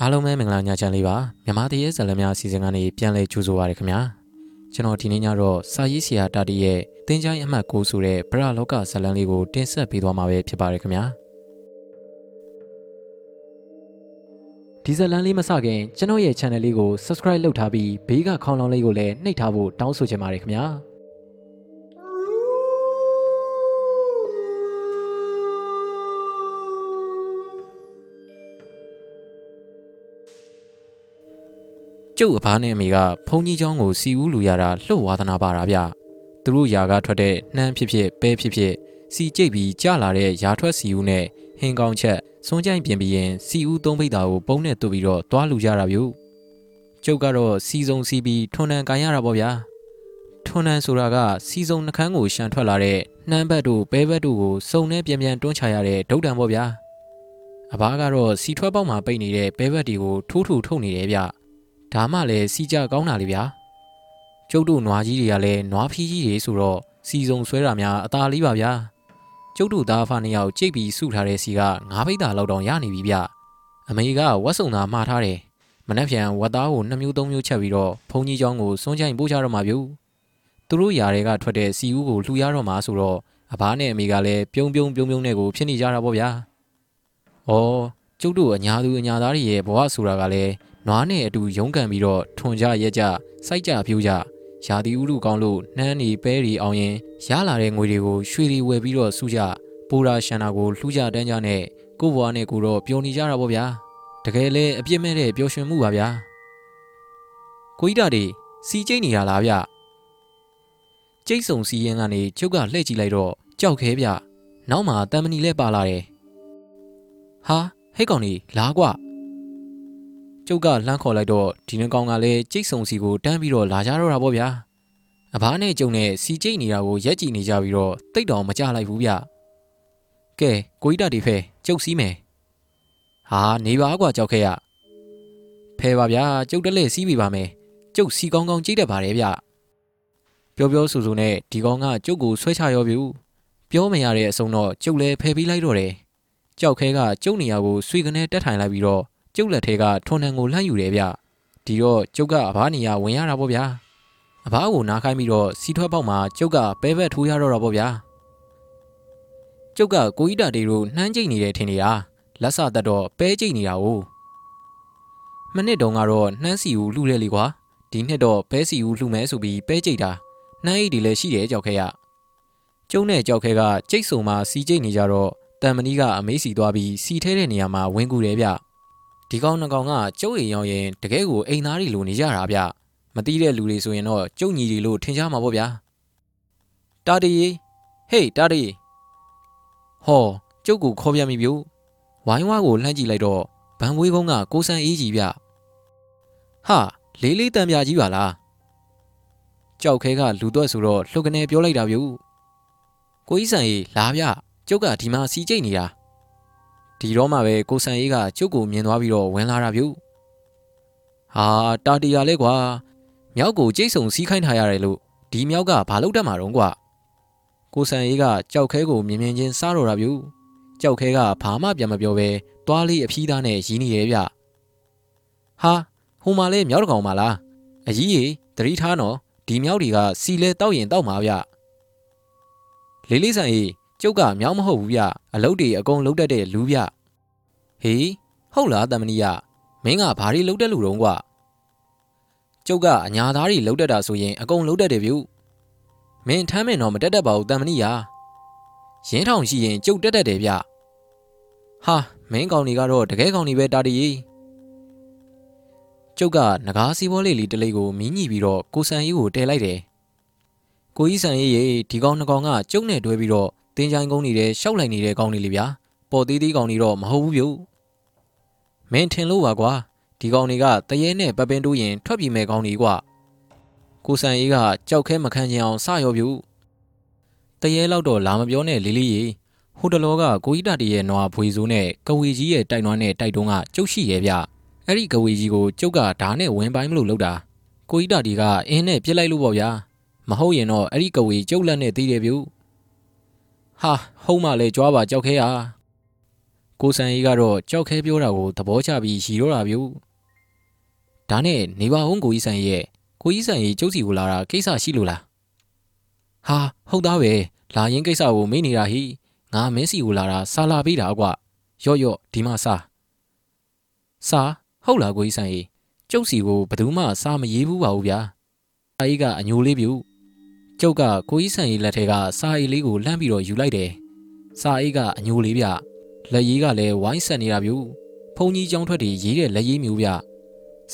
အားလုံးပဲမင်္ဂလာညချမ်းလေးပါမြန်မာတရေဇာတ်လမ်းများအစီအစဉ်ကနေပြန်လည်ကြိုဆိုပါရခင်ဗျာကျွန်တော်ဒီနေ့ညတော့စာရေးဆရာတာတီရဲ့တင်းချိုင်းအမှတ်6ဆိုတဲ့ဗရလောကဇာတ်လမ်းလေးကိုတင်ဆက်ပေးသွားမှာပဲဖြစ်ပါရခင်ဗျာဒီဇာတ်လမ်းလေးမစခင်ကျွန်တော်ရဲ့ channel လေးကို subscribe လုပ်ထားပြီးဘေးကခေါင်းလောင်းလေးကိုလည်းနှိပ်ထားဖို့တောင်းဆိုချင်ပါတယ်ခင်ဗျာ ကျုပ်အဖားနဲ့အမေကဘုံကြီးเจ้าကိုစီဦးလူရတာလှုပ်ဝါသနာပါတာဗျသူတို့ຢာကထွက်တဲ့နှမ်းဖြစ်ဖြစ်ပဲဖြစ်ဖြစ်စီကြိတ်ပြီးကြလာတဲ့ຢာထွက်စီဦးနဲ့ဟင်းကောင်းချက်စွန်းကြိုင်ပြင်ပြီးရင်စီဦးသုံးပိတ်တာကိုပုံနဲ့တူပြီးတော့တွားလူကြတာဗျကျုပ်ကတော့စီစုံစီပြီးထွန်းနှံကန်ရတာပေါ့ဗျာထွန်းနှံဆိုတာကစီစုံနှကန်းကိုရှန်ထွက်လာတဲ့နှမ်းဘက်တို့ပဲဘက်တို့ကိုစုံနဲ့ပြန်ပြန်တွန်းချရတဲ့ဒုတ်တံပေါ့ဗျာအဘားကတော့စီထွက်ပေါက်မှာပိတ်နေတဲ့ပဲဘက်တွေကိုထိုးထိုးထုတ်နေတယ်ဗျ ဒါမှလည်းစီကြကောင်းတာလေဗျာကျုပ်တို့နွားကြီးတွေကလည်းနွားဖီးကြီးတွေဆိုတော့စီစုံဆွဲတာများအသာလေးပါဗျာကျုပ်တို့သားဖာနှစ်ယောက်ကြိတ်ပြီးစုထားတဲ့စီကငါးပိတ်တာလောက်တောင်ရနေပြီဗျအမေကဝက်စုံသားမှားထားတယ်မနှက်ဖြန်ဝက်သားကိုနှစ်မျိုးသုံးမျိုးချက်ပြီးတော့ဘုံကြီးเจ้าကိုစွန်းချိုင်ပို့ချတော့မှာဗျသူတို့ຢာတွေကထွက်တဲ့စီဦးကိုလှူရတော့မှာဆိုတော့အဘားနဲ့အမေကလည်းပြုံးပြုံးပြုံးပြုံးနဲ့ကိုဖြစ်နေကြတာပေါ့ဗျာ။ဩကျုပ်တို့အညာသူအညာသားတွေရဲ့ဘဝဆိုတာကလည်း နွားနဲ့အတူရုန်းကန်ပြီးတော့ထွန်ကြရက်ကြစိုက်ကြပြိုးကြရာသီဥတုကောင်းလို့နှမ်းနေပဲတွေအောင်ရင်ရလာတဲ့ငွေတွေကိုရွှေတွေဝယ်ပြီးတော့စုကြပိုရာရှန်နာကိုလှူကြတန်းကြနဲ့ကိုယ့်ဘဝနဲ့ကိုယ်တော့ပျော်နေကြတာပေါ့ဗျာတကယ်လဲအပြစ်မဲ့တဲ့ပျော်ရွှင်မှုပါဗျာကိုကြီးတာတွေစီကျိတ်နေရလားဗျကျိတ်ဆုံစီရင်ကနေကျုပ်ကလှည့်ကြည့်လိုက်တော့ကြောက်ခဲဗျနောက်မှာတန်မဏီလဲပါလာတယ်ဟာဟဲ့ကောင်ကြီးလာကွ ကျုပ်ကလှမ်းခေါ်လိုက်တော့ဒီနှကောင်ကလည်းကျိတ်ဆုံစီကိုတန်းပြီးတော့လာကြတော့တာပေါ့ဗျာအဘားနဲ့ကျုံနဲ့စီကျိတ်နေတာကိုရက်ကြည့်နေကြပြီးတော့တိတ်တော်မကြလိုက်ဘူးဗျကဲကိုကြီးတာဒီဖဲကျုပ်စီးမယ်ဟာနေပါကွာကြောက်ခဲရဖဲပါဗျာကျုပ်တလဲစီးပြီပါမယ်ကျုပ်စီကောင်းကောင်းကြိတ်တတ်ပါတယ်ဗျပြောပြောဆိုဆိုနဲ့ဒီကောင်ကကျုပ်ကိုဆွဲချရောပြီပြောမရတဲ့အစုံတော့ကျုပ်လည်းဖယ်ပြီးလိုက်တော့တယ်ကြောက်ခဲကကျုပ်နေရာကိုဆွေကနေတက်ထိုင်လိုက်ပြီးတော့ ကျုပ်လက်ထဲကထွန်နှံကိုလှမ်းယူတယ်ဗျဒီတော့ကျုပ်ကအဘားနေရာဝင်ရတာပေါ့ဗျာအဘားကိုနားခိုင်းပြီးတော့စီထွက်ပေါက်မှာကျုပ်ကပဲဘက်ထိုးရတော့တာပေါ့ဗျာကျုပ်ကကိုကြီးတာတေတို့နှမ်းကျိတ်နေတယ်ထင်နေတာလက်စသက်တော့ပဲကျိတ်နေတာ ਉਹ မနစ်တုန်းကတော့နှမ်းစီဦးလှူတယ်လေကွာဒီနှစ်တော့ပဲစီဦးလှူမဲဆိုပြီးပဲကျိတ်တာနှမ်းအိတ်တွေလည်းရှိတယ်ကြောက်ခဲရကျုံနဲ့ကြောက်ခဲကကျိတ်ဆုံမှာစီကျိတ်နေကြတော့တန်မဏီကအမေးစီသွားပြီးစီထဲတဲ့နေရာမှာဝင်ကူတယ်ဗျ ဒီကောင်နှကောင်ကကျုပ်အိမ်ရောက်ရင်တကယ်ကိုအိမ်သားတွေလိုနေကြတာဗျမတိတဲ့လူတွေဆိုရင်တော့ကျုပ်ညီတွေလို့ထင်ကြမှာပေါ့ဗျာတာတီဟေးတာတီဟောကျုပ်ကိုခေါ်ပြမိပြို့ဝိုင်းဝါကိုလှမ်းကြည့်လိုက်တော့ဗန်ဝေးကုန်းကကိုဆန်အေးကြီးဗျဟာလေးလေးတန်ပြကြီးပါလားကြောက်ခဲကလူသွက်ဆိုတော့လှုပ်ကနေပြောလိုက်တာဗျကိုကြီးဆန်အေးလာဗျကျုပ်ကဒီမှာစီကျိတ်နေတာ ဒီတော့မှပဲကိုဆန်အေးကကျုပ်ကိုမြင်သွားပြီးတော့ဝင်လာတာဗျဟာတာတီယာလဲကွာမြောက်ကိုကျိတ်ဆုံစီးခိုင်းထားရတယ်လို့ဒီမြောက်ကဘာလုပ်တတ်မှာတော့ကွာကိုဆန်အေးကကြောက်ခဲကိုမြင်မြင်ချင်းစားတော့တာဗျကြောက်ခဲကဘာမှပြန်မပြောပဲတွားလေးအဖီးသားနဲ့ရီးနေတယ်ဗျဟာဟိုမှာလဲမြောက်တကောင်ပါလားအကြီးကြီးတတိထားနော်ဒီမြောက်တွေကစီလဲတောက်ရင်တောက်မှာဗျလေးလေးဆန်အေးကျုပ်ကမြောက်မဟုတ်ဘူးဗျအလုတ်တွေအကုန်လုတ်တတ်တဲ့လူဗျ ဟေးဟုတ်လားတမနီယမင်းကဘာတွေလုတ်တဲ့လူတုံးကွာကျုပ်ကအညာသားတွေလုတ်တတ်တာဆိုရင်အကုန်လုတ်တတ်တယ်ဗျမင်းထမ်းမင်တော့မတက်တတ်ပါဘူးတမနီယရင်းထောင်ရှိရင်ကျုပ်တက်တတ်တယ်ဗျဟာမင်းကောင်တွေကတော့တကယ်ကောင်တွေပဲတာတီကျုပ်ကငကားစီဘောလေးလေးတလေးကိုမင်းညှိပြီးတော့ကိုဆန်ကြီးကိုတဲလိုက်တယ်ကိုကြီးဆန်ရေးရေဒီကောင်နှစ်ကောင်ကကျုပ်နဲ့တွဲပြီးတော့တင်းချိုင်းကုန်းနေတဲ့ရှောက်လိုက်နေတဲ့ကောင်တွေလေဗျာပေါ်သေးသေးကောင်တွေတော့မဟုတ်ဘူးဗျ မင်းထင်လို့ပါကွာဒီကောင်တွေကတရေနဲ့ပပင်းတိုးရင်ထွက်ပြေးမဲ့ကောင်တွေကွာကိုဆန်ရေးကကြောက်ခဲမခံချင်အောင်စရောဗျတရေလောက်တော့လာမပြောနဲ့လေးလေးရေဟိုတလောကကိုကြီးတတရဲ့နွားဖွေစိုးနဲ့ကဝေကြီးရဲ့တိုက်နွားနဲ့တိုက်တုံးကကျုပ်ရှိရဲ့ဗျအဲ့ဒီကဝေကြီးကိုကျုပ်ကဓာနဲ့ဝင်ပိုင်းမလို့လောက်တာကိုကြီးတတီကအင်းနဲ့ပြစ်လိုက်လို့ပေါ့ဗျာမဟုတ်ရင်တော့အဲ့ဒီကဝေကျုပ်လက်နဲ့သေးတယ်ဗျဟာဟုတ်မှလဲကြွားပါကြောက်ခဲရ ကိုကိုစံအေးကတော့ကြောက်ခဲပြောတာကိုသဘောကျပြီးရီတော့တာဗျဒါနဲ့နေပါဦးကိုကြီးဆန်ရဲ့ကိုကြီးဆန်ရဲ့ကျုပ်စီကိုလာတာကိစ္စရှိလို့လားဟာဟုတ်သားပဲလာရင်ကိစ္စကိုမေးနေတာဟိငါမင်းစီကိုလာတာစာလာပေးတာကွရော့ရော့ဒီမှာစာစာဟုတ်လားကိုကြီးဆန်ရဲ့ကျုပ်စီကိုဘယ်သူမှစာမရေးဘူးပါဘူးဗျာအာကြီးကအညိုလေးပြူကျုပ်ကကိုကြီးဆန်ရဲ့လက်ထဲကစာအိတ်လေးကိုလှမ်းပြီးတော့ယူလိုက်တယ်စာအိတ်ကအညိုလေးဗျ လက်ရေးကလည်းဝိုင်းဆက်နေတာပြူဖုန်ကြီးကြောင်းထွက်တွေရေးတဲ့လက်ရေးမျိုးဗျ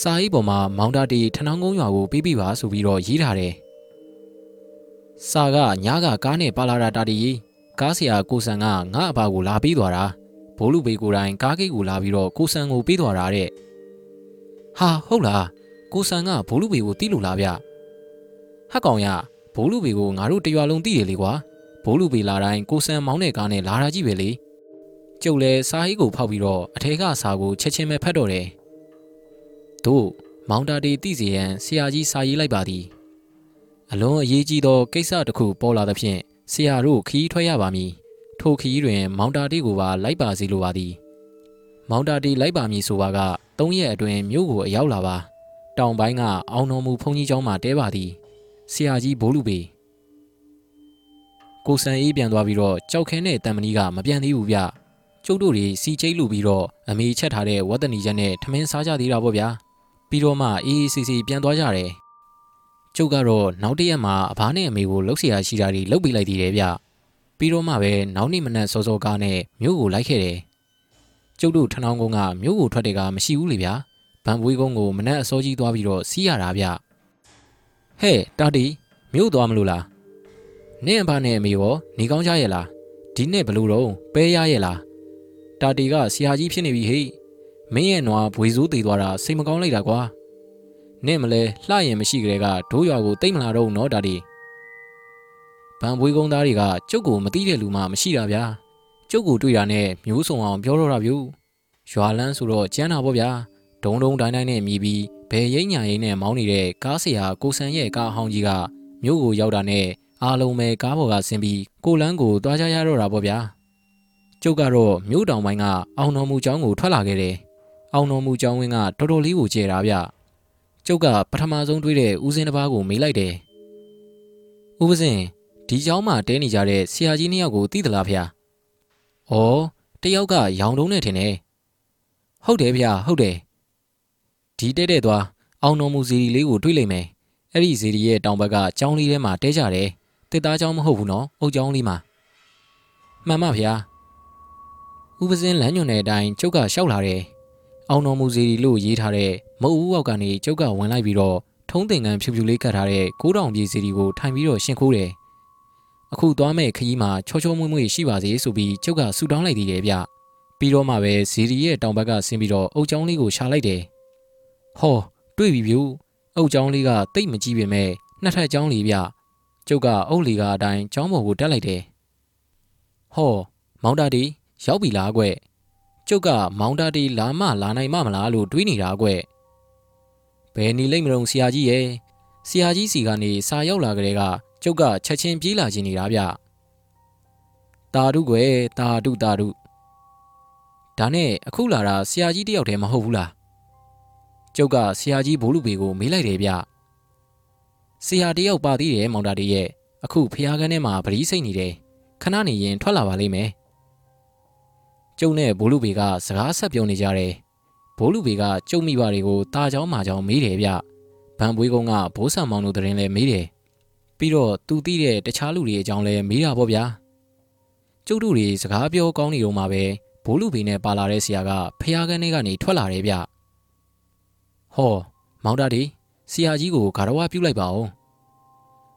စာအိတ်ပေါ်မှာမောင်တာတီထနောင်းကုန်းရွာကိုပေးပြပါဆိုပြီးတော့ရေးထားတယ်စာကညားကကားနဲ့ပါလာတာတာတီကားဆရာကိုဆန်ကငါ့အဘကိုလာပေးသွားတာဘိုးလူပေကိုယ်တိုင်ကားကိတ်ကိုလာပြီးတော့ကိုဆန်ကိုပေးသွားတာတဲ့ဟာဟုတ်လားကိုဆန်ကဘိုးလူပေကိုတီးလို့လားဗျဟက်ကောင်ရဘိုးလူပေကိုငါတို့တရွာလုံးတီးတယ်လေကွာဘိုးလူပေလာတိုင်းကိုဆန်မောင်းတဲ့ကားနဲ့လာတာကြည့်ပဲလေ ကျုပ်လဲစာဟိကိုဖောက်ပြီးတော့အထဲကစာကိုချက်ချင်းပဲဖတ်တော့တယ်တို့မောင်တာတီတိစီရန်ဆရာကြီးစာရေးလိုက်ပါသည်အလွန်အရေးကြီးသောကိစ္စတစ်ခုပေါ်လာသဖြင့်ဆရာတို့ခီးထွက်ရပါမည်ထိုခီးတွင် မောင်တာတီကိုပါလိုက်ပါစီလိုပါသည်မောင်တာတီလိုက်ပါမည်ဆိုပါက၃ရက်အတွင်းမြို့ကိုအရောက်လာပါတောင်ပိုင်းကအောင်တော်မူဘုန်းကြီးကျောင်းမှာတဲပါသည်ဆရာကြီးဘိုးလူပေကိုစံအေးပြန်သွားပြီးတော့ကြောက်ခဲနဲ့တံမဏီကမပြန်သေးဘူးဗျ ကျုပ်တို့တွေစီချိတ်လူပြီးတော့အမေချက်ထားတဲ့ဝတ်တနီချက်နဲ့ထမင်းစားကြသေးတာပေါ့ဗျာပြီးတော့မှအေးအေးဆေးဆေးပြန်သွားကြတယ်ကျုပ်ကတော့နောက်တရက်မှာအဘနဲ့အမေကိုလှုပ်เสียရှိတာတွေလှုပ်ပေးလိုက်သေးတယ်ဗျပြီးတော့မှပဲနောက်နေ့မနက်စောစောကားနဲ့မြို့ကိုလိုက်ခဲ့တယ်ကျုပ်တို့ထနောင်းကုန်းကမြို့ကိုထွက်တဲ့ကမရှိဘူးလေဗျာဗန်ပွေးကုန်းကိုမနက်အစောကြီးသွားပြီးတော့စီးရတာဗျဟဲ့တာတီမြို့သွားမလို့လားနင့်အဘနဲ့အမေရောနေကောင်းကြရဲ့လားဒီနေ့ဘလို့တော့ပဲရရဲ့လား တာတီကဆရာကြီးဖြစ်နေပြီဟေ့မင်းရဲ့နွားဘွေစိုးသေးသွားတာစိတ်မကောင်းလိုက်တာကွာနင့်မလဲလှရင်မရှိကြတဲ့ကဒိုးရွာကိုတိတ်မလာတော့နော်တာတီဗန်ဘွေးကုန်းသားတွေကကျုပ်ကိုမသိတဲ့လူမှမရှိတာဗျာကျုပ်ကိုတွေ့တာနဲ့မျိုးစုံအောင်ပြောတော့တာဗျရွာလန်းဆိုတော့ကျန်းတာပေါ့ဗျာဒုံဒုံတိုင်းတိုင်းနဲ့မြည်ပြီးဘယ်ရိမ့်ညာရိမ့်နဲ့မောင်းနေတဲ့ကားဆရာကိုဆန်ရဲ့ကားအဟောင်းကြီးကမြို့ကိုရောက်တာနဲ့အားလုံးပဲကားပေါ်ကဆင်းပြီးကိုလန်းကိုတွားကြရတော့တာပေါ့ဗျာ ကျုပ်ကတော့မြို့တောင်ပိုင်းကအောင်တော်မူကျောင်းကိုထွက်လာခဲ့တယ်အောင်တော်မူကျောင်းဝင်းကတော်တော်လေးကိုကျဲတာဗျကျုပ်ကပထမဆုံးတွေ့တဲ့ဦးစင်းတစ်ပါးကိုမေးလိုက်တယ်ဦးပစင်ဒီကျောင်းမှာတဲနေကြတဲ့ဆရာကြီးနှစ်ယောက်ကိုသိသလားဖေ။ဩတယောက်ကရောင်တုံးနဲ့ထင်တယ်။ဟုတ်တယ်ဖေဟုတ်တယ်။ဒီတဲတဲ့သွားအောင်တော်မူစီရီလေးကိုတွေ့လိမ့်မယ်။အဲ့ဒီစီရီရဲ့တောင်ဘက်ကကျောင်းလေးထဲမှာတဲကြတယ်။တစ်သားကျောင်းမဟုတ်ဘူးနော်။အုတ်ကျောင်းလေးမှာ။မှန်ပါဖေ။ ဦးပစင်းလမ်းညွန်တဲ့အတိုင်းကျုပ်ကရှောက်လာတယ်။အောင်တော်မူစီရီလို့ရေးထားတဲ့မုတ်ဦးအောက်ကနေကျုပ်ကဝင်လိုက်ပြီးတော့ထုံးတင်ကန်ဖြူဖြူလေးကတ်ထားတဲ့ကိုးတောင်ပြည်စီရီကိုထိုင်ပြီးတော့ရှင်းခိုးတယ်အခုသွားမဲ့ခရီးမှာချောချောမွေ့မွေ့ရှိပါစေဆိုပြီးကျုပ်ကဆူတောင်းလိုက်သေးတယ်ဗျပြီးတော့မှပဲဇီရီရဲ့တောင်ဘက်ကဆင်းပြီးတော့အုတ်ချောင်းလေးကိုရှာလိုက်တယ်ဟောတွေ့ပြီဗျူအုတ်ချောင်းလေးကတိတ်မကြီးပေမဲ့နှစ်ထပ်ချောင်းလေးဗျကျုပ်ကအုတ်လီကအတိုင်းချောင်းပေါ်ကိုတက်လိုက်တယ်ဟောမောင်တာတီ ရောက်ပြီလားကွကျုပ်ကမောင်တာတီလာမလာနိုင်မမလားလို့တွေးနေတာကွဘယ်နေလိမ့်မလို့ဆရာကြီးရဲ့ဆရာကြီးစီကနေစာရောက်လာကြတဲ့ကကျုပ်ကချက်ချင်းပြေးလာခြင်းနေတာဗျတာဓုကွယ်တာဓုတာဓုဒါနဲ့အခုလာတာဆရာကြီးတယောက်တည်းမဟုတ်ဘူးလားကျုပ်ကဆရာကြီးဘိုးလူပေကိုမေးလိုက်တယ်ဗျဆရာတယောက်ပါသေးတယ်မောင်တာတည်းရဲ့အခုဖျားကန်းထဲမှာဗလီစိတ်နေတယ်ခဏနေရင်ထွက်လာပါလိမ့်မယ် ကျုံနဲ့ဘိုးလူပေကစကားဆက်ပြောနေကြတယ်ဘိုးလူပေကကျုံမိပါတွေကိုတာချောင်းမာချောင်းမေးတယ်ဗျဗန်ပွေးကုန်းကဘိုးဆံမောင်တို့တရင်လည်းမေးတယ်ပြီးတော့သူသိတဲ့တခြားလူတွေအကြောင်းလည်းမေးတာပေါ့ဗျာကျုပ်တို့တွေစကားပြောကောင်းနေတော့မှပဲဘိုးလူဘေနဲ့ပါလာတဲ့ဆရာကဖျားကန်းထဲကနေထွက်လာတယ်ဗျဟောမောင်တာဒီဆရာကြီးကိုဂါရဝပြုတ်လိုက်ပါဦး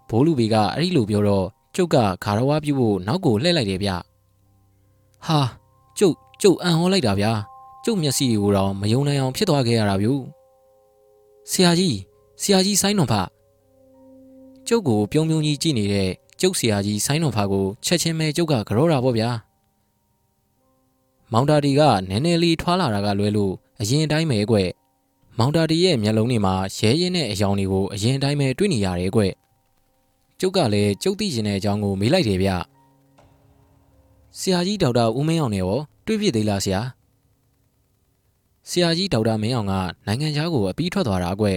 ဘိုးလူဘေကအဲ့ဒီလိုပြောတော့ကျုပ်ကဂါရဝပြုတ်ဖို့နောက်ကိုလှည့်လိုက်တယ်ဗျဟာ ကျုပ်ကျုပ်အံ့ဟောလိုက်တာဗျာကျုပ်မျက်စိကိုတော့မယုံနိုင်အောင်ဖြစ်သွားခဲ့ရတာဗျူဆရာကြီးဆရာကြီးဆိုင်းတော်ဖကျုပ်ကိုပြုံးပြုံးကြီးကြည့်နေတဲ့ကျုပ်ဆရာကြီးဆိုင်းတော်ဖာကိုချက်ချင်းပဲကျုပ်ကကြောတာပေါ့ဗျာမောင်တာတီကနည်းနည်းလေးထွားလာတာကလွဲလို့အရင်တိုင်းပဲကွမောင်တာတီရဲ့မျက်လုံးတွေမှာရဲရဲနဲ့အယောင်တွေကိုအရင်တိုင်းပဲတွေ့နေရတယ်ကွကျုပ်ကလည်းကျုပ်သိကျင်တဲ့အကြောင်းကိုမေးလိုက်တယ်ဗျ ဆရာကြီးဒေါက်တာဦးမင်းအောင်နဲ့ရောတွေးပြသေးလားဆရာဆရာကြီးဒေါက်တာမင်းအောင်ကနိုင်ငံခြားကိုအပြီးထွက်သွားတာကွ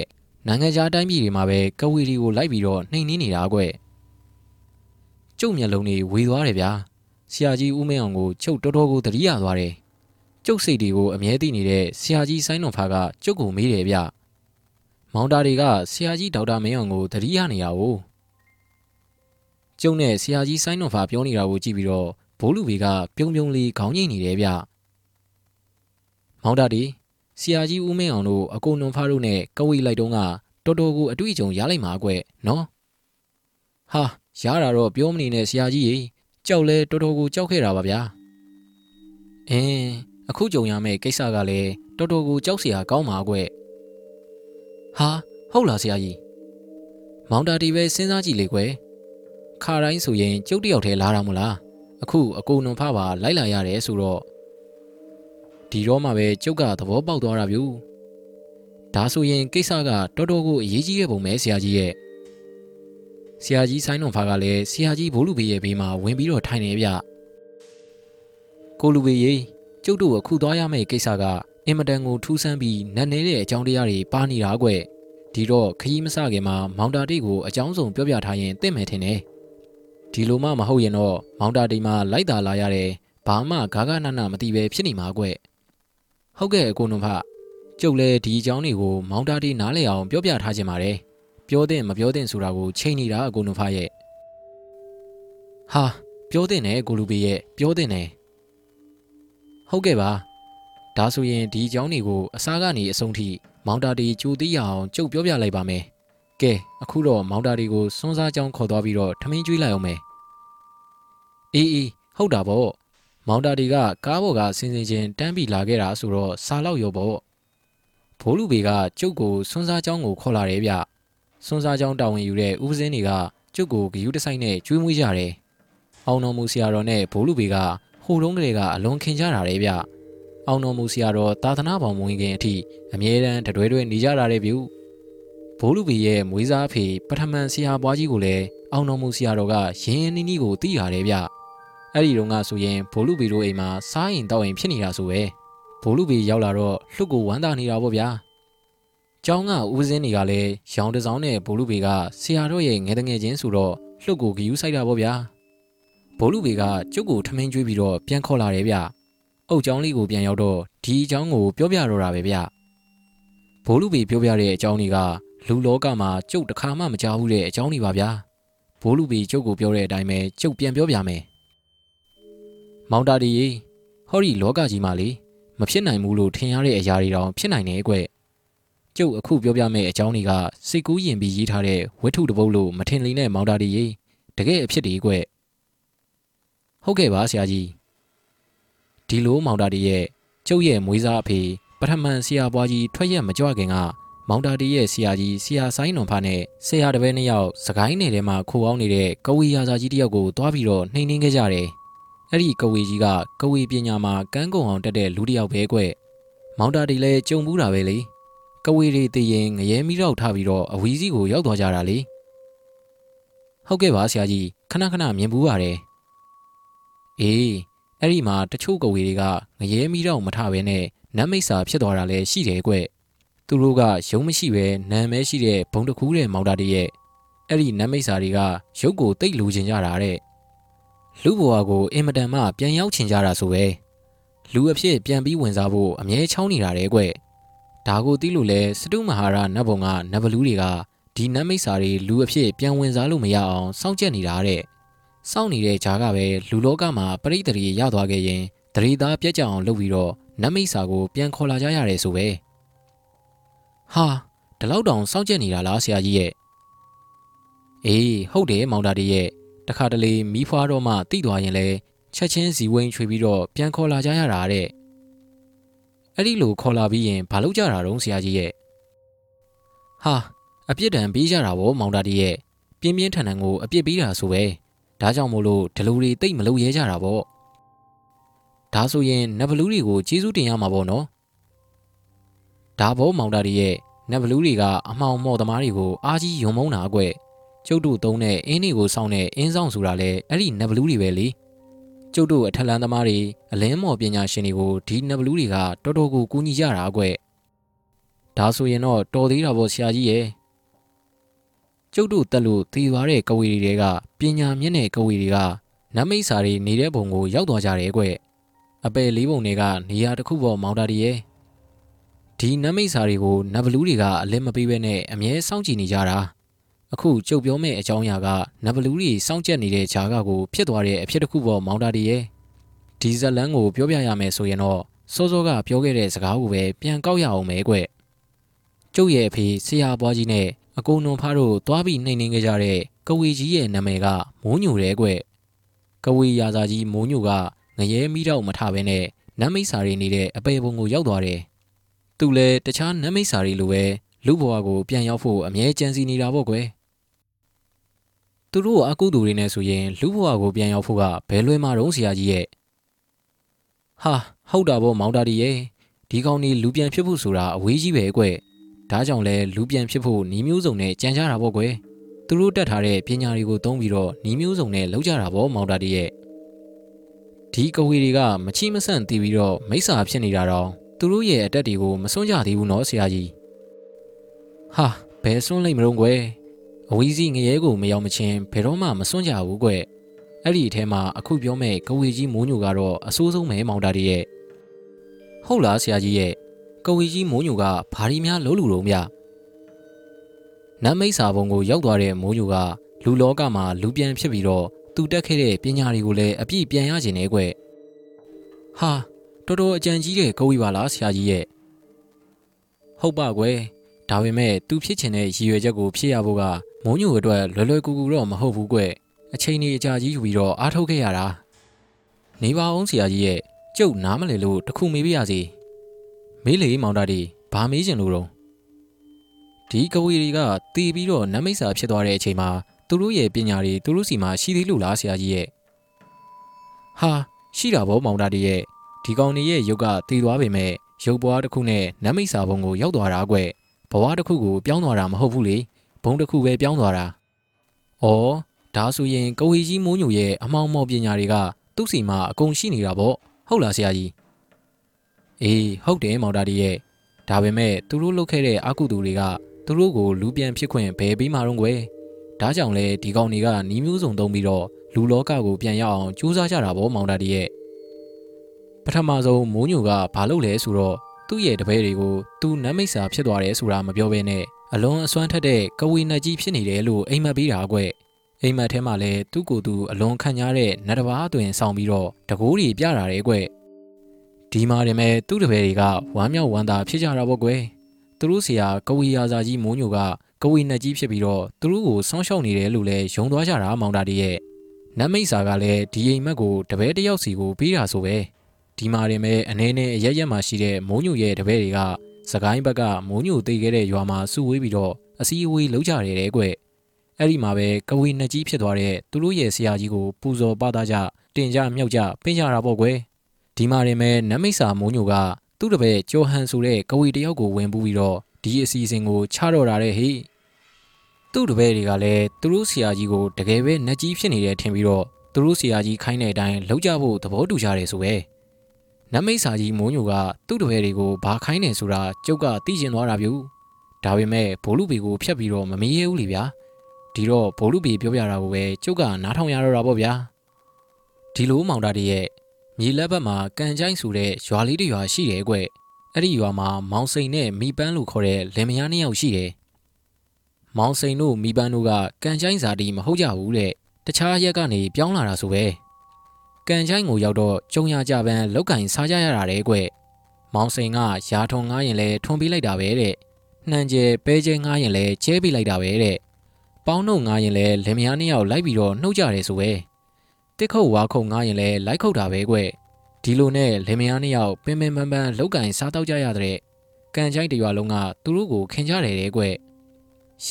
နိုင်ငံခြားတိုင်းပြည်တွေမှာပဲကဝီရီကိုလိုက်ပြီးတော့နှိမ်နှင်းနေတာကွကျုပ်မျက်လုံးတွေဝေသွားတယ်ဗျာဆရာကြီးဦးမင်းအောင်ကိုကျုပ်တော်တော်ကိုသတိရသွားတယ်ကျုပ်စိတ်တွေကိုအမြဲတည်နေတဲ့ဆရာကြီးဆိုင်းတော်ဖာကကျုပ်ကိုမေးတယ်ဗျမောင်တာတွေကဆရာကြီးဒေါက်တာမင်းအောင်ကိုသတိရနေရ哦ကျုံနဲ့ဆရာကြီးဆိုင်းတော်ဖာပြောနေတာကိုကြည့်ပြီးတော့ ဘိုးလူဘေကပြုံးပြုံးလေးခေါင်းငိတ်နေတယ်ဗျမောင်တာဒီဆရာကြီးဦးမင်းအောင်တို့အကုန်နွန်ဖားတို့နဲ့ကဝေးလိုက်တုန်းကတော်တော်ကိုအတွေ့အကြုံရလိုက်မှာကွနော်ဟာရတာတော့ပြောမနေနဲ့ဆရာကြီးရေကြောက်လဲတော်တော်ကိုကြောက်ခဲ့တာပါဗျာအင်းအခုကြုံရမယ့်ကိစ္စကလည်းတော်တော်ကိုကြောက်စရာကောင်းပါကွဟာဟုတ်လားဆရာကြီးမောင်တာတီပဲစဉ်းစားကြည့်လေကွယ်ခါတိုင်းဆိုရင်ကျုပ်တယောက်တည်းလာတာမို့လား အခုအကိုနုံဖပါလိုက်လာရတယ်ဆိုတော့ဒီတော့မှပဲကျုပ်ကသဘောပေါက်သွားတာဗျူဒါဆိုရင်ကိစ္စကတော်တော်ကိုအရေးကြီးတဲ့ပုံပဲဆရာကြီးရဲ့ဆရာကြီးဆိုင်းတော်ဖာကလည်းဆရာကြီးဘိုးလူဘေးရဲ့ဘေးမှာဝင်ပြီးတော့ထိုင်နေဗျကိုလူဘေးရေကျုပ်တို့အခုသွားရမယ့်ကိစ္စကအင်မတန်ကိုထူးဆန်းပြီးနက်နေတဲ့အကြောင်းတရားတွေပါနေတာကွဒီတော့ခရီးမစခင်မှာမောင်တာတိတ်ကိုအကြောင်းစုံပြောပြထားရင်သိမယ်ထင်တယ် ဒီလိုမှမဟုတ်ရင်တော့မောင်တာတိတ်မှာလိုက်တာလာရတယ်ဘာမှဂါဂနနမသိပဲဖြစ်နေမှာကွဟုတ်ကဲ့အကိုနုံဖကျုပ်လည်းဒီအကြောင်းတွေကိုမောင်တာတိတ်နားလည်အောင်ပြောပြထားခြင်းပါတယ်ပြောတဲ့မပြောတဲ့ဆိုတာကိုချိန်နေတာအကိုနုံဖရဲ့ဟာပြောတဲ့နဲ့ကိုလူပေရဲ့ပြောတဲ့နဲ့ဟုတ်ကဲ့ပါဒါဆိုရင်ဒီအကြောင်းတွေကိုအစားကနေအဆုံးထိမောင်တာတီကြိုသိရအောင်ကြုတ်ပြောပြလိုက်ပါမယ်ကဲအခုတော့မောင်တာတီကိုစွန်းစားကြောင်းခေါ်သွားပြီးတော့ထမင်းကျွေးလိုက်အောင်မယ် အေးအေးဟုတ်တာပေါ့မောင်တာတီကကားပေါ်ကစင်စင်ချင်းတန်းပြီးလာခဲ့တာဆိုတော့စားလောက်ရောပေါ့ဘိုးလူဘေကကျုပ်ကိုစွန်းစားကြောင်းကိုခေါ်လာတယ်ဗျစွန်းစားကြောင်းတာဝန်ယူတဲ့ဦးစင်းတွေကကျုပ်ကိုဂယူးတဆိုင်နဲ့ကျွေးမွေးကြတယ်အောင်တော်မူဆရာတော်နဲ့ဘိုးလူဘေကဟိုတုန်းကလေးကအလွန်ခင်ကြတာလေဗျအောင်တော်မူဆရာတော်သာသနာပေါင်းမဝင်ခင်အထိအမြဲတမ်းတတွဲတွဲနေကြတာလေဗျ ဘိုးလူဘီရဲ့မွေးစားအဖေပထမန်ဆရာပွားကြီးကိုလည်းအောင်တော်မူဆရာတော်ကရင်းရင်းနှီးနှီးကိုသိရတယ်ဗျအဲ့ဒီတုန်းကဆိုရင်ဘိုးလူဘီတို့အိမ်မှာစားရင်တောက်ရင်ဖြစ်နေတာဆိုပဲဘိုးလူဘီရောက်လာတော့လှုပ်ကိုဝမ်းသာနေတာပေါ့ဗျာကျောင်းကဦးစင်းတွေကလည်းရောင်တစောင်းနဲ့ဘိုးလူဘီကဆရာတော်ရဲ့ငယ်တငယ်ချင်းဆိုတော့လှုပ်ကိုဂယူးဆိုင်တာပေါ့ဗျာဘိုးလူဘေကကျုပ်ကိုထမင်းကျွေးပြီးတော့ပြန်ခေါ်လာတယ်ဗျ။အုတ်ချောင်းလေးကိုပြန်ရောက်တော့ဒီအကြောင်းကိုပြောပြတော့တာပဲဗျ။ဘိုးလူဘေပြောပြတဲ့အကြောင်းတွေက လူလောကမှာကျုပ်တခါမှမကြားဘူးတဲ့အကြောင်းတွေပါဗျာ။ဘိုးလူဘေကျုပ်ကိုပြောတဲ့အတိုင်းပဲကျုပ်ပြန်ပြောပြမယ်။မောင်တာဒီရေဟောဒီလောကကြီးမှာလေမဖြစ်နိုင်ဘူးလို့ထင်ရတဲ့အရာတွေတောင်ဖြစ်နိုင်တယ်ကွ။ကျုပ်အခုပြောပြမယ့်အကြောင်းတွေကစိတ်ကူးရင်ပြီးရေးထားတဲ့ဝတ္ထုတစ်ပုဒ်လို့မထင်လိမ့်နဲ့မောင်တာဒီရေတကယ်အဖြစ်တွေကွ။ဟုတ်ကဲ့ပါဆရာကြီးဒီလိုမောင်တာတီရဲ့ကျုပ်ရဲ့မွေးစားအဖေပထမန်ဆရာပွားကြီးထွက်ရက်မကြွခင်က မောင်တာတီရဲ့ဆရာကြီးဆရာဆိုင်တော်ဖာနဲ့ဆရာတပည့်နှစ်ယောက်စကိုင်းနယ်ထဲမှာခိုအောင်နေတဲ့ကဝေရာဇာကြီးတယောက်ကိုတွားပြီးတော့နှိမ်နှင်းခဲ့ကြတယ်အဲ့ဒီကဝေကြီးကကဝေပညာမှာကန်းကုံအောင်တက်တဲ့လူတစ်ယောက်ပဲကွမောင်တာတီလည်းကြုံဘူးတာပဲလေကဝေတွေတည်ရင်ငရဲမီးတော့ထားပြီးတော့အဝီးစီကိုရောက်သွားကြတာလေဟုတ်ကဲ့ပါဆရာကြီးခဏခဏမြင်ဘူးပါတယ်အေးအဲ့ဒီမှာတချို့ကဝေတွေကငရဲမီတော့မထဘဲနဲ့နတ်မိတ်စာဖြစ်သွားတာလည်းရှိတယ်ကွ သူတို့ကရုံးမရှိပဲနာမဲရှိတဲ့ဘုံတကူးတဲ့မောင်တာတည်းရဲ့အဲ့ဒီနတ်မိတ်စာတွေကရုပ်ကိုတိတ်လူချင်ကြတာတဲ့လူဘဝကိုအင်မတန်မှပြန်ရောက်ချင်ကြတာဆိုပဲလူအဖြစ်ပြန်ပြီးဝင်စားဖို့အမြဲချောင်းနေတာတဲ့ကွဒါကိုသိလို့လဲစတုမဟာရနတ်ဘုံကနတ်ဘလူးတွေကဒီနတ်မိတ်စာတွေလူအဖြစ်ပြန်ဝင်စားလို့မရအောင်စောင့်ကြက်နေတာတဲ့စောင့်နေတဲ့ကြားကပဲလူလောကမှာပရိသေတွေရသွားခဲ့ရင်တရီသားပြက်ကြအောင်လုပ်ပြီးတော့နတ်မိတ်စာကိုပြန်ခေါ်လာကြရတယ်ဆိုပဲ ဟာဒီလောက်တောင်စောင့်ကြက်နေတာလားဆရာကြီးရဲ့အေးဟုတ်တယ်မောင်တာတည်းရဲ့တခါတလေမီးဖွားတော့မှတိသွားရင်လဲချက်ချင်းဇီဝိန်ချွေပြီးတော့ပြန်ခေါ်လာကြရတာတဲ့အဲ့ဒီလိုခေါ်လာပြီးရင်ဘာလုပ်ကြတာတုံးဆရာကြီးရဲ့ဟာအပြစ်ဒဏ်ပေးကြတာဗောမောင်တာတည်းရဲ့ပြင်းပြင်းထန်ထန်ကိုအပြစ်ပေးတာဆိုပဲဒါကြောင့်မို့လို့ဒလူတွေတိတ်မလုပ်ရဲကြတာပေါ့ဒါဆိုရင်နတ်ဘလူးတွေကိုကျေးဇူးတင်ရမှာပေါ့နော် ဒါဘောမောင်တာတွေရဲ့နတ်ဘလူးတွေကအမှောင်မော့သမားတွေကိုအားကြီးယုံမုန်းတာအကွက်ကျုပ်တို့သုံးတဲ့အင်းတွေကိုစောင်းတဲ့အင်းဆောင်ဆိုတာလဲအဲ့ဒီနတ်ဘလူးတွေပဲလေကျုပ်တို့အထက်လန်းသမားတွေအလင်းမော်ပညာရှင်တွေကိုဒီနဘလူးတွေကတော်တော်ကိုကူညီကြတာကွဒါဆိုရင်တော့တော်သေးတာပေါ့ဆရာကြီးရဲ့ကျုပ်တို့တက်လို့တည်သွားတဲ့ကဝေတွေကပညာမြင့်တဲ့ကဝေတွေကနတ်မိတ်စာတွေနေတဲ့ဘုံကိုရောက်သွားကြတယ်ကွအပယ်လေးပုံတွေကနေရာတစ်ခုပေါ်မောင်းတာတည်းရဲ့ ဒီနတ်မိတ်စာတွေကိုနဘလူးတွေကအလင်းမပေးဘဲနဲ့အမြဲစောင့်ကြည့်နေကြတာအခုကြုတ်ပြောမဲ့အကြောင်းအရာကနဘလူးတွေစောင့်ကြက်နေတဲ့ဂျာကကိုဖြစ်သွားတဲ့အဖြစ်တစ်ခုပေါ်မောင်းတာတည်းရဲ့ဒီဇလန်းကိုပြောပြရမယ်ဆိုရင်တော့စောစောကပြောခဲ့တဲ့စကားကိုပဲပြန်ကောက်ရအောင်ပဲကွကျုပ်ရဲ့အဖေဆရာပွားကြီးနဲ့အကုန်လုံးဖားတို့တွားပြီးနှိမ်နှင်းခဲ့ကြတဲ့ကဝေကြီးရဲ့နာမည်ကမိုးညိုတဲ့ကွကဝေရာဇာကြီးမိုးညိုကငရဲမိတော့မထဘဲနဲ့နတ်မိတ်စာတွေနေတဲ့အပေပုံကိုရောက်သွားတယ် သူလည်းတခြားနတ်မိတ်စာတွေလိုပဲလူဘဝကိုပြန်ရောက်ဖို့အမြဲကြံစီနေတာပေါ့ကွယ်သူတို့အကုသူတွေနဲ့ဆိုရင်လူဘဝကိုပြန်ရောက်ဖို့ကဘယ်လွယ်မှာတော့ဆရာကြီးရဲ့ဟာဟုတ်တာပေါ့မောင်တာဒီရဲ့ဒီကောင်นี่လူပြန်ဖြစ်ဖို့ဆိုတာအဝေးကြီးပဲကွဒါကြောင့်လဲလူပြန်ဖြစ်ဖို့နီးမျိုးစုံနဲ့ကြံကြတာပေါ့ကွယ်သူတို့တက်ထားတဲ့ပညာတွေကိုသုံးပြီးတော့နီးမျိုးစုံနဲ့လောက်ကြတာပေါ့မောင်တာဒီရဲ့ဒီကဝေတွေကမချီမဆန့်တီးပြီးတော့မိစ္ဆာဖြစ်နေတာတော့ သူတို့ရဲ့အတက်တွေကိုမစွန့်ကြသေးဘူးနော်ဆရာကြီးဟာဘယ်စွန့်လိုက်မလို့ကွယ်အဝီးစီငရဲကိုမရောက်မချင်းဘယ်တော့မှမစွန့်ကြဘူးကွအဲ့ဒီအထဲမှာအခုပြောမဲ့ကဝေကြီးမိုးညိုကတော့အဆိုးဆုံးပဲမောင်တာတည်းရဲ့ဟုတ်လားဆရာကြီးရဲ့ကဝေကြီးမိုးညိုကဘာရီများလုံးလူတော့မြနတ်မိတ်စာဘုံကိုရောက်သွားတဲ့မိုးညိုကလူလောကမှာလူပြန်ဖြစ်ပြီးတော့သူတက်ခဲ့တဲ့ပညာတွေကိုလည်းအပြည့်ပြန်ရခြင်းနဲ့ကွဟာ တော်တော်အကြံကြီးတဲ့ကဝေပါလားဆရာကြီးရဲ့ဟုတ်ပါကွယ်ဒါပေမဲ့သူဖြစ်ချင်တဲ့ရည်ရွယ်ချက်ကိုဖြစ်ရဖို့ကမိုးညိုအတွက်လွယ်လွယ်ကူကူတော့မဟုတ်ဘူးကွအချိန်ကြီးအကြာကြီးယူပြီးတော့အားထုတ်ခဲ့ရတာနေပါအောင်ဆရာကြီးရဲ့ကျုပ်နားမလည်လို့တခုမေးပြရစီမေးလေမောင်တာဒီဘာမေးချင်လို့တော့ဒီကဝေတွေကတီးပြီးတော့နမိတ်စာဖြစ်သွားတဲ့အချိန်မှာသူတို့ရဲ့ပညာတွေသူတို့စီမှာရှိသေးလို့လားဆရာကြီးရဲ့ဟာရှိတာဗောမောင်တာဒီရဲ့ ဒီကောင်နေရဲ့ရုပ်ကတည်သွားပေမဲ့ရုပ်ပွားတစ်ခုနဲ့နမိတ်စာဘုံကိုရောက်သွားတာကွဘဝတစ်ခုကိုပြောင်းသွားတာမဟုတ်ဘူးလေဘုံတစ်ခုပဲပြောင်းသွားတာဩဒါဆိုရင်ကဝေကြီးမိုးညိုရဲ့အမောင်မော်ပညာတွေကသူ့စီမှာအကုန်ရှိနေတာပေါ့ဟုတ်လားဆရာကြီးအေးဟုတ်တယ်မောင်တာဒီရဲ့ဒါပေမဲ့သူတို့လုပ်ခဲ့တဲ့အကုသူတွေကသူတို့ကိုလူပြန်ဖြစ်ခွင့်ဘယ်ပြီးမှတော့ကွယ်ဒါကြောင့်လဲဒီကောင်တွေကနီးမျိုးစုံသုံးပြီးတော့လူလောကကိုပြန်ရောက်အောင်ကြိုးစားကြတာပေါ့မောင်တာဒီရဲ့ ပထမဆုံးမိုးညိုကဘာလုပ်လဲဆိုတော့သူ့ရဲ့တပည့်တွေကိုသူနတ်မိတ်စာဖြစ်သွားတယ်ဆိုတာမပြောဘဲနဲ့အလွန်အစွမ်းထက်တဲ့ကဝေနတ်ကြီးဖြစ်နေတယ်လို့အိမ်မက်ပေးတာကွအိမ်မက်ထဲမှာလည်းသူ့ကိုယ်သူအလွန်ခံရတဲ့နတ်တဘာအတွင်ဆောင်ပြီးတော့တကိုးတွေပြတာတယ်ကွဒီမှာတင်မဲ့သူ့တပည့်တွေကဝမ်းမြောက်ဝမ်းသာဖြစ်ကြတာပေါ့ကွယ်သူတို့ဆရာကဝေရာဇာကြီးမိုးညိုကကဝေနတ်ကြီးဖြစ်ပြီးတော့သူတို့ကိုဆောင်းရှောက်နေတယ်လို့လည်းယုံသွားကြတာမောင်တာတည်းရဲ့နတ်မိတ်စာကလည်းဒီအိမ်မက်ကိုတပည့်တယောက်စီကိုပေးတာဆိုပဲ ဒီမှာတင်မဲ့အနေနဲ့အရရက်မှာရှိတဲ့မိုးညိုရဲ့တပည့်တွေကစကိုင်းဘက်ကမိုးညိုသိခဲ့တဲ့ရွာမှာစုဝေးပြီးတော့အစည်းအဝေးလုပ်ကြတယ်တဲ့ကွအဲ့ဒီမှာပဲကဝေနှစ်ကြီးဖြစ်သွားတဲ့သူတို့ရဲ့ဆရာကြီးကိုပူဇော်ပသကြတင်ကြမြောက်ကြပင်းကြတာပေါ့ကွယ်ဒီမှာတင်မဲ့နမိတ်စာမိုးညိုကသူ့တပည့်ကျော်ဟန်ဆိုတဲ့ကဝေတယောက်ကိုဝင်ပူးပြီးတော့ဒီအစီအစဉ်ကိုချတော့တာတဲ့ဟိသူ့တပည့်တွေကလည်းသူတို့ဆရာကြီးကိုတကယ်ပဲနှက်ကြီးဖြစ်နေတယ်ထင်ပြီးတော့သူတို့ဆရာကြီးခိုင်းတဲ့အတိုင်းလောက်ကြဖို့သဘောတူကြတယ်ဆိုပဲ နမိတ်စာကြီးမိုးညိုကသူ့တပည့်တွေကိုဘာခိုင်းနေဆိုတာကျုပ်ကသိကျင်သွားတာဗျဒါပေမဲ့ဘိုလ်လူပေကိုဖျက်ပြီးတော့မမေးရဘူးလေဗျာဒီတော့ဘိုလ်လူပေပြောပြတာကိုပဲကျုပ်ကနားထောင်ရတော့တာပေါ့ဗျာဒီလိုမောင်တာတည်းရဲ့မြေလက်ဘက်မှာကန်ချိုင်းဆိုတဲ့ရွာလေးတစ်ရွာရှိတယ်ကွအဲ့ဒီရွာမှာမောင်စိန်နဲ့မိပန်းလို့ခေါ်တဲ့လင်မယားနှစ်ယောက်ရှိတယ်မောင်စိန်တို့မိပန်းတို့ကကန်ချိုင်းဇာတိမဟုတ်ကြဘူးတဲ့တခြားရက်ကနေပြောင်းလာတာဆိုပဲ ကန်ချိုင်းကိုရောက်တော့ကျုံရကြပန်းလောက်ကင်စားကြရတာတဲ့ကွမောင်စိန်ကရာထုံငားရင်လဲထွန်ပေးလိုက်တာပဲတဲ့နှံကျဲပဲကျဲငားရင်လဲကျဲပေးလိုက်တာပဲတဲ့ပေါင်းနှုတ်ငားရင်လဲလင်မယားနှစ်ယောက်လိုက်ပြီးတော့နှုတ်ကြတယ်ဆိုပဲတစ်ခုတ်ဝါခုံငားရင်လဲလိုက်ခုတ်တာပဲကွဒီလိုနဲ့လင်မယားနှစ်ယောက်ပင်ပင်ပန်းပန်းလောက်ကင်စားတော့ကြရတဲ့ကန်ချိုင်းတရွာလုံးကသူတို့ကိုခင်ကြတယ်တဲ့ကွရ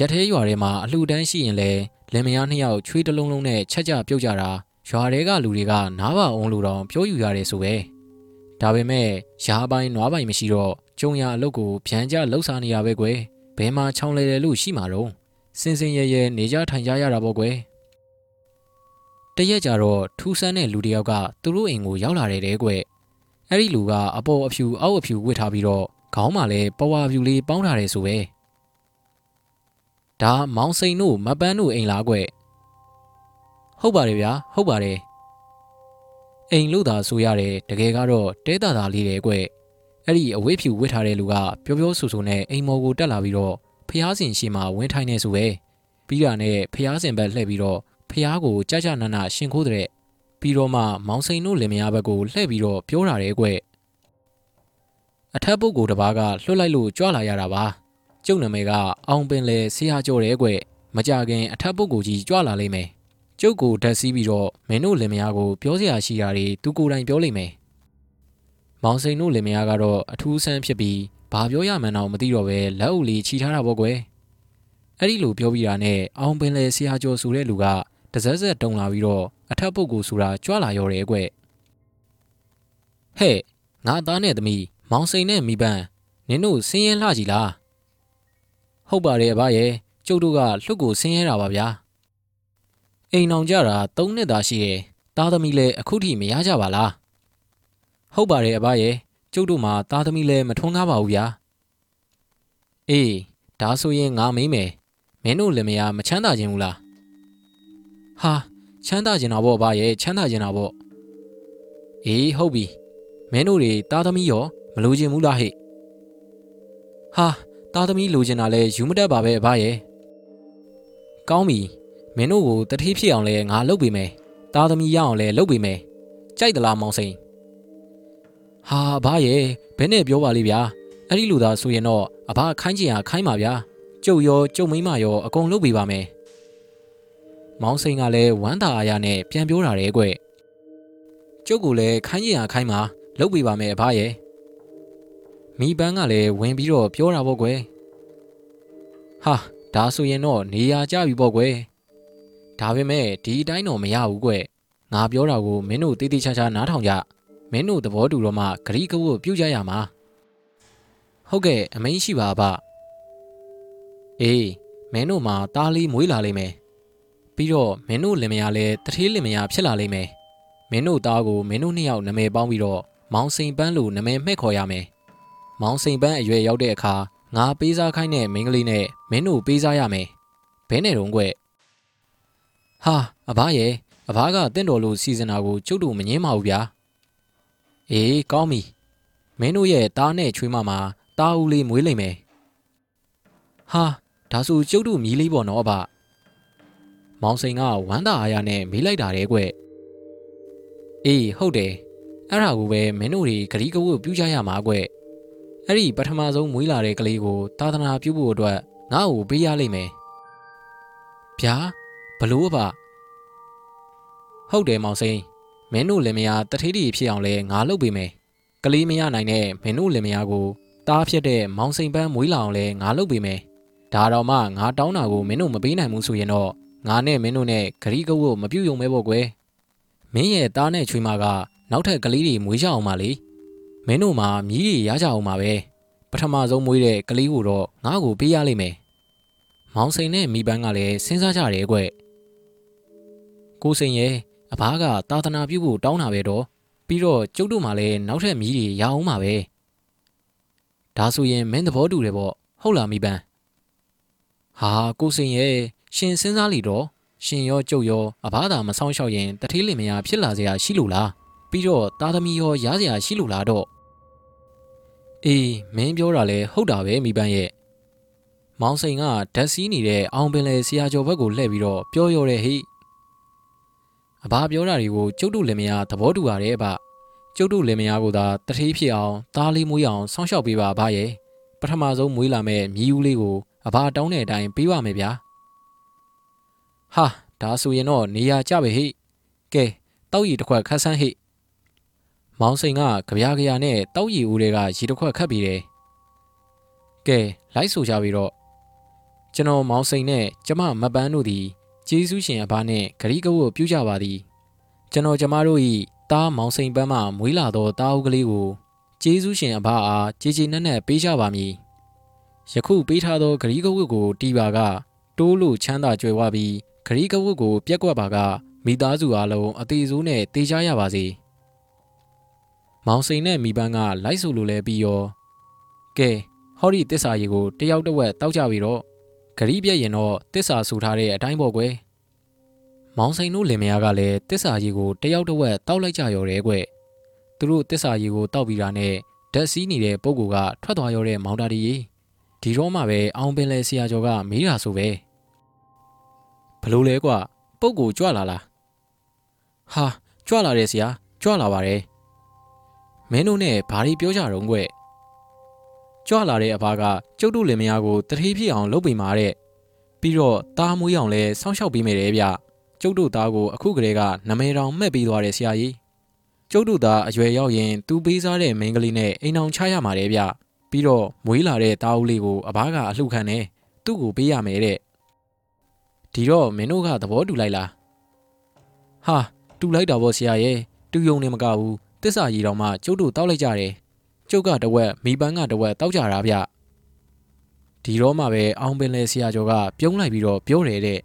က်သေးရွာထဲမှာအလှူဒန်းရှိရင်လဲလင်မယားနှစ်ယောက်ချွေးတလုံးလုံးနဲ့ချက်ကြပြုတ်ကြတာ ရွာတွေကလူတွေကနားပါအောင်လို့တော့ပြောယူရတယ်ဆိုပဲဒါပေမဲ့ရာပိုင်းနွားပိုင်းမရှိတော့ကျုံရအလုတ်ကိုဗျံကြလှုပ်ရှားနေရပဲကွယ်ဘဲမှာချောင်းလဲတယ်လို့ရှိမှာတော့စင်စင်ရဲရဲနေကြထိုင်ကြရတာပေါ့ကွယ်တရက်ကြတော့ထူးဆန်းတဲ့လူတစ်ယောက်ကသူတို့အိမ်ကိုရောက်လာတယ်တဲ့ကွအဲ့ဒီလူကအပေါ်အဖြူအောက်အဖြူဝတ်ထားပြီးတော့ခေါင်းမှာလည်းပဝါဖြူလေးပေါင်းထားတယ်ဆိုပဲဒါမောင်စိန်တို့မပန်းတို့အိမ်လားကွ ဟုတ်ပါတယ်ဗျာဟုတ်ပါတယ်အိမ်လို့သာဆိုရတယ်တကယ်ကတော့တဲတာတာလေးတယ်ကွအဲ့ဒီအဝိဖြူဝတ်ထားတဲ့လူကပျော်ပျော်ဆူဆူနဲ့အိမ်မော်ကိုတက်လာပြီးတော့ဖျားစင်ရှိမှဝင်းထိုင်နေဆိုပဲပြီးတာနဲ့ဖျားစင်ဘက်လှည့်ပြီးတော့ဖျားကိုကြကြနနရှင်ခိုးတဲ့ပြီးတော့မှမောင်စိန်တို့လင်မယားဘက်ကိုလှည့်ပြီးတော့ပြောတာတဲ့ကွအထက်ပုဂ္ဂိုလ်တစ်ပါးကလွှတ်လိုက်လို့ကြွလာရတာပါကျုပ်နာမည်ကအောင်ပင်လေဆရာကျော်တဲ့ကွမကြခင်အထက်ပုဂ္ဂိုလ်ကြီးကြွလာလိမ့်မယ် ကျုပ်ကိုဓာတ်စီးပြီးတော့မင်းတို့လင်မယားကိုပြောစရာရှိတာတွေသူကိုယ်တိုင်ပြောလိမ့်မယ်မောင်စိန်တို့လင်မယားကတော့အထူးဆန်းဖြစ်ပြီးဘာပြောရမှန်းတော့မသိတော့ပဲလက်အုပ်လေးခြိထားတာပေါ့ကွယ်အဲ့ဒီလိုပြောပြီးတာနဲ့အောင်ပင်လေဆရာကျော်ဆိုတဲ့လူကတစက်စက်တုံလာပြီးတော့အထက်ပုဂ္ဂိုလ်ဆိုတာကြွလာရော်တယ်ကွဟဲ့ငါသားနဲ့သမီးမောင်စိန်နဲ့မိပန်းနင်တို့ဆင်းရဲလှကြည်လားဟုတ်ပါတယ်အဘရဲ့ကျုပ်တို့ကလှုပ်ကိုဆင်းရဲတာပါဗျာ အိမ်အောင်ကြတာ၃နှစ်သာရှိတယ်သားသမီးလည်းအခုထိမရကြပါလားဟုတ်ပါတယ်အဘရဲ့ကျုပ်တို့မှာသားသမီးလည်းမထွန်းကားပါဘူးဗျာအေးဒါဆိုရင်ငါမိမ့်မယ်မင်းတို့လည်းမရမချမ်းသာခြင်းဘူးလားဟာချမ်းသာကျင်တာပေါ့ဗျာရဲ့ချမ်းသာကျင်တာပေါ့အေးဟုတ်ပြီမင်းတို့တွေသားသမီးရောမလိုချင်ဘူးလားဟဲ့ဟာသားသမီးလိုချင်တာလဲယူမတတ်ပါပဲအဘရဲ့ကောင်းပြီ မင်းတို့ကိုတတိဖြစ်အောင်လဲငါလုပ်ပေးမယ်သားသမီးရအောင်လဲလုပ်ပေးမယ်ကြိုက်သလားမောင်စိန်ဟာအဘရဲ့ဘယ်နဲ့ပြောပါလိဗျာအဲ့ဒီလူသားဆိုရင်တော့အဘခိုင်းချင်ရခိုင်းပါဗျာကျုပ်ရောကျုပ်မိမရောအကုန်လုပ်ပေးပါမယ်မောင်စိန်ကလည်းဝမ်းသာအားရနဲ့ပြန်ပြောတာတဲ့ကွကျုပ်ကလည်းခိုင်းချင်ရခိုင်းပါလုပ်ပေးပါမယ်အဘရဲ့မိပန်းကလည်းဝင်ပြီးတော့ပြောတာပေါ့ကွယ်ဟာဒါဆိုရင်တော့နေရာကြပြီပေါ့ကွယ် ဒါပေမဲ့ဒီအတိုင်းတော့မရဘူးကွယ်ငါပြောတာကိုမင်းတို့တေးသေးချာချာနားထောင်ကြမင်းတို့သဘောတူတော့မှဂရီကဝတ်ပြုတ်ကြရမှာဟုတ်ကဲ့အမင်းရှိပါဗျအေးမင်းတို့မှာတားလေးမွေးလာလိမ့်မယ်ပြီးတော့မင်းတို့လင်မယားလည်းတထေးလင်မယားဖြစ်လာလိမ့်မယ်မင်းတို့သားကိုမင်းတို့နှစ်ယောက်နာမည်ပေါင်းပြီးတော့မောင်စိန်ပန်းလို့နာမည်မှဲ့ခေါ်ရမယ်မောင်စိန်ပန်းအရွယ်ရောက်တဲ့အခါငါပေးစားခိုင်းတဲ့မိန်းကလေးနဲ့မင်းတို့ပေးစားရမယ်ဘဲနဲ့တော့ကွ ဟာအဘရဲ့အဘကတင့်တော်လို့စီစဉ်တာကိုကျုပ်တို့မငင်းပါဘူးဗျာအေးကောင်းပြီမင်းတို့ရဲ့တားနဲ့ချွေးမမှာတားဦးလေးမွေးလိမ့်မယ်ဟာဒါဆိုကျုပ်တို့မြည်လေးပေါ့နော်အဘမောင်စိန်ကဝမ်းသာအားရနဲ့မေးလိုက်တာတဲ့ကွအေးဟုတ်တယ်အဲ့ဒါကိုပဲမင်းတို့တွေဂရီးကဝတ်ပြူးကြရမှာကွအဲ့ဒီပထမဆုံးမွေးလာတဲ့ကလေးကိုသာသနာပြုဖို့အတွက်ငါ့ကိုပေးရလိမ့်မယ်ဗျာ ဘလို့ပါဟုတ်တယ်မောင်စိန်မင်းတို့လင်မယားတထေးတီဖြစ်အောင်လဲငါလုပ်ပေးမယ်ကလေးမရနိုင်တဲ့မင်းတို့လင်မယားကိုတားဖြစ်တဲ့မောင်စိန်ပန်းမွေးလာအောင်လဲငါလုပ်ပေးမယ်ဒါတော့မှငါတောင်းတာကိုမင်းတို့မပေးနိုင်ဘူးဆိုရင်တော့ငါနဲ့မင်းတို့နဲ့ဂရီးကဝတ်မပြုတ်ယုံမဲပေါ့ကွယ်မင်းရဲ့တားနဲ့ချွေးမကနောက်ထပ်ကလေးတွေမွေးကြအောင်ပါလေမင်းတို့မှာမြည်တွေရကြအောင်ပါပဲပထမဆုံးမွေးတဲ့ကလေးကိုတော့ငါ့ကိုပေးရလိမ့်မယ်မောင်စိန်နဲ့မိပန်းကလည်းစဉ်းစားကြတယ်ကွ ကိုစိန်ရဲ့အဘကသာသနာပြုဖို့တောင်းတာပဲတော့ပြီးတော့ကျုပ်တို့မှလည်းနောက်ထပ်မြည်တွေရအောင်ပါပဲဒါဆိုရင်မင်းသဘောတူတယ်ပေါ့ဟုတ်လားမိပန်းဟာကိုစိန်ရဲ့ရှင်စဉ်းစားလိတော့ရှင်ရောကျုပ်ရောအဘသာမဆောင်ရှောက်ရင်တထေးလင်မယားဖြစ်လာစရာရှိလို့လားပြီးတော့သားသမီးရောရစရာရှိလို့လားတော့အေးမင်းပြောတာလဲဟုတ်တာပဲမိပန်းရဲ့မောင်စိန်ကဓာတ်စီးနေတဲ့အောင်ပင်လေဆရာကျော်ဘက်ကိုလှည့်ပြီးတော့ပြောရောတဲ့ဟိ အဘာပြောတာတွေကိုကျုပ်တို့လည်းမရသဘောတူရတယ်ဗျကျုပ်တို့လည်းမရကိုသာတထေးဖြစ်အောင်သားလေးမွေးအောင်စောင့်ရှောက်ပေးပါဗျရဲ့ပထမဆုံးမွေးလာမဲ့မြည်ဦးလေးကိုအဘာတောင်းတဲ့အတိုင်းပေးပါမယ်ဗျာဟာဒါဆိုရင်တော့နေရာကြပဲဟိကဲတောက်ရီတစ်ခွက်ခတ်ဆန်းဟိမောင်စိန်ကကြပြားကြရာနဲ့တောက်ရီဦးတွေကရေတစ်ခွက်ခတ်ပြီးတယ်ကဲလိုက်ဆိုကြပြီးတော့ကျွန်တော်မောင်စိန်နဲ့ကျမမပန်းတို့သည် ကျေးဇူးရှင်အဘနှင့်ဂရီးကဝတ်ပြုကြပါသည်ကျွန်တော်ကျမတို့၏တားမောင်စိန်ပန်းမှမွေးလာသောတားအုပ်ကလေးကိုကျေးဇူးရှင်အဘအားကြေကြေနက်နက်ပေးကြပါမည်ယခုပေးထားသောဂရီးကဝတ်ကိုတီးပါကတိုးလို့ချမ်းသာကြွယ်ဝပြီးဂရီးကဝတ်ကို ပြက်ကွက်ပါကမိသားစုအားလုံးအသေးစိုးနဲ့တေးကြရပါစေမောင်စိန်နဲ့မိပန်းကလိုက်ဆိုလိုလဲပြီးရောကဲဟောဒီတစ္ဆာရီကိုတယောက်တစ်ဝက်တောက်ကြပြီတော့ ဂရီးပြက်ရင်တော့တစ္ဆာဆူထားတဲ့အတိုင်းပေါ့ကွယ်မောင်စိန်တို့လင်မယားကလည်းတစ္ဆာရီကိုတယောက်တစ်ဝက်တောက်လိုက်ကြရော်တယ်ကွယ်သူတို့တစ္ဆာရီကိုတောက်ပြီးတာနဲ့ဓာတ်စီးနေတဲ့ပုံကူကထွက်သွားရောတဲ့မောင်တာဒီဒီတော့မှပဲအောင်ပင်လဲဆရာကျော်ကမေးတာဆိုပဲဘလို့လဲကွာပုံကူကြွလာလားဟာကြွလာတယ်ဆရာကြွလာပါတယ်မင်းတို့နဲ့ဘာတွေပြောကြတော့ကွ ကြွလာတဲ့အဘကကျုပ်တို့လင်မယားကိုတတိဖြစ်အောင်လုပ်ပေးมาတဲ့ပြီးတော့တားမွေးအောင်လဲစောင့်ရှောက်ပေးမယ်တဲ့ဗျကျုပ်တို့သားကိုအခုကလေးကနမဲတောင်မှက်ပြီးသွားတယ်ဆရာကြီးကျုပ်တို့သားအရွယ်ရောက်ရင်သူပေးစားတဲ့မိန်းကလေးနဲ့အိမ်အောင်ချရမှာတဲ့ဗျပြီးတော့မွေးလာတဲ့သားဦးလေးကိုအဘကအလှခံနေသူ့ကိုပေးရမယ်တဲ့ဒီတော့မင်းတို့ကသဘောတူလိုက်လားဟာတူလိုက်တာပေါ့ဆရာရဲ့တူယုံနေမကဘူးတစ္ဆာကြီးတော်မှကျုပ်တို့တောက်လိုက်ကြတယ် ကျုပ်ကတဝက်မိပန်းကတဝက်တောက်ကြတာဗျဒီတော့မှပဲအောင်ပင်လဲဆရာကျော်ကပြုံးလိုက်ပြီးတော့ပြောတယ်တဲ့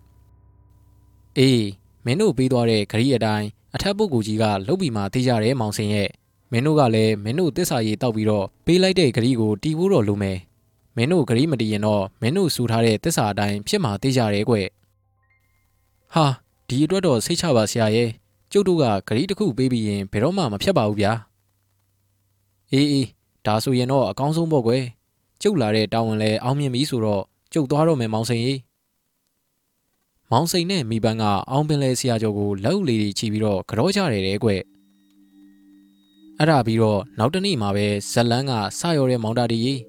အေးမင်းတို့ပေးသွားတဲ့ဂရီအတိုင်းအထက်ပုဂ္ဂိုလ်ကြီးကလုတ်ပြီးမှသိကြတယ်မောင်စင်ရဲ့မင်းတို့ကလည်းမင်းတို့တစ္ဆာကြီးတောက်ပြီးတော့ပေးလိုက်တဲ့ဂရီကိုတီးဖို့တော့လိုမယ်မင်းတို့ဂရီမတီးရင်တော့မင်းတို့စူထားတဲ့တစ္ဆာအတိုင်းဖြစ်မှသိကြတယ်ကွဟာဒီအတွက်တော့စိတ်ချပါဆရာရဲ့ကျုပ်တို့ကဂရီတစ်ခုပေးပြီးရင်ဘယ်တော့မှမဖြတ်ပါဘူးဗျာ အေးအေးဒါဆိုရင်တော့အကောင်းဆုံးပေါ့ကွယ်ကျုပ်လာတဲ့တာဝန်လဲအောင်မြင်ပြီဆိုတော့ကျုပ်သွားတော့မယ်မောင်စိန်ကြီးမောင်စိန်နဲ့မိပန်းကအောင်ပင်လဲဆရာကျော်ကိုလက်ဦးလေးကြီးချီပြီးတော့ကြောကြတယ်တဲ့ကွအဲ့ဒါပြီးတော့နောက်တနေ့မှာပဲဇက်လန်းကစရောတဲ့မောင်တာတီကြီး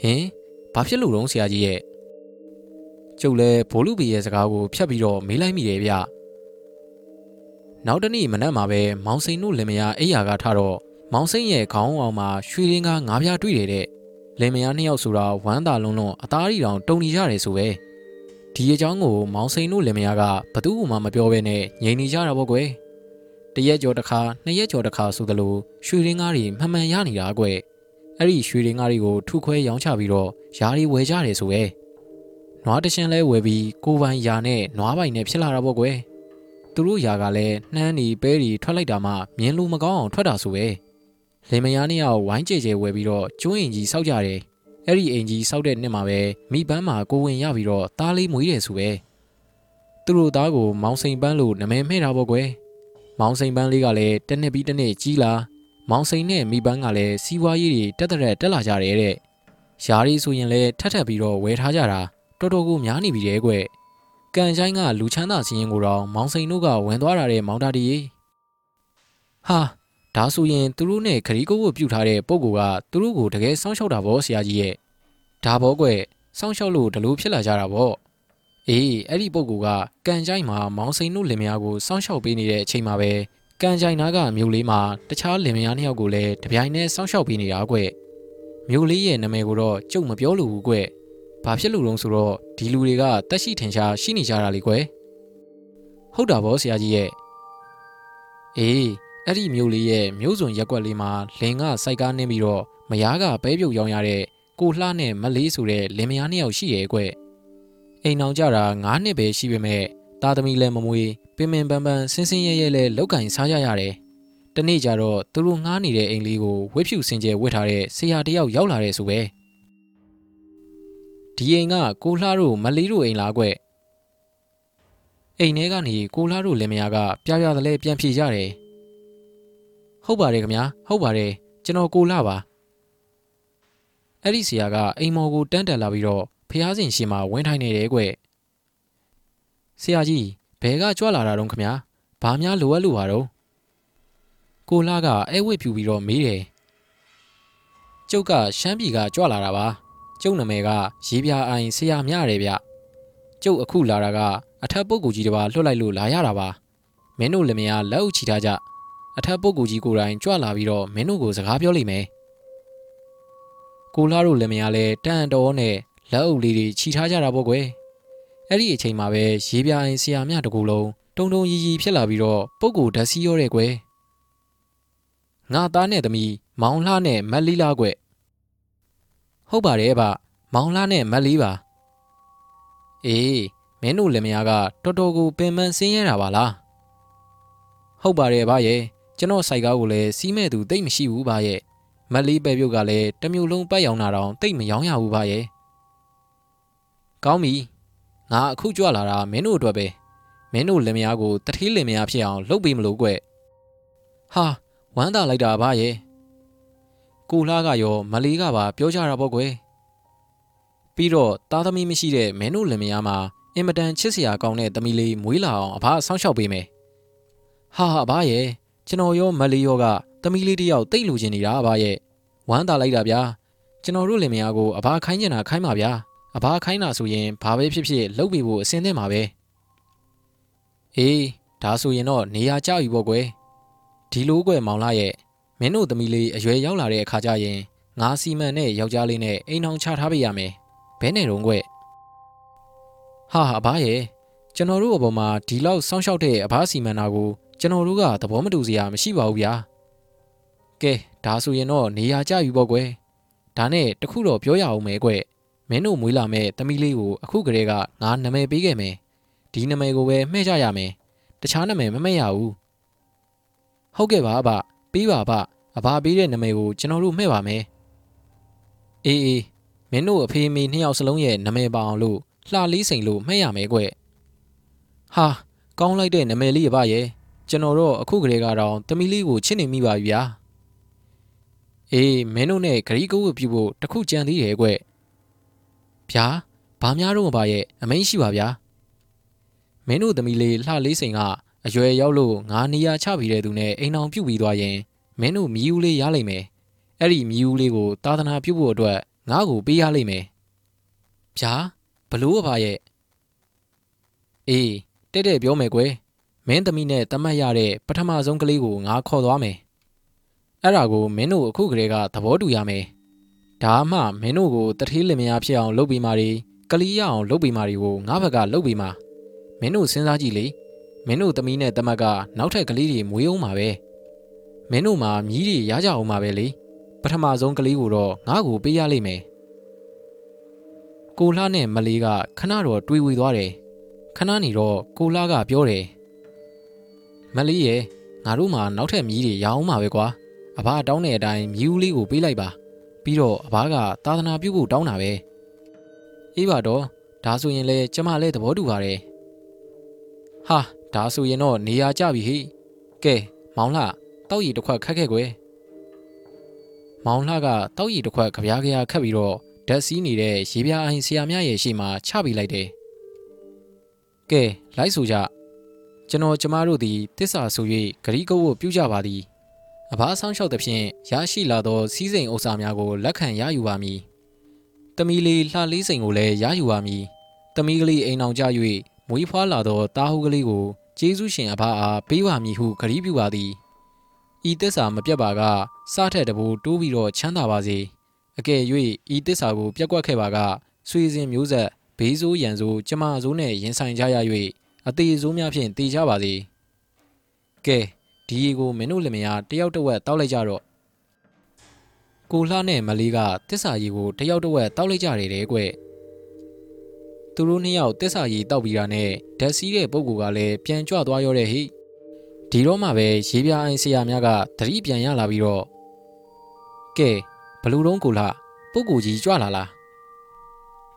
ဟင်ဘာဖြစ်လို့တော့ဆရာကြီးရဲ့ကျုပ်လဲဘိုးလူဘီရဲ့စကားကိုဖြတ်ပြီးတော့မေးလိုက်မိတယ်ဗျနောက်တနေ့မနက်မှာပဲမောင်စိန်တို့လင်မယားအိယာကထတော့ မောင်စိန်ရဲ့ခေါင်းအောင်မှာရွှေရင်းကားငါးပြားတွေ့တယ်တဲ့လင်မယားနှစ်ယောက်ဆိုတာဝမ်းသာလုံးလုံးအသားရီတောင်တုံနေကြတယ်ဆိုပဲဒီအကြောင်းကိုမောင်စိန်တို့လင်မယားကဘသူ့မှမပြောဘဲနဲ့ငြိမ်နေကြတာပေါ့ကွယ်တရက်ကျော်တစ်ခါနှစ်ရက်ကျော်တစ်ခါဆိုသလိုရွှေရင်းကားတွေမှန်မှန်ရနေတာကွယ်အဲ့ဒီရွှေရင်းကားတွေကိုထုခွဲရောင်းချပြီးတော့ယားတွေဝယ်ကြတယ်ဆိုပဲနွားတရှင်လဲဝယ်ပြီးကိုပိုင်ယာနဲ့နွားပိုင်နဲ့ဖြစ်လာတာပေါ့ကွယ်သူတို့ယာကလည်းနှမ်းနေပဲတွေထွက်လိုက်တာမှမြင်လို့မကောင်းအောင်ထွက်တာဆိုပဲ လင်မယားနှစ်ယောက်ဝိုင်းကြဲကြဲဝယ်ပြီးတော့ကျွန်းအိမ်ကြီးစောက်ကြတယ်အဲ့ဒီအိမ်ကြီးစောက်တဲ့နှစ်မှာပဲမိပန်းမှာကိုဝင်ရပြီးတော့သားလေးမွေးတယ်ဆိုပဲသူတို့သားကိုမောင်စိန်ပန်းလို့နာမည်မှဲ့တာပေါ့ကွယ်မောင်စိန်ပန်းလေးကလည်းတစ်နှစ်ပြီးတစ်နှစ်ကြီးလာမောင်စိန်နဲ့မိပန်းကလည်းစီးပွားရေးတွေတက်တက်တက်လာကြတယ်တဲ့ယားရီဆိုရင်လည်းထက်ထက်ပြီးတော့ဝယ်ထားကြတာတော်တော်ကိုများနေပြီတဲ့ကွယ်ကန်ချိုင်းကလူချမ်းသာစီရင်ကိုတော့မောင်စိန်တို့ကဝင်သွားတာတဲ့မောင်တာတီဟာ ဒါဆိုရင်သူတို့နဲ့ခရီးကိုကိုပြုတ်ထားတဲ့ပုံကသူတို့ကိုတကယ်စောင့်ရှောက်တာဗောဆရာကြီးရဲ့ဒါဘောကွယ်စောင့်ရှောက်လို့ဒလို့ဖြစ်လာကြတာဗောအေးအဲ့ဒီပုံကကန်ကြိုင်မှာမောင်စိန်တို့လင်မယားကိုစောင့်ရှောက်ပေးနေတဲ့အချိန်မှာပဲကန်ကြိုင်နာကမြို့လေးမှာတခြားလင်မယားနှစ်ယောက်ကိုလည်းတပြိုင်တည်းစောင့်ရှောက်ပေးနေတာကွယ်မြို့လေးရဲ့နာမည်ကိုတော့ကြုံမပြောလို့ဘူးကွယ်ဘာဖြစ်လို့လဲဆိုတော့ဒီလူတွေကတက်ရှိထင်ရှားရှိနေကြတာလေကွယ်ဟုတ်တာဗောဆရာကြီးရဲ့အေး အဲ့ဒီမျိုးလေးရဲ့မျိုးစုံရက်ွက်လေးမှာလင်ကစိုက်ကားနှင်းပြီးတော့မယားကပဲပြုတ်ရောင်းရတဲ့ကိုလှနဲ့မလေးဆိုတဲ့လင်မယားနှစ်ယောက်ရှိရဲ့ကွအိမ်အောင်ကြတာ9နှစ်ပဲရှိပေမဲ့သားသမီးလည်းမမွေးပင်ပင်ပန်းပန်းဆင်းဆင်းရဲရဲလဲလောက်ကင်စားကြရတယ်တနေ့ကျတော့သူတို့ငားနေတဲ့အိမ်လေးကိုဝစ်ဖြူစင်ကျဲဝစ်ထားတဲ့ဆရာတယောက်ရောက်လာတဲ့ဆိုပဲဒီအိမ်ကကိုလှတို့မလေးတို့အိမ်လားကွအိမ်ထဲကနေကိုလှတို့လင်မယားကပြပြသလဲပြန်ဖြေကြတယ် ဟုတ်ပါတယ်ခင်ဗျာဟုတ်ပါတယ်ကျွန်တော်ကိုလာပါအဲ့ဒီဆရာကအိမ်မော်ကိုတန်းတက်လာပြီးတော့ဖះစဉ်ရှင်မှာဝင်းထိုင်နေတယ်ကွဆရာကြီးဘဲကကြွလာတာတော့ခင်ဗျာဘာများလိုအပ်လို့ပါတော့ကိုလာကအဲဝစ်ဖြူပြီးတော့မေးတယ်ကျုပ်ကရှမ်းပြည်ကကြွလာတာပါကျုပ်နာမည်ကရေပြအိုင်ဆရာမြရတယ်ဗျကျုပ်အခုလာတာကအထက်ပုဂ္ဂိုလ်ကြီးတစ်ပါးလွှတ်လိုက်လို့လာရတာပါမင်းတို့လည်းမယားလက်အုပ်ချီထားကြ အထက်ပုဂ္ဂိုလ်ကြီးကိုယ်တိုင်ကြွလာပြီးတော့မင်းတို့ကိုစကားပြောလိမ့်မယ်ကိုလာတို့လည်းမရလဲတန်တော်နဲ့လက်အုပ်လေးတွေခြိထားကြတာပေါ့ကွယ်အဲ့ဒီအချိန်မှာပဲရေပြအိုင်ဆရာမြတကူလုံးတုံတုံရီရီဖြစ်လာပြီးတော့ပုဂ္ဂိုလ်ဓာတ်စီရောတဲ့ကွယ်ငါသားနဲ့သမီးမောင်လှနဲ့မက်လီလာကွယ်ဟုတ်ပါတယ်ဗျမောင်လှနဲ့မက်လီပါအေးမမင်းတို့လင်မယားကတော်တော်ကိုပင်ပန်းဆင်းရဲတာပါလားဟုတ်ပါတယ်ဗျာရဲ့ ကျွန်တော်စိုက်ကားကိုလည်းစီးမဲ့သူတိတ်မရှိဘူးဗျာရဲ့မက်လေးပဲပြုတ်ကလည်းတစ်မျိုးလုံးပတ်ရောင်တာတောင်တိတ်မရောင်းရဘူးဗျာရဲ့ကောင်းပြီငါအခုကြွလာတာမင်းတို့အတွက်ပဲမင်းတို့လင်မယားကိုတတိလင်မယားဖြစ်အောင်လုပ်ပေးမလို့ကွဟာဝမ်းသာလိုက်တာဗျာရဲ့ကိုလှကရောမလေးကပါပြောကြတာပေါ့ကွယ်ပြီးတော့သားသမီးမရှိတဲ့မင်းတို့လင်မယားမှာအင်မတန်ချစ်စရာကောင်းတဲ့သမီးလေးမွေးလာအောင်အဘဆောင်းလျှောက်ပေးမယ်ဟာအဘရဲ့ ကျွန်တော်ရောမလေးရောကသမီးလေးတယောက်တိတ်လူချင်နေတာအဘရဲ့ဝမ်းသာလိုက်တာဗျာကျွန်တော်တို့လင်မယားကိုအဘခိုင်းချင်တာခိုင်းပါဗျာအဘခိုင်းတာဆိုရင်ဘာပဲဖြစ်ဖြစ်လုပ်ပေးဖို့အစင်းသင့်ပါပဲအေးဒါဆိုရင်တော့နေရာကျပြီပေါ့ကွယ်ဒီလိုကွယ်မောင်လာရဲ့မင်းတို့သမီးလေးအရွယ်ရောက်လာတဲ့အခါကျရင်ငါစီမံနဲ့ယောက်ျားလေးနဲ့အိမ်အောင်ချထားပေးရမယ်ဘဲနဲ့တော့ကွယ်ဟာအဘရဲ့ကျွန်တော်တို့အပေါ်မှာဒီလောက်စောင့်ရှောက်တဲ့အဘစီမံတာကို ကျွန်တော်တို့ကသဘောမတူစရာမရှိပါဘူးဗျာကဲဒါဆိုရင်တော့နေရာကျပြီပေါ့ကွယ်ဒါနဲ့တခုတော့ပြောရအောင်မယ်ကွယ်မင်းတို့မွေးလာမဲ့သမီးလေးကိုအခုကတည်းကငါနာမည်ပေးခဲ့မယ်ဒီနာမည်ကိုပဲမှဲ့ကြရမယ်တခြားနာမည်မမှဲ့ရဘူးဟုတ်ကဲ့ပါအဘပေးပါအဘအဘပေးတဲ့နာမည်ကိုကျွန်တော်တို့မှဲ့ပါမယ်အေးအေးမင်းတို့အဖေမေနှစ်ယောက်စလုံးရဲ့နာမည်ပါအောင်လို့လှလေးစိန်လို့မှဲ့ရမယ်ကွဟာကောင်းလိုက်တဲ့နာမည်လေးအဘရဲ့ ကျွန်တော်တော့အခုကလေးကတော့တမီလေးကိုချစ်နေမိပါပြီဗျာအေးမင်းတို့နဲ့ဂရီကိုကိုပြုဖို့တခုကြံသေးတယ်ကွဗျာဘာများတော့မပါရဲ့အမိန်ရှိပါဗျာမင်းတို့သမီးလေးလှလေးစိန်ကအရွယ်ရောက်လို့ငါနေရာချပြီးတဲ့သူနဲ့အိမ်အောင်ပြုတ်ပြီးသွားရင်မင်းတို့မြည်ဦးလေးရလိမ့်မယ်အဲ့ဒီမြည်ဦးလေးကိုသာသနာပြုဖို့အတွက်ငါ့ကိုပေးရလိမ့်မယ်ဗျာဘလို့အပါရဲ့အေးတဲ့တဲ့ပြောမယ်ကွယ် မင်းသမီးနဲ့တမတ်ရတဲ့ပထမဆုံးကလေးကိုငါခေါ်သွားမယ်အဲ့ဒါကိုမင်းတို့အခုကလေးကသဘောတူရမယ်ဒါမှမင်းတို့ကိုတထေးလင်မယားဖြစ်အောင်လုပ်ပြီးမာဒီကလေးရအောင်လုပ်ပြီးမာဒီကိုငါဘက်ကလုပ်ပြီးမာမင်းတို့စဉ်းစားကြည့်လေမင်းတို့သမီးနဲ့တမတ်ကနောက်ထပ်ကလေးတွေမွေးအောင်မှာပဲမင်းတို့မှာမြည်တွေရကြအောင်မှာပဲလေပထမဆုံးကလေးကိုတော့ငါ့ကိုပေးရလိမ့်မယ်ကိုလှနဲ့မလေးကခဏတော့တွေးဝေသွားတယ်ခဏနေတော့ကိုလှကပြောတယ် မလေးရဲ့ငါတို့မှာနောက်ထပ်မြည်တွေရအောင်မှာပဲကွာအဘတောင်းတဲ့အတိုင်းမြည်ဦးလေးကိုပေးလိုက်ပါ ပြီးတော့အဘကသာသနာပြုဖို့တောင်းတာပဲအေးပါတော့ဒါဆိုရင်လေကျမလည်းသဘောတူပါတယ်ဟာဒါဆိုရင်တော့နေရာကြပြီဟိကဲမောင်လှတောက်ရီတစ်ခွက်ခက်ခဲ့ကွယ်မောင်လှကတောက်ရီတစ်ခွက်ကြပြားကြရာခတ်ပြီးတော့ဓာတ်စီးနေတဲ့ရေပြားအိုင်ဆရာမရဲ့ရှေ့မှာချပေးလိုက်တယ်ကဲလိုက်ဆိုကြ ကျွန်တော်ကျမတို့သည်တစ္ဆာဆို၍ဂရီကုတ်ကိုပြုကြပါသည်အဘာဆောင်လျှောက်သဖြင့်ရရှိလာသောစီးစိမ်ဥစ္စာများကိုလက်ခံရယူပါမည်။တမီလေးလှလေးစိမ်ကိုလည်းရယူပါမည်။တမီကလေးအိမ်အောင်ကြ၍မွေးဖွားလာသောတာဟုကလေးကိုကျေးဇူးရှင်အဘအားပေးပါမည်ဟုဂရီးပြုပါသည်။ဤတစ္ဆာမပြတ်ပါကစားထက်တဘူတိုးပြီးတော့ချမ်းသာပါစေ။အကယ်၍ဤတစ္ဆာကိုပြက်ကွက်ခဲ့ပါကဆွေစဉ်မျိုးဆက်ဘေးဆိုးရန်ဆိုးကျမဆိုးနဲ့ရင်ဆိုင်ကြရ၍ အသေးဆိုးများဖြင့်တည်ကြပါစေ။ကဲဒီရီကိုမင်းတို့လင်မယားတယောက်တစ်ဝက်တောက်လိုက်ကြတော့ကိုလှနဲ့မလေးကတစ္ဆာရီကိုတယောက်တစ်ဝက်တောက်လိုက်ကြတယ်တဲ့ကွသူတို့နှစ်ယောက်တစ္ဆာရီတောက်ပြီးတာနဲ့ဓာတ်စီးတဲ့ပုံကူကလည်းပြန်ကြွသွားရောတဲ့ဟိဒီတော့မှပဲရေပြားအိုင်ဆရာများကသတိပြန်ရလာပြီးတော့ကဲဘလူတုံးကိုလှပုံကူကြီးကြွလာလား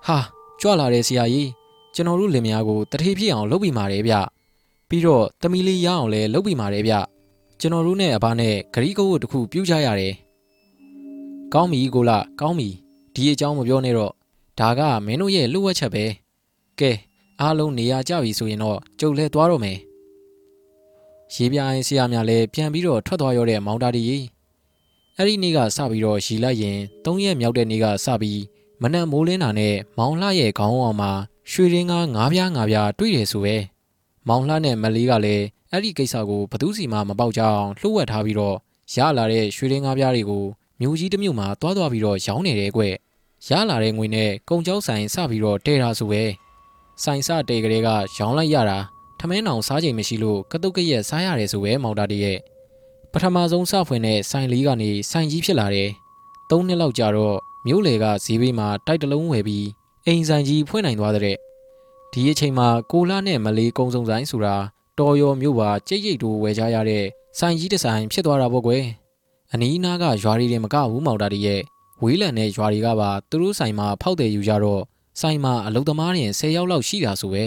ဟာကြွလာတယ်ဆရာကြီး ကျွန်တော်တို့လင်မယားကိုတထေးဖြစ်အောင်လုပ်ပြီးမာတယ်ဗျပြီးတော့တမီလေးရအောင်လည်းလုပ်ပြီးမာတယ်ဗျကျွန်တော်တို့နဲ့အဘနဲ့ဂရီကိုတခုပြုတ်ကြရတယ်။ကောင်းပြီကိုလာကောင်းပြီဒီအကြောင်းမပြောနဲ့တော့ဒါကမင်းတို့ရဲ့လှုပ်ဝက်ချက်ပဲ။ကဲအားလုံးနေရာကြပြီဆိုရင်တော့ကြုတ်လဲသွားတော့မယ်။ရေပြိုင်ဆရာများလည်းပြန်ပြီးတော့ထွက်သွားရတဲ့မောင်တာဒီအဲ့ဒီနေ့ကစပြီးတော့ရီလိုက်ရင်၃ရက်မြောက်တဲ့နေ့ကစပြီးမနက်မိုးလင်းတာနဲ့မောင်လှရဲ့ခေါင်းအောင်မှာ ရွှေရင်းကားငါးပြားငါးပြားတွေ့တယ်ဆိုပဲမောင်လှနဲ့မလေးကလည်းအဲ့ဒီကိစ္စကိုဘသူစီမှမပေါက်ကြအောင်လှုပ်ဝက်ထားပြီးတော့ရလာတဲ့ရွှေရင်းကားပြားတွေကိုမြို့ကြီးတစ်မြို့မှာတွားသွားပြီးတော့ရောင်းနေတယ်ကွရလာတဲ့ငွေနဲ့ကုံကြောက်ဆိုင်စပြီးတော့တဲတာဆိုပဲဆိုင်စတဲကလေးကရောင်းလိုက်ရတာထမင်းအောင်စားချိန်မရှိလို့ကတုတ်ကရက်စားရတယ်ဆိုပဲမောင်တာတည်းရဲ့ပထမဆုံးစဖွင့်တဲ့ဆိုင်လေးကနေဆိုင်ကြီးဖြစ်လာတယ်၃နှစ်လောက်ကြာတော့မြို့လေကဈေးဘေးမှာတိုက်တလုံးဝယ်ပြီး အိမ်ဆိုင်ကြီးဖွင့်နိုင်သွားတဲ့ဒီအချိန်မှာကိုလာနဲ့မလေးကုံစုံဆိုင်ဆိုတာတော်ရောမြို့ပါကြိတ်ကြိတ်တို့ဝယ်ကြရတဲ့ဆိုင်ကြီးတစ်ဆိုင်ဖြစ်သွားတာပေါ့ကွယ်အနီးနားကရွာတွေတွေမကဘူးမောင်တာတွေရဲ့ဝေးလံတဲ့ရွာတွေကပါသူတို့ဆိုင်မှာဖောက်တယ်ယူကြတော့ဆိုင်မှာအလုသမားတွေ10ယောက်လောက်ရှိတာဆိုပဲ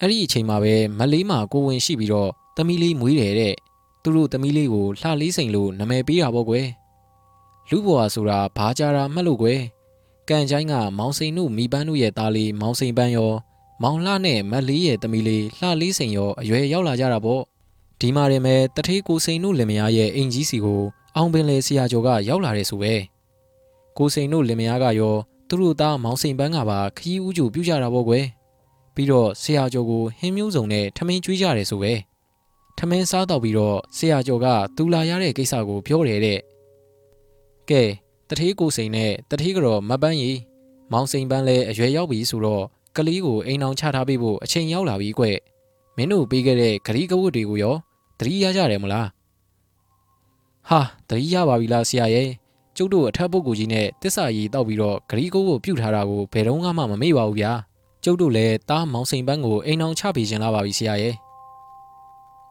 အဲ့ဒီအချိန်မှာပဲမလေးမှာကိုဝင်ရှိပြီးတော့သမီးလေးမွေးတယ်တဲ့သူတို့သမီးလေးကိုလှလေးစိန်လို့နာမည်ပေးတာပေါ့ကွယ်လူဘွာဆိုတာဘာကြတာမှတ်လို့ကွယ် ကန်ချိုင်းကမောင်စိန်တို့မိပန်းတို့ရဲ့သားလေးမောင်စိန်ပန်းရောမောင်လှနဲ့မလေးရဲ့သမီးလေးလှလေးစိန်ရောအရွယ်ရောက်လာကြတာပေါ့ဒီမှာရင်မဲ့တထေးကိုစိန်တို့လင်မယားရဲ့အိမ်ကြီးစီကိုအောင်ပင်လေဆရာကျော်ကရောက်လာတယ်ဆိုပဲကိုစိန်တို့လင်မယားကရောသူတို့သားမောင်စိန်ပန်းကပါခီးဦးကျူပြုတ်ကြတာပေါ့ကွယ်ပြီးတော့ဆရာကျော်ကိုဟင်းမျိုးစုံနဲ့ထမင်းကျွေးကြတယ်ဆိုပဲထမင်းစားတော့ပြီးတော့ဆရာကျော်ကသူလာရတဲ့ကိစ္စကိုပြောတယ်တဲ့ကဲ တထေးကိုစိန်နဲ့တထေးကတော့မပန်းရီမောင်စိန်ပန်းလည်းအရွယ်ရောက်ပြီဆိုတော့ကလေးကိုအိမ်အောင်ချထားပေးဖို့အချိန်ရောက်လာပြီကွမင်းတို့ပေးခဲ့တဲ့ဂရီကဝတ်တွေကိုရောသတိရကြတယ်မလားဟာသတိရပါပြီလားဆရာရဲ့ကျုပ်တို့အထက်ပုဂ္ဂိုလ်ကြီးနဲ့တစ္ဆာရီတောက်ပြီးတော့ဂရီကိုကိုပြုတ်ထားတာကိုဘယ်တော့မှမမေ့ပါဘူးဗျာကျုပ်တို့လည်းတားမောင်စိန်ပန်းကိုအိမ်အောင်ချပေးခြင်းလာပါပြီဆရာရဲ့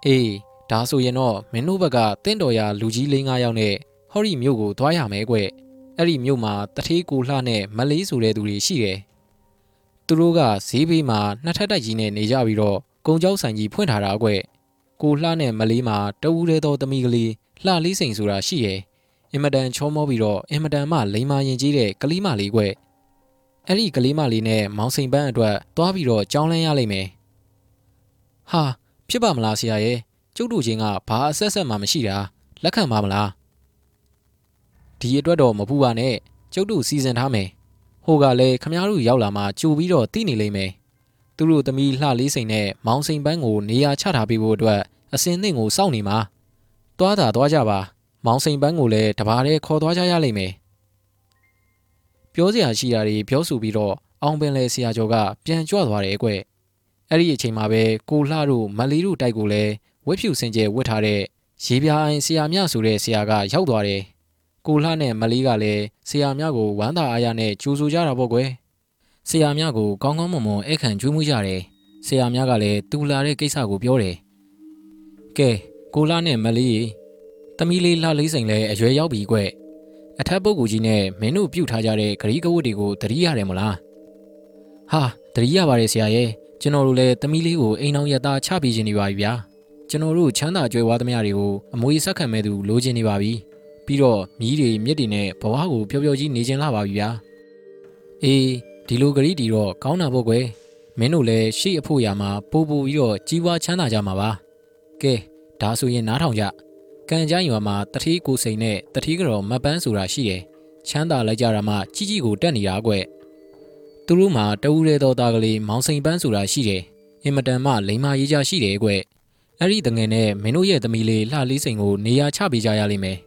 အေးဒါဆိုရင်တော့မင်းတို့ဘက်ကတင့်တော်ရာလူကြီးလေး၅ယောက်နဲ့ဟော်ရီမြို့ကိုသွားရမယ်ကွ အဲ့ဒီမြို့မှာတထေးကိုလှနဲ့မလေးဆိုတဲ့သူတွေရှိတယ်သူတို့ကဈေးဘေးမှာနှစ်ထပ်တိုက်ကြီးနဲ့နေကြပြီးတော့ကုံကြောက်ဆိုင်ကြီးဖွင့်ထားတာကွကိုလှနဲ့မလေးမှာတဝူးတဲ့သောသမီးကလေးလှလေးစိန်ဆိုတာရှိရဲ့အင်မတန်ချောမောပြီးတော့အင်မတန်မှလိမ္မာရင်ကြီးတဲ့ကလေးမလေးကွအဲ့ဒီကလေးမလေးနဲ့မောင်စိန်ပန်းအတွက်သွားပြီးတော့ကြောင်းလန်းရလိမ့်မယ်ဟာဖြစ်ပါမလားဆရာရဲ့ကျုပ်တို့ချင်းကဘာအဆက်ဆက်မှမရှိတာလက်ခံပါမလား ဒီအတွက်တော့မပူပါနဲ့ကျုပ်တို့စီစဉ်ထားမယ်ဟိုကလည်းခမားတို့ရောက်လာမှကြိုပြီးတော့တည်နေလိမ့်မယ်သူတို့သမီးလှလေးစိန်နဲ့မောင်စိန်ပန်းကိုနေရာချထားပေးဖို့အတွက်အစင်သင့်ကိုစောင့်နေမှာတွားတာတွားကြပါမောင်စိန်ပန်းကိုလည်းတဘာတည်းခေါ်သွားကြရလိမ့်မယ်ပြောစရာရှိတာတွေပြောဆိုပြီးတော့အောင်ပင်လေဆရာကျော်ကပြန်ကြွသွားတယ်ကွအဲ့ဒီအချိန်မှာပဲကိုလှတို့မလီတို့တိုက်ကိုလည်းဝက်ဖြူစင်ကျဲဝတ်ထားတဲ့ရေပြားအိုင်ဆရာမြဆိုတဲ့ဆရာကရောက်သွားတယ် ကိုလှနဲ့မလီကလည်းဆရာမြကိုဝမ်းသာအားရနဲ့ကြိုးဆိုကြတာပေါ့ကွယ်ဆရာမြကိုကောင်းကောင်းမွန်မွန်ဧကန်ကျွေးမွေးကြတယ်ဆရာမြကလည်းတူလာတဲ့ကိစ္စကိုပြောတယ်ကဲကိုလှနဲ့မလီသမီးလေးလှလေးစိန်လည်းအရွယ်ရောက်ပြီကွအထက်ပုဂ္ဂိုလ်ကြီးနဲ့မင်းတို့ပြုတ်ထားကြတဲ့ဂရီးကဝတ်တွေကိုတတိရတယ်မလားဟာတတိရပါတယ်ဆရာရဲ့ကျွန်တော်တို့လည်းသမီးလေးကိုအိမ်အောင်ရသားချပေးခြင်းနေပါပြီဗျာကျွန်တော်တို့ချမ်းသာကြွယ်ဝသမျှတွေကိုအမွေဆက်ခံမဲ့သူလိုချင်နေပါပြီ ပြီးတော့မြီးတွေမြစ်တွေနဲ့ဘဝကိုပျော်ပျော်ကြီးနေခြင်းလာပါပြီဗျာအေးဒီလိုဂရီတီတော့ကောင်းတာပေါ့ကွယ်မင်းတို့လည်းရှေ့အဖို့ရာမှာပို့ပို့ပြီးတော့ကြီးပွားချမ်းသာကြမှာပါကဲဒါဆိုရင်နားထောင်ကြကံကြိုင်းရွာမှာတတိကိုစိန်နဲ့တတိကတော့မပန်းဆိုတာရှိတယ်ချမ်းသာလိုက်ကြတာမှကြီးကြီးကိုတက်နေတာကွသူတို့မှာတဦးရဲတော်သားကလေးမောင်စိန်ပန်းဆိုတာရှိတယ်အင်မတန်မှလိမ္မာရေးကြရှိတယ်ကွအဲ့ဒီတငယ်နဲ့မင်းတို့ရဲ့သမီးလေးလှလေးစိန်ကိုနေရာချပေးကြရလိမ့်မယ်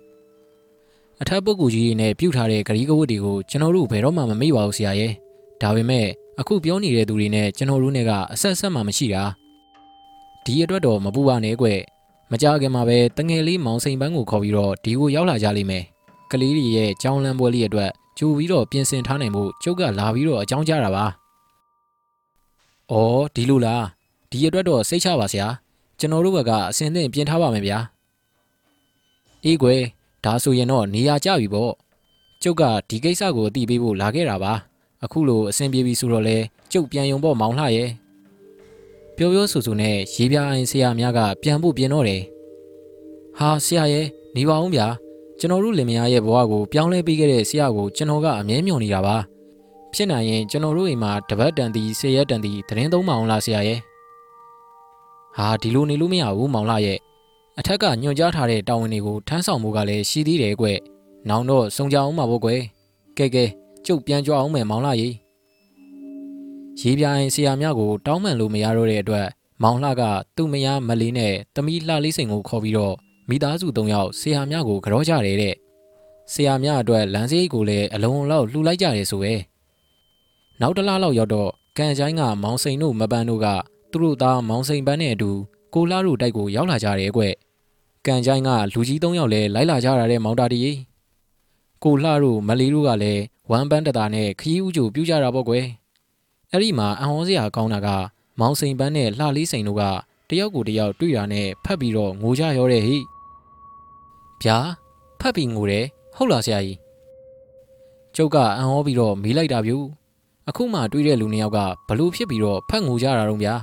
အထက်ပုဂ္ဂိုလ်ကြီးနဲ့ပြုတ်ထားတဲ့ဂရီးကဝတ်တွေကိုကျွန်တော်တို့ဘယ်တော့မှမမေ့ပါဘူးဆရာရဲ့ဒါပေမဲ့အခုပြောနေတဲ့သူတွေနဲ့ကျွန်တော်တို့နဲ့ကအဆက်ဆက်မှမရှိတာဒီအတွက်တော့မပူပါနဲ့ကွမကြခင်မှာပဲတငယ်လေးမောင်စိန်ပန်းကိုခေါ်ပြီးတော့ဒီကိုရောက်လာကြလိမ့်မယ်ကလေးတွေရဲ့ကြောင်းလန်းပွဲလေးအတွက်ကြိုပြီးတော့ပြင်ဆင်ထားနိုင်မှုကျုပ်ကလာပြီးတော့အကြောင်းကြားတာပါ။အော်ဒီလိုလားဒီအတွက်တော့စိတ်ချပါဆရာကျွန်တော်တို့ဘက်ကအစင်သင့်ပြင်ထားပါမယ်ဗျာ။အေးကွယ် ဒါဆိုရင်တော့နေရာကျပြီပေါ့။ကျုပ်ကဒီကိစ္စကိုအသိပေးဖို့လာခဲ့တာပါ။အခုလိုအဆင်ပြေပြီဆိုတော့လေကျုပ်ပြန်ယုံပေါ့မောင်လှရဲ့။ပြောပြောဆိုဆိုနဲ့ရေးပြအိုင်ဆရာများကပြန်ဖို့ပြင်တော့တယ်။ဟာဆရာရဲ့နေပါအောင်ဗျာကျွန်တော်တို့လင်မယားရဲ့ဘဝကိုပြောင်းလဲပေးခဲ့တဲ့ဆရာကိုကျွန်တော်ကအမြဲမျှော်နေတာပါဖြစ်နိုင်ရင်ကျွန်တော်တို့အိမ်မှာတပတ်တန်တီဆယ်ရက်တန်တီသတင်းသုံးမအောင်လားဆရာရဲ့ဟာဒီလိုနေလို့မရဘူးမောင်လာရဲ့ အထက်ကညွှန်ကြားထားတဲ့တာဝန်တွေကိုထမ်းဆောင်မှုကလည်းရှိသေးတယ်ကွ။နောင်တော့စုံကြအောင်ပါဘောကွယ်။ကဲကဲကျုပ်ပြန်ကြွအောင်မယ်မောင်လာရေ။ရေးပြိုင်ဆရာများကိုတောင်းပန်လို့မရတော့တဲ့အတွက်မောင်လှကသူ့မယားမလေးနဲ့တမီလှလေးစိန်ကိုခေါ်ပြီးတော့မိသားစု၃ယောက်ဆရာများကိုကြောကြတယ်တဲ့ဆရာများအတွက်လမ်းစရိတ်ကိုလည်းအလုံးလောက်လှူလိုက်ကြတယ်ဆိုပဲနောက်တစ်လလောက်ရောက်တော့ကန်ချိုင်းကမောင်စိန်တို့မပန်းတို့ကသူတို့သားမောင်စိန်ပန်းနဲ့အတူကိုလာတို့တိုက်ကိုရောက်လာကြတယ်ကွ ကန်ချိုင်းကလူကြီး၃ယောက်လည်းလိုက်လာကြတာတဲ့မောင်တာတီကိုလှတို့မလီတို့ကလည်းဝမ်ပန်းတတာနဲ့ခီးဥကြိုပြူကြတာပေါ့ကွယ်အဲ့ဒီမှာအံ့ဩစရာကောင်းတာကမောင်စိန်ပန်းနဲ့လှလေးစိန်တို့ကတယောက်ကိုတယောက်တွေ့တာနဲ့ဖတ်ပြီးတော့ငိုကြရောတဲ့ဟိဗျာဖတ်ပြီးငိုတယ်ဟုတ်လားဆရာကြီးကျုပ်ကအံ့ဩပြီးတော့မေးလိုက်တာဗျူအခုမှတွေးတဲ့လူနှစ်ယောက်ကဘလို့ဖြစ်ပြီးတော့ဖတ်ငိုကြတာတော့ဗျာ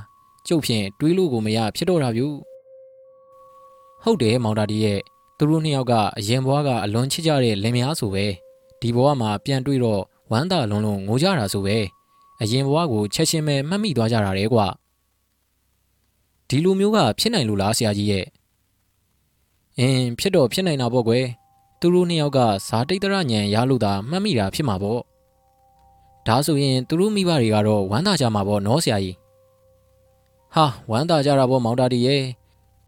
ကျုပ်ဖြင့်တွေးလို့ကိုမရဖြစ်တော့တာဗျူ ဟုတ်တယ်မောင်တာတီရဲ့သူတို့နှစ်ယောက်ကအရင်ဘွားကအလွန်ချစ်ကြတဲ့လင်မယားဆိုပဲဒီဘဝမှာပြန်တွေ့တော့ဝမ်းသာလုံးလုံးငိုကြတာဆိုပဲအရင်ဘဝကိုချက်ချင်းပဲမှတ်မိသွားကြတာလေကွာဒီလိုမျိုးကဖြစ်နိုင်လို့လားဆရာကြီးရဲ့အင်းဖြစ်တော့ဖြစ်နိုင်တာပေါ့ကွယ်သူတို့နှစ်ယောက်ကဇာတိတ်တရညံရလို့သာမှတ်မိတာဖြစ်မှာပေါ့ဒါဆိုရင်သူတို့မိဘတွေကတော့ဝမ်းသာကြမှာပေါ့နော်ဆရာကြီးဟာဝမ်းသာကြတာပေါ့မောင်တာတီရဲ့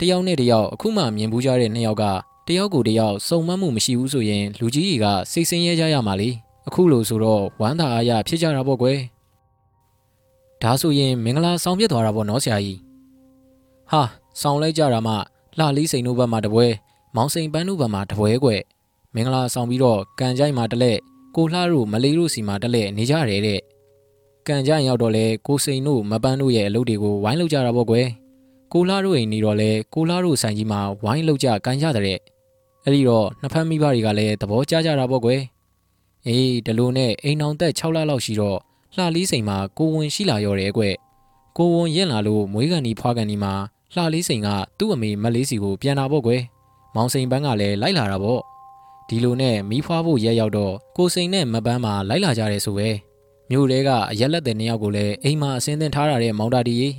တယောက်နဲ့တယောက်အခုမှမြင်ဘူးကြတဲ့နှစ်ယောက်ကတယောက်ကိုတယောက်စုံမမှုမရှိဘူးဆိုရင်လူကြီးတွေကစိတ်ဆင်းရဲကြရမှာလေအခုလို့ဆိုတော့ဝမ်းသာအားရဖြစ်ကြတာပေါ့ကွယ်ဒါဆိုရင်မင်္ဂလာဆောင်ပြစ်သွားတာပေါ့နော်ဆရာကြီးဟာဆောင်လိုက်ကြတာမှလှလေးစိန်တို့ဘက်မှာတပွဲမောင်စိန်ပန်းတို့ဘက်မှာတပွဲကွယ်မင်္ဂလာဆောင်ပြီးတော့ကန်ကြိုက်မှာတလဲကိုလှတို့မလေးတို့စီမှာတလဲနေကြရတယ်တဲ့ကန်ကြိုက်ရောက်တော့လဲကိုစိန်တို့မပန်းတို့ရဲ့အလုပ်တွေကိုဝိုင်းလုပ်ကြတာပေါ့ကွယ် ကိုလာတို့အိမ်နေတော့လဲကိုလာတို့ဆိုင်ကြီးမှာဝိုင်းလောက်ကြကန်ကြတဲ့အဲ့ဒီတော့နှစ်ဖက်မိဘတွေကလည်းသဘောကျကြတာပေါ့ကွယ်အေးဒီလိုနဲ့အိမ်အောင်သက်6လလောက်ရှိတော့လှလေးစိန်မှာကိုဝင်ရှိလာရော်တယ်ကွကိုဝင်ရင်လာလို့မွေးကန်ဒီဖွားကန်ဒီမှာလှလေးစိန်ကသူ့အမေမက်လေးစီကိုပြန်လာပေါ့ကွယ်မောင်စိန်ပန်းကလည်းလိုက်လာတာပေါ့ဒီလိုနဲ့မီးဖွားဖို့ရဲရောက်တော့ကိုစိန်နဲ့မပန်းမှာလိုက်လာကြတယ်ဆိုပဲမြို့တဲကအရက်လက်တဲ့နှစ်ယောက်ကိုလည်းအိမ်မှာအစင်းသင်ထားရတဲ့မောင်တာတီကြီး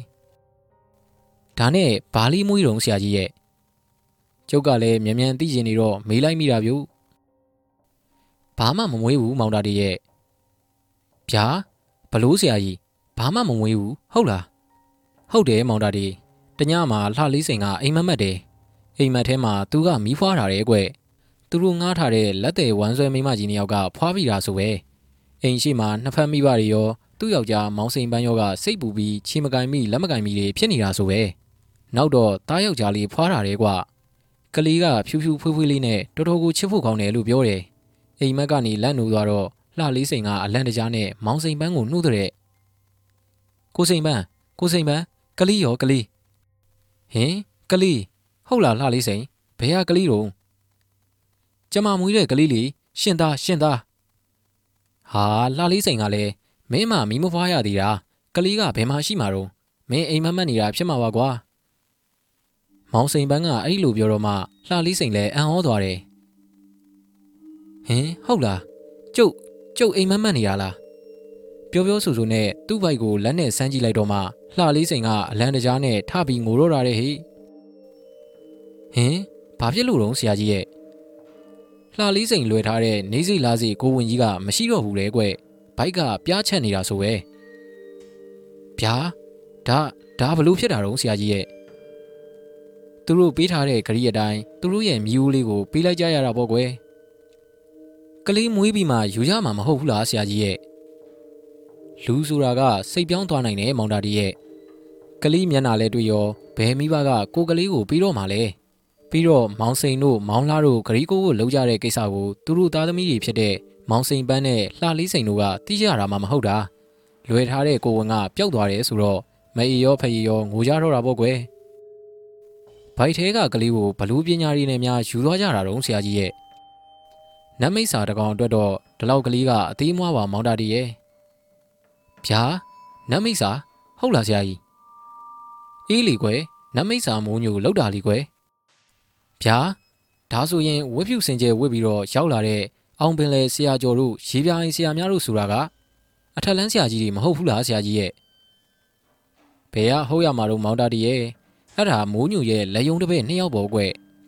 ဒါနဲ့ဘာလီမွေးတုံဆရာကြီးရဲ့ကျုပ်ကလည်းမြန်မြန်သိကျင်နေတော့မေးလိုက်မိတာဗျဘာမှမမွေးဘူးမောင်တာတီရဲ့ဗျာဘလို့ဆရာကြီးဘာမှမမွေးဘူးဟုတ်လားဟုတ်တယ်မောင်တာတီတညမှာလှလေးစိန်ကအိမ်မက်မက်တယ်အိမ်မက်ထဲမှာသူကမီးဖွားထားတယ်ကွသူတို့ငားထားတဲ့လက်သေးဝမ်းဆွဲမိမကြီးနှစ်ယောက်ကဖွားပြီးတာဆိုပဲအိမ်ရှိမှာနှစ်ဖက်မိဘတွေရောသူ့ယောက်ျားမောင်စိန်ပန်းရောကစိတ်ပူပြီးချီမကင်မိလက်မကင်မိတွေဖြစ်နေတာဆိုပဲ နောက်တော့တားယောက်ျားလေးဖွားတာတယ်ကွကလေးကဖြူဖြူဖွေးဖွေးလေးနဲ့တော်တော်ကိုချစ်ဖို့ကောင်းတယ်လို့ပြောတယ်အိမ်မက်ကနေလန့်နိုးသွားတော့လှလေးစိန်ကအလန့်တကြားနဲ့မောင်စိန်ပန်းကိုနှုတ်တဲ့ကိုစိန်ပန်းကိုစိန်ပန်းကလေးရောကလေးဟင်ကလေးဟုတ်လားလှလေးစိန်ဘယ်ဟာကလေးတော့ကျမမွေးတဲ့ကလေးလေးရှင်သားရှင်သားဟာလှလေးစိန်ကလည်းမင်းမမီးမဖွားရသေးတာကလေးကဘယ်မှာရှိမှာတော့မင်းအိမ်မက်မက်နေတာဖြစ်မှာပါကွာ မောင်စိန်ပန်းကအဲ့လိုပြောတော့မှလှလေးစိန်လည်းအံ့ဩသွားတယ်ဟင်ဟုတ်လားကျုပ်ကျုပ်အိမ်မက်မက်နေရလားပြောပြောဆိုဆိုနဲ့သူ့ဘိုက်ကိုလက်နဲ့ဆန်းကြည့်လိုက်တော့မှလှလေးစိန်ကအလံတကြားနဲ့ထပြီးငိုတော့တာတဲ့ဟိဟင်ဘာဖြစ်လို့တော့ဆရာကြီးရဲ့လှလေးစိန်လွယ်ထားတဲ့နေစိလားစီကိုဝင်ကြီးကမရှိတော့ဘူးလေကွဘိုက်ကပြားချက်နေတာဆိုပဲဗျာဒါဒါဘလို့ဖြစ်တာတော့ဆရာကြီးရဲ့ သူတို့ပေးထားတဲ့ဂရီအတိုင်းသူတို့ရဲ့မြူးလေးကိုပေးလိုက်ကြရတာပေါ့ကွယ်ကလေးမွေးပြီးမှယူရမှာမဟုတ်ဘူးလားဆရာကြီးရဲ့လူဆိုတာကစိတ်ပြောင်းသွားနိုင်တယ်မောင်တာတီရဲ့ကလေးမျက်နှာလဲတွေ့ရောဘယ်မိဘကကိုကလေးကိုပြီးတော့မှလဲပြီးတော့မောင်စိန်တို့မောင်လာတို့ဂရီကိုကိုလှုပ်ကြတဲ့ကိစ္စကိုသူတို့သားသမီးတွေဖြစ်တဲ့မောင်စိန်ပန်းနဲ့လှလေးစိန်တို့ကသိကြတာမှမဟုတ်တာလွယ်ထားတဲ့ကိုဝင်ကပျောက်သွားတယ်ဆိုတော့မအေရောဖအေရောငိုကြတော့တာပေါ့ကွယ် ဘိုက်ထဲကကလေးကိုဘလူးပညာရီနဲ့များယူသွားကြတာတော့ဆရာကြီးရဲ့နတ်မိတ်စာတကောင်အတွက်တော့ဒီလောက်ကလေးကအသေးမွားပါမောင်တာတီရဲ့ဗျာနတ်မိတ်စာဟုတ်လားဆရာကြီးအေးလီကွယ်နတ်မိတ်စာမိုးညိုလောက်တာလီကွယ်ဗျာဒါဆိုရင်ဝက်ဖြူစင်ကျဲဝစ်ပြီးတော့ရောက်လာတဲ့အောင်ပင်လေဆရာကျော်တို့ရေပြိုင်ဆရာများတို့ဆိုတာကအထက်လန်းဆရာကြီးတွေမဟုတ်ဘူးလားဆရာကြီးရဲ့ဘယ်ကဟုတ်ရမှာတော့မောင်တာတီရဲ့ အဲ့ဒါမိုးညိုရဲ့လက်ယုံတစ်ပည့်နှစ်ယောက်ပေါ်ကွ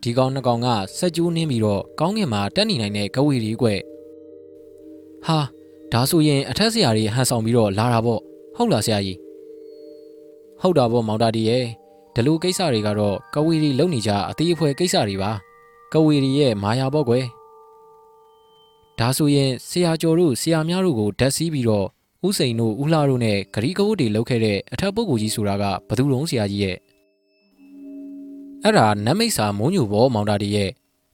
ဒီကောင်နှစ်ကောင်ကစက်ကျိုးနှင်းပြီးတော့ကောင်းကင်မှာတက်နေနိုင်တဲ့ကဝေရီကွဟာဒါဆိုရင်အထက်ဆရာကြီးဟန်ဆောင်ပြီးတော့လာတာပေါ့ဟုတ်လားဆရာကြီးဟုတ်တာပေါ့မောင်တာတီရဲ့ဒီလိုကိစ္စတွေကတော့ကဝေရီလုံနေကြအသေးအဖွဲကိစ္စတွေပါကဝေရီရဲ့မာယာပေါ့ကွယ်ဒါဆိုရင်ဆရာကျော်တို့ဆရာများတို့ကိုဓာတ်စီးပြီးတော့ဥစိန်တို့ဥလှတို့နဲ့ဂရီကဝတ်တွေလုပ်ခဲ့တဲ့အထက်ပုဂ္ဂိုလ်ကြီးဆိုတာကဘသူတုံးဆရာကြီးရဲ့ အဲ့ဒါနတ်မိတ်စာမုံညူဘောမောင်တာတီရဲ့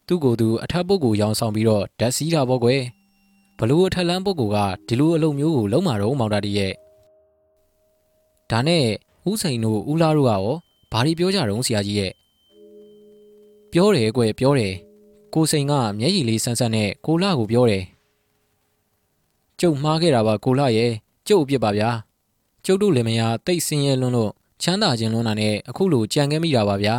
သူ့ကိုယ်သူအထက်ပုဂ္ဂိုလ်ရောင်းဆောင်ပြီးတော့ဓာတ်စီးတာပေါ့ကွယ်ဘလို့အထက်လန်းပုဂ္ဂိုလ်ကဒီလိုအလုပ်မျိုးကိုလုံးမာတော့မောင်တာတီရဲ့ဒါနဲ့ဦးစိန်တို့ဦးလာတို့ကရောဘာတွေပြောကြတုံးဆရာကြီးရဲ့ပြောတယ်ကွယ်ပြောတယ်ကိုစိန်ကမျက်ရည်လေးဆန်းဆန်းနဲ့ကိုလာကိုပြောတယ်ကျုပ်မှားခဲ့တာပါကိုလာရဲ့ကျုပ်အပြစ်ပါဗျာကျုပ်တို့လည်းမယားတိတ်ဆင်းရဲလွန်းလို့ချမ်းသာခြင်းလွန်းတာနဲ့အခုလိုကြံခဲ့မိတာပါဗျာ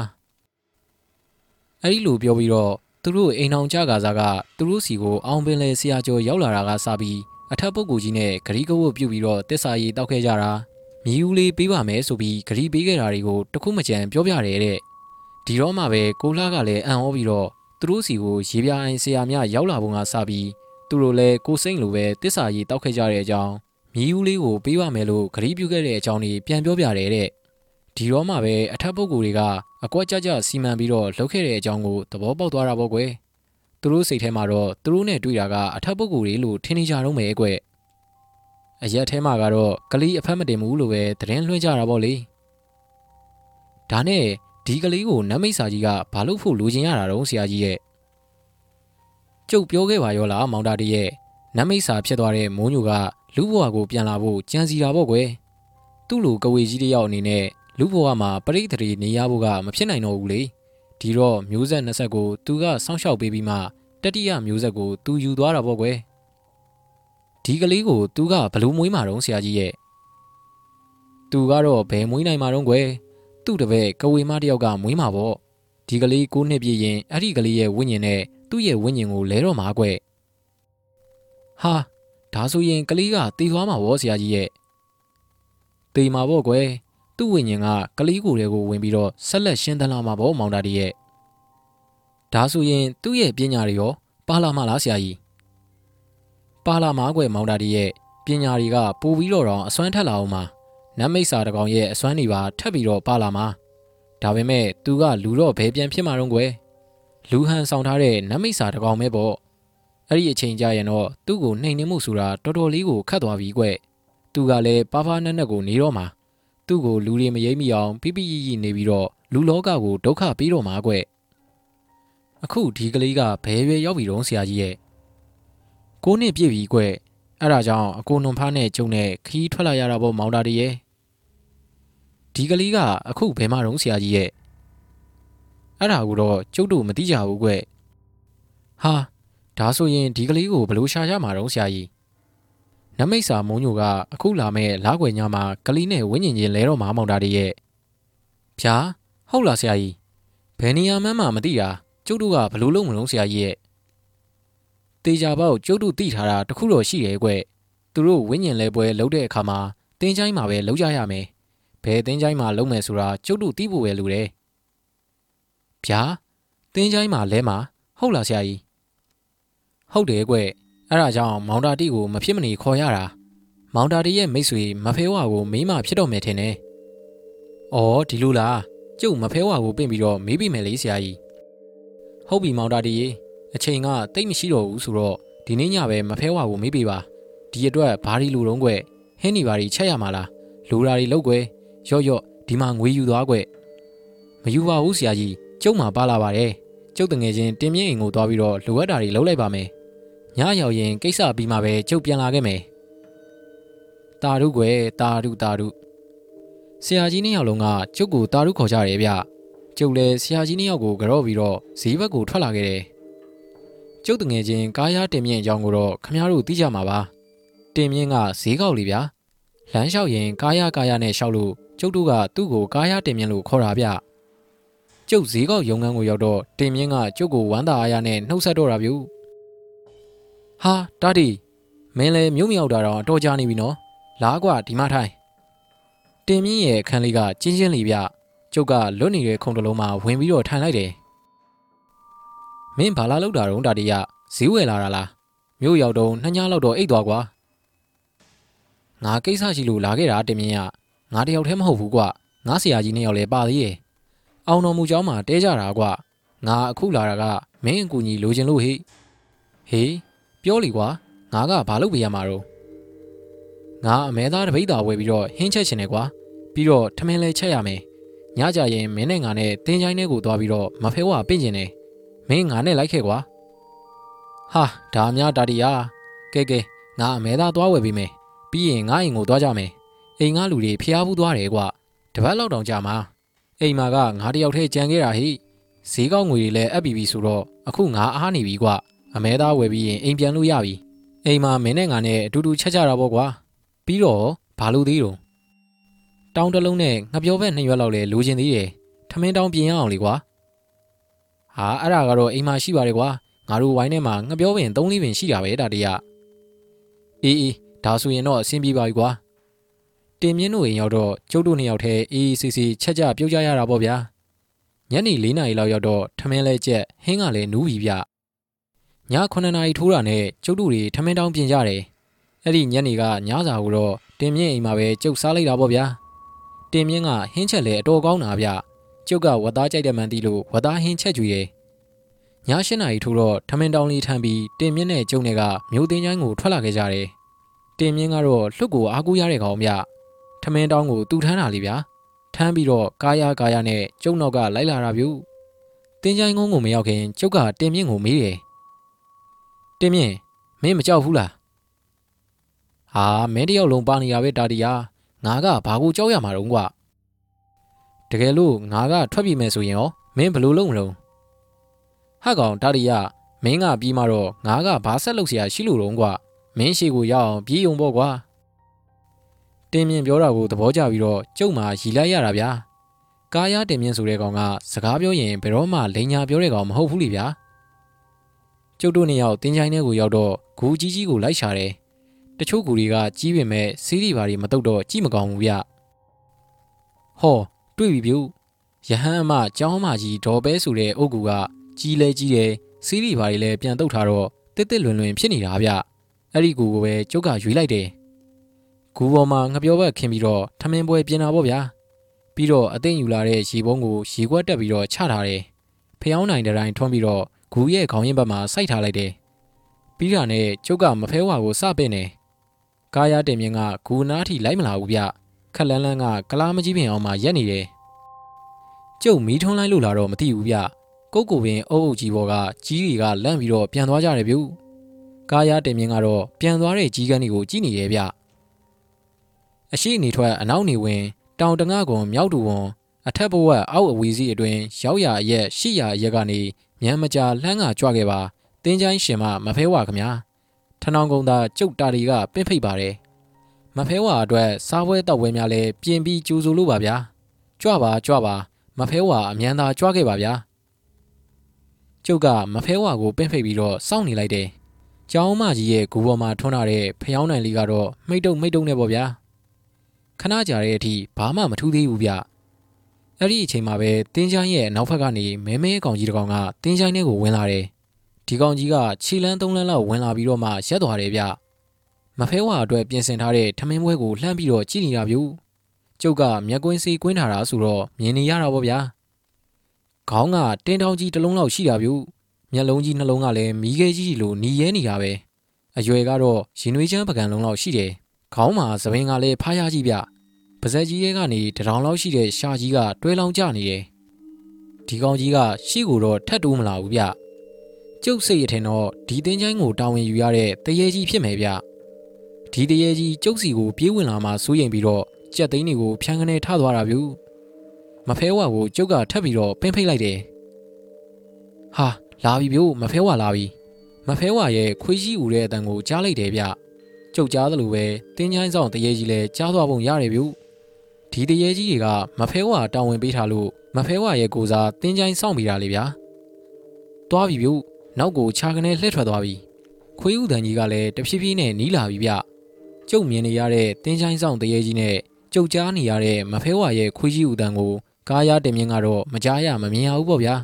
အဲ့ဒီလိုပြောပြီးတော့သူတို့အိမ်အောင်ကြကားစားကသူတို့စီကိုအောင်ပင်လေဆရာကျော်ရောက်လာတာကစပြီးအထက်ပုဂ္ဂိုလ်ကြီးနဲ့ဂရီးကဝတ်ပြုတ်ပြီးတော့တစ္ဆာရီတောက်ခဲ့ကြတာမြည်ဦးလေးပေးပါမယ်ဆိုပြီးဂရီးပေးခဲ့တာတွေကိုတခုမကြံပြောပြတယ်တဲ့ဒီတော့မှပဲကိုလှကလည်းအံ့ဩပြီးတော့သူတို့စီကိုရေပြာအိုင်ဆရာများရောက်လာပုံကစပြီးသူတို့လည်းကိုစိမ့်လိုပဲတစ္ဆာရီတောက်ခဲ့ကြတဲ့အကြောင်းမြည်ဦးလေးကိုပေးပါမယ်လို့ဂရီးပြုခဲ့တဲ့အကြောင်းတွေပြန်ပြောပြတယ်တဲ့ဒီတော့မှပဲအထက်ပုဂ္ဂိုလ်တွေက အကွက်ကြကြစီမံပြီးတော့လှုပ်ခဲ့တဲ့အကြောင်းကိုသဘောပေါက်သွားတာပေါ့ကွယ်သူတို့စိတ်ထဲမှာတော့သူတို့နဲ့တွေ့တာကအထက်ပုဂ္ဂိုလ်တွေလို့ထင်နေကြတော့မယ်ကွယ်အရက်ထဲမှာကတော့ကလေးအဖက်မတင်ဘူးလို့ပဲသတင်းလွှင့်ကြတာပေါ့လေဒါနဲ့ဒီကလေးကိုနတ်မိတ်စာကြီးကဘာလို့ဖို့လိုချင်ရတာတော့ဆရာကြီးရဲ့ကျုပ်ပြောခဲ့ပါရောလားမောင်တာတရဲ့နတ်မိတ်စာဖြစ်သွားတဲ့မိုးညိုကလူဘဝကိုပြန်လာဖို့ကြံစီတာပေါ့ကွယ်သူ့လိုကဝေကြီးတယောက်အနေနဲ့ လူဘဝမှာပရိသေတွေနေရဖို့ကမဖြစ်နိုင်တော့ဘူးလေဒီတော့မျိုးဆက်နှစ်ဆက်ကိုသူကစောင့်ရှောက်ပေးပြီးမှတတိယမျိုးဆက်ကိုသူယူသွားတာပေါ့ကွယ်ဒီကလေးကိုသူကဘလို့မွေးမှာတော့ဆရာကြီးရဲ့သူကတော့ဘယ်မွေးနိုင်မှာတော့ကွယ်သူ့တပည့်ကဝေမတယောက်ကမွေးမှာပေါ့ဒီကလေးကိုနှစ်ပြည့်ရင်အဲ့ဒီကလေးရဲ့ဝိညာဉ်နဲ့သူ့ရဲ့ဝိညာဉ်ကိုလဲတော့မှာကွယ်ဟာဒါဆိုရင်ကလေးကတည်သွားမှာပေါ့ဆရာကြီးရဲ့တည်မှာပေါ့ကွယ် သူ့ဝိညာဉ်ကကလေးကိုယ်တွေကိုဝင်ပြီးတော့ဆက်လက်ရှင်းသလာမှာပေါ့မောင်တာဒီရဲ့ဒါဆိုရင်သူ့ရဲ့ပညာတွေရောပါလာမလားဆရာကြီးပါလာမှာကွယ်မောင်တာဒီရဲ့ပညာတွေကပိုပြီးတော့တော့အစွမ်းထက်လာအောင်မှာနတ်မိတ်စာတကောင်ရဲ့အစွမ်းတွေပါထပ်ပြီးတော့ပါလာမှာဒါပေမဲ့သူကလူတော့ဘယ်ပြန်ဖြစ်မှာတော့ကွယ်လူဟန်ဆောင်ထားတဲ့နတ်မိတ်စာတကောင်ပဲပေါ့အဲ့ဒီအချိန်ကြရင်တော့သူ့ကိုနှိမ်နှင်းမှုဆိုတာတော်တော်လေးကိုခတ်သွားပြီကွသူကလည်းပါဖားနက်နက်ကိုနေတော့မှာ သူ့ကိုလူတွေမရိပ်မိအောင်ပြပြရရနေပြီးတော့လူလောကကိုဒုက္ခပေးတော့မှာကွအခုဒီကလေးကဘယ်ရွယ်ရောက်ပြီတော့ဆရာကြီးရဲ့ကိုနှစ်ပြည့်ပြီကွအဲ့ဒါကြောင့်အကိုနုံဖားနဲ့ကျုံနဲ့ခီးထွက်လာရတာပေါ့မောင်တာတည်းရဲ့ဒီကလေးကအခုဘယ်မှာတော့ဆရာကြီးရဲ့အဲ့ဒါကိုတော့ကျုပ်တို့မသိကြဘူးကွဟာဒါဆိုရင်ဒီကလေးကိုဘယ်လိုရှာကြမှာတော့ဆရာကြီး နမိတ်စာမုံညိုကအခုလာမဲ့လားခွေညမှာကလေးနဲ့ဝင်းညင်ချင်းလဲတော့မမောင်တာတည်းရဲ့ဖြာဟုတ်လားဆရာကြီးဘယ်နေရာမှမမသိတာကျုပ်တို့ကဘလို့လုံးမလုံးဆရာကြီးရဲ့တေချာပေါက်ကျုပ်တို့သိထားတာတခုတော့ရှိတယ်ကွသူတို့ဝင်းညင်လဲပွဲလုံးတဲ့အခါမှာတင်းချိုင်းမှာပဲလုံးကြရမယ်ဘယ်တင်းချိုင်းမှာလုံးမယ်ဆိုတာကျုပ်တို့သိဖို့ပဲလိုတယ်ဗျာတင်းချိုင်းမှာလဲမှာဟုတ်လားဆရာကြီးဟုတ်တယ်ကွ အဲ့ဒါကြောင့်မောင်တာတီကိုမဖြစ်မနေခေါ်ရတာမောင်တာတီရဲ့မိတ်ဆွေမဖဲဝါကိုမိမဖြစ်တော့မယ်ထင်တယ်။အော်ဒီလိုလားကျုပ်မဖဲဝါကိုပင့်ပြီးတော့မေးပြီးမယ်လေဆရာကြီး။ဟုတ်ပြီမောင်တာတီရေအချိန်ကတိတ်မရှိတော့ဘူးဆိုတော့ဒီနေ့ညပဲမဖဲဝါကိုမေးပေးပါဒီအတွက်ဘာဒီလူတော့ကွဟင်းနေပါရီချက်ရမှာလားလူရာတွေလောက်ကွယ်ရော့ရော့ဒီမှာငွေယူသွားကွမယူပါဘူးဆရာကြီးကျုပ်မှပါလာပါတယ်ကျုပ်တငယ်ချင်းတင်းမြင့်အိမ်ကိုသွားပြီးတော့လိုအပ်တာတွေလုပ်လိုက်ပါမယ် ညရောက်ရင်ကိစ္စပြီးမှပဲကျုပ်ပြန်လာခဲ့မယ်တာရုကွယ်တာရုတာရုဆရာကြီးနှစ်ယောက်လုံးကကျုပ်ကိုတာရုခေါ်ကြတယ်ဗျကျုပ်လည်းဆရာကြီးနှစ်ယောက်ကိုကြော့ပြီးတော့ဈေးဘက်ကိုထွက်လာခဲ့တယ်ကျုပ်တငယ်ချင်းကားရတင်မြင့်အကြောင်းကိုတော့ခမရတို့သိကြမှာပါတင်မြင့်ကဈေးကောက်လေဗျာလမ်းလျှောက်ရင်ကားရကားရနဲ့ရှောက်လို့ကျုပ်တို့ကသူ့ကိုကားရတင်မြင့်လို့ခေါ်တာဗျကျုပ်ဈေးကောက်ရုံငန်းကိုရောက်တော့တင်မြင့်ကကျုပ်ကိုဝမ်းသာအားရနဲ့နှုတ်ဆက်တော့တာဗျူ ဟာတာတီမင်းလည်းမြို့မြောက်တာတော့တော်ကြနေပြီနော်လာကွာဒီမထိုင်တင်မြင့်ရဲ့အခန်းလေးကကျင်းချင်းလေးဗျကျုပ်ကလွတ်နေတဲ့ခုံတလုံးမှာဝင်ပြီးတော့ထိုင်လိုက်တယ်မင်းဘာလာလောက်တာတော့တာတီရဈေးဝယ်လာတာလားမြို့ရောက်တော့နှစ်ညလောက်တော့အိတ်သွားကွာငါကိစ္စရှိလို့လာခဲ့တာတင်မြင့်ရငါတယောက်တည်းမဟုတ်ဘူးကွာငါဆရာကြီးနှစ်ယောက်လည်းပါသေးရဲ့အောင်တော်မူเจ้าမှာတဲကြတာကွာငါအခုလာတာကမင်းအကူကြီးလိုချင်လို့ဟိဟေး ပြောလီကွာငါကဘာလုပ်ပေးရမှာတော့ငါအမဲသားတပိတ်တာဝယ်ပြီးတော့ဟင်းချက်ချင်တယ်ကွာပြီးတော့ထမင်းလဲချက်ရမယ်ညကြရင်မင်းနဲ့ငါနဲ့တင်းချိုင်းထဲကိုသွားပြီးတော့မဖဲဝါပင့်ကျင်တယ်မင်းငါနဲ့လိုက်ခဲ့ကွာဟာဒါအများတာတီယာကဲကဲငါအမဲသားသွားဝယ်ပြီးမယ်ပြီးရင်ငါအိမ်ကိုသွားကြမယ်အိမ်ကလူတွေဖျားဘူးသွားတယ်ကွာတပတ်လောက်တောင်ကြာမှာအိမ်မှာကငါတယောက်တည်းကြံခဲ့တာဟိဈေးကောင်းငွေတွေလည်းအပ်ပြီးပြီဆိုတော့အခုငါအားနေပြီကွာ အမဲသားဝယ်ပြီးရင်အိမ်ပြန်လို့ရပြီအိမ်မှာမင်းနဲ့ငါနဲ့အတူတူချက်ကြတာပေါ့ကွာပြီးတော့ဘာလို့သေးတော့တောင်းတစ်လုံးနဲ့ငါပြောဘက်နှစ်ရွက်လောက်လဲလိုချင်သေးတယ်ထမင်းတောင်းပြင်ရအောင်လေကွာဟာအဲ့ဒါကတော့အိမ်မှာရှိပါတယ်ကွာငါတို့ဝိုင်းထဲမှာငါပြောပင်၃လေးပင်ရှိတာပဲဒါတရအေးအေးဒါဆိုရင်တော့အဆင်ပြေပါပြီကွာတင်မြင့်တို့အိမ်ရောက်တော့ကျုပ်တို့နှစ်ယောက်တည်းအေးအေးဆေးဆေးချက်ကြပြုတ်ကြရတာပေါ့ဗျာညနေ၄နာရီလောက်ရောက်တော့ထမင်းလဲကျက်ဟင်းကလည်းနူးပြီဗျ ည9နာရီထိုးတာနဲ့ကျုပ်တို့တွေထမင်းတောင်းပြင်ကြတယ်အဲ့ဒီညနေကညစာကိုတော့တင်မြင့်အိမ်မှာပဲကျုပ်စားလိုက်တာပေါ့ဗျာတင်မြင့်ကဟင်းချက်လဲအတော်ကောင်းတာဗျကျုပ်ကဝတ်သားကြိုက်တဲ့မှန်တီလို့ဝတ်သားဟင်းချက်ကြွေတယ်ည၈နာရီထိုးတော့ထမင်းတောင်းလေးထမ်းပြီးတင်မြင့်နဲ့ကျုံနဲ့ကမြို့သိန်းချိုင်းကိုထွက်လာခဲ့ကြတယ်တင်မြင့်ကတော့လှုပ်ကိုအားကိုးရတဲ့ကောင်ဗျထမင်းတောင်းကိုတူထမ်းတာလေဗျာထမ်းပြီးတော့ကာယကာယနဲ့ကျုံနောက်ကလိုက်လာတာဗျတင်းချိုင်းကုန်းကိုမရောက်ခင်ကျုပ်ကတင်မြင့်ကိုမေးတယ် တင်မြင့်မင်းမကြောက်ဘူးလားဟာမင်းတယောက်လုံးပါနေရပဲတာတီယာငါကဘာကိုကြောက်ရမှာတုံးကွာတကယ်လို့ငါကထွက်ပြေးမယ်ဆိုရင်ရောမင်းဘလို့လုံးမလုံးဟတ်ကောင်တာတီယာမင်းကပြီးမှတော့ငါကဘာဆက်လုပ်เสียရှိလို့တုံးကွာမင်းရှိကိုရအောင်ပြေးုံပေါ့ကွာတင်မြင့်ပြောတာကိုသဘောကျပြီးတော့ကျုပ်မှရီလိုက်ရတာဗျာကားရတင်မြင့်ဆိုတဲ့ကောင်ကစကားပြောရင်ဘယ်တော့မှလိန်ညာပြောတဲ့ကောင်မဟုတ်ဘူးလေဗျာ ကျုပ်တို့နှစ်ယောက်တင်းချိုင်းထဲကိုရောက်တော့ဂူကြီးကြီးကိုလိုက်ရှာတယ်တချို့ဂူတွေကကြီးပင်မဲ့စီးရီပါတွေမတုတ်တော့ကြည့်မကောင်းဘူးဗျဟောတွေ့ပြီပြုရဟန်းအမကျောင်းမကြီးဒေါ်ပဲဆိုတဲ့အုတ်ကူကကြီးလဲကြီးတယ်စီးရီပါတွေလည်းပြန်တုတ်ထားတော့တစ်တစ်လွင်လွင်ဖြစ်နေတာဗျအဲ့ဒီကူကိုပဲကျုပ်ကရွေးလိုက်တယ်။ဂူပေါ်မှာငပြောဘက်ခင်းပြီးတော့ထမင်းပွဲပြင်တာပေါ့ဗျာ။ပြီးတော့အသိဉယူလာတဲ့ရေပုံးကိုရေခွက်တက်ပြီးတော့ချထားတယ်။ဖျောင်းနိုင်တဲ့တိုင်းထွန်းပြီးတော့ ဂူရဲ့ခေါင်းရင်းဘက်မှာစိုက်ထားလိုက်တယ်။ပြီးတာနဲ့ကျုပ်ကမဖဲဝါကိုစပင့်တယ်။ကားရတင်မြင့်ကဂူနားထိလိုက်မလာဘူးဗျ။ခက်လန်းလန်းကကလားမကြီးပင်အောင်မှာရက်နေတယ်။ကျုပ်မီးထွန်းလိုက်လို့လာတော့မသိဘူးဗျ။ကုတ်ကိုပင်အုပ်အုပ်ကြီးပေါ်ကကြီးတွေကလန့်ပြီးတော့ပြန်သွားကြတယ်ဗျ။ကားရတင်မြင့်ကတော့ပြန်သွားတဲ့ကြီးကန်းတွေကိုကြည့်နေရဲ့ဗျအရှိနေထွက်အနောက်နေဝင်တောင်တငါကွန်မြောက်တူဝန်အထက်ဘဝအောက်အဝီစီအတွင်ရောက်ရအရက်ရှိရအရက်ကနေ မြန်မကြာလှမ်းကကြွခဲ့ပါတင်းချိုင်းရှင်မမဖဲဝါခမညာထနောင်ကုန်းသားကျုပ်တာတွေကပင့်ဖိတ်ပါတယ်မဖဲဝါအတွက်စားပွဲတောက်ပွဲများလဲပြင်ပြီးကြိုးဆိုလို့ပါဗျာကြွပါကြွပါမဖဲဝါအမြန်သာကြွခဲ့ပါဗျာကျုပ်ကမဖဲဝါကိုပင့်ဖိတ်ပြီးတော့စောင့်နေလိုက်တယ်ကျောင်းမကြီးရဲ့ဂူပေါ်မှာထွန်းလာတဲ့ဖျောင်းနိုင်လေးကတော့မိတ်တုံမိတ်တုံနဲ့ပေါ့ဗျာခဏကြာတဲ့အထိဘာမှမထူးသေးဘူးဗျ အဲ့ဒီအချိန်မှာပဲတင်းချိုင်းရဲ့နောက်ဖက်ကနေမဲမဲကောင်ကြီးတစ်ကောင်ကတင်းချိုင်းထဲကိုဝင်လာတယ်ဒီကောင်ကြီးကခြေလန်းသုံးလန်းလောက်ဝင်လာပြီးတော့မှရက်သွားတယ်ဗျမဖဲဝါအတွက်ပြင်ဆင်ထားတဲ့ထမင်းပွဲကိုလှမ်းပြီးတော့ကြည့်နေတာဗျကျုပ်ကမျက်ကွင်းစီးကွင်းထားတာဆိုတော့မြင်နေရတာပေါ့ဗျာခေါင်းကတင်းတောင်ကြီးတစ်လုံးလောက်ရှိတာဗျမျက်လုံးကြီးနှလုံးကလည်းမီးခဲကြီးလိုหนีရဲနေတာပဲအရွယ်ကတော့ရင်နွေးချမ်းပကံလုံးလောက်ရှိတယ်ခေါင်းမှာသပင်ကလည်းဖားရကြီးဗျ ပါဇက်ကြီးရဲ့ကနေတထောင်လောက်ရှိတဲ့ရှာကြီးကတွဲလောင်းကျနေတယ်ဒီကောင်ကြီးကရှေ့ကိုတော့ထတ်တိုးမလာဘူးဗျကျုပ်စိတ်ရထင်တော့ဒီတင်းချိုင်းကိုတာဝန်ယူရတဲ့တရေကြီးဖြစ်မယ်ဗျဒီတရေကြီးကျုပ်စီကိုပြေးဝင်လာမှစိုးရင်ပြီးတော့ကြက်သိန်းတွေကိုဖြန်းကနေထသွားတာဗျမဖဲဝါကိုကျုပ်ကထပ်ပြီးတော့ပင်းဖိတ်လိုက်တယ်ဟာလာပြီဗျို့မဖဲဝါလာပြီမဖဲဝါရဲ့ခွေးကြီးဦးတဲ့အတန်ကိုကြားလိုက်တယ်ဗျကျုပ်ကြားသလိုပဲတင်းချိုင်းဆောင်တရေကြီးလည်းကြားသွားပုံရတယ်ဗျို့ ဒီတရေကြီးတွေကမဖဲဝါတာဝန်ပေးထားလို့မဖဲဝါရဲ့ကိုစားတင်းချိုင်းဆောင်ပေးတာလေဗျာသွားပြီဗျို့နောက်ကိုခြာကနေလှည့်ထွက်သွားပြီခွေးဦးတန်ကြီးကလည်းတဖြည်းဖြည်းနဲ့နီးလာပြီဗျကျုပ်မြင်နေရတဲ့တင်းချိုင်းဆောင်တရေကြီးနဲ့ကျုပ်ကြားနေရတဲ့မဖဲဝါရဲ့ခွေးကြီးဦးတန်ကိုကားရတင်မြင့်ကတော့မကြားရမမြင်ရဘူးပေါ့ဗျာ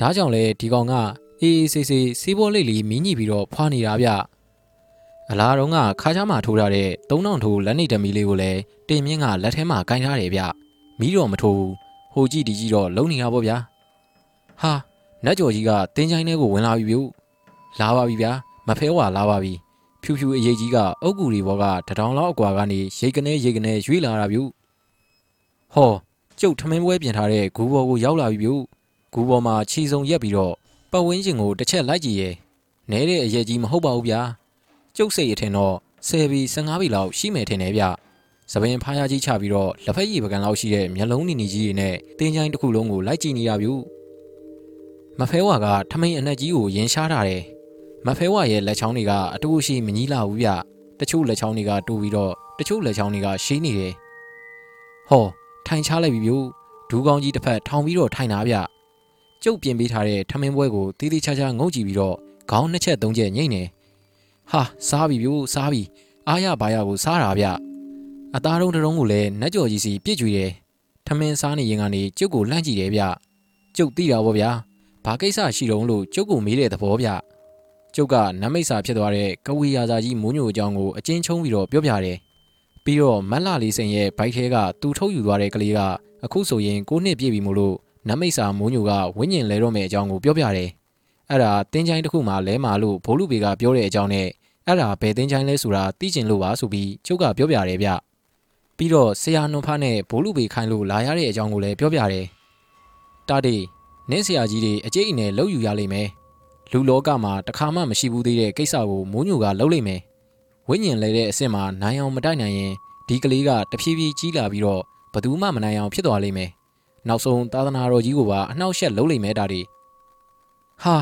ဒါကြောင့်လေဒီကောင်ကအေးအေးဆေးဆေးစီးပေါ်လိတ်လီမင်းညိပြီးတော့ဖွာနေတာဗျ အလားတော့ကခါးချားမှာထိုးထားတဲ့သုံးတောင်ထိုးလက်နေတမီလေးကိုလည်းတင်မြင့်ကလက်ထဲမှာကင်ထားတယ်ဗျမီးတော့မထိုးဘူးဟိုကြည့်ဒီကြည့်တော့လုံနေတာပေါ့ဗျာဟာနတ်ကျော်ကြီးကတင်းချိုင်းထဲကိုဝင်လာပြီဗျလာပါပြီဗျာမဖဲဝါလာပါပြီဖြူဖြူအရေးကြီးကအုတ်ကူတွေဘောကတထောင်လောက်အကွာကနေရိတ်ကနေရိတ်ကနေရွေ့လာတာဗျဟောကျုပ်ထမင်းပွဲပြင်ထားတဲ့ဂူဘော်ကိုရောက်လာပြီဗျဂူပေါ်မှာခြေစုံရက်ပြီးတော့ပတ်ဝန်းကျင်ကိုတစ်ချက်လိုက်ကြည့်ရဲနဲတဲ့အရက်ကြီးမဟုတ်ပါဘူးဗျာ ကျုပ်စိတ်အထင်တော့10ဘီ15ဘီလောက်ရှိမယ်ထင်တယ်ဗျစပင်ဖားရကြီးချပြီးတော့လက်ဖက်ရည်ပကံလောက်ရှိတဲ့မျက်လုံးနီနီကြီးတွေနဲ့တင်းချိုင်းတစ်ခုလုံးကိုလိုက်ကြည့်နေရပြီမဖဲဝါကထမိန်အနက်ကြီးကိုရင်ရှားထားတယ်မဖဲဝါရဲ့လက်ချောင်းတွေကအတူရှိမကြီးလာဘူးဗျတချို့လက်ချောင်းတွေကတူပြီးတော့တချို့လက်ချောင်းတွေကရှင်းနေတယ်ဟောထိုင်ချလိုက်ပြီဗျဒူးကောင်းကြီးတစ်ဖက်ထောင်ပြီးတော့ထိုင်တာဗျကျုပ်ပြင်ပေးထားတဲ့ထမင်းပွဲကိုတီးတီးချာချာငုံကြည့်ပြီးတော့ခေါင်းနှစ်ချက်သုံးချက်ညှိနေ ဟာစားပြီဗျစားပြီအားရပါရကိုစားတာဗျအသားတုံးတုံးကိုလည်းနတ်ကြော်ကြီးစီပြစ်ကြွေတယ်ထမင်းစားနေရင်ကနေကျုပ်ကိုလှမ်းကြည့်တယ်ဗျကျုပ်သိတာဗောဗျာဘာကိစ္စရှိတုံးလို့ကျုပ်ကိုမေးတဲ့သဘောဗျကျုပ်ကနမိတ်စာဖြစ်သွားတဲ့ကဝီယာစာကြီးမိုးညိုအကြောင်းကိုအချင်းချုံပြီးတော့ပြောပြတယ်ပြီးတော့မက်လာလေးစိန်ရဲ့ဘိုက်ထဲကသူထုတ်ယူသွားတဲ့ကလေးကအခုဆိုရင်9နှစ်ပြည့်ပြီမို့လို့နမိတ်စာမိုးညိုကဝင်းညင်လဲတော့မယ့်အကြောင်းကိုပြောပြတယ် အဲ့ဒါတင်းချိုင်းတစ်ခုမှလဲမာလို့ဘိုးလူပေကပြောတဲ့အကြောင်းနဲ့အဲ့ဒါဘယ်တင်းချိုင်းလဲဆိုတာသိကျင်လို့ပါဆိုပြီးကျုပ်ကပြောပြတယ်ဗျပြီးတော့ဆရာနှွန်ဖားနဲ့ဘိုးလူပေခိုင်းလို့လာရတဲ့အကြောင်းကိုလည်းပြောပြတယ်တာတေနင်းဆရာကြီးတွေအကျိတ်အနယ်လှုပ်ယူရလိမ့်မယ်လူလောကမှာတခါမှမရှိဘူးသေးတဲ့ကိစ္စကိုမိုးညိုကလှုပ်လိုက်မယ်ဝိညာဉ်လဲတဲ့အစ်စ်မှာနိုင်အောင်မတိုက်နိုင်ရင်ဒီကလေးကတဖြည်းဖြည်းကြီးလာပြီးတော့ဘသူမှမနိုင်အောင်ဖြစ်သွားလိမ့်မယ်နောက်ဆုံးသာသနာတော်ကြီးကိုပါအနှောက်အယှက်လုပ်လိမ့်မယ်ဒါဒီ ဟာ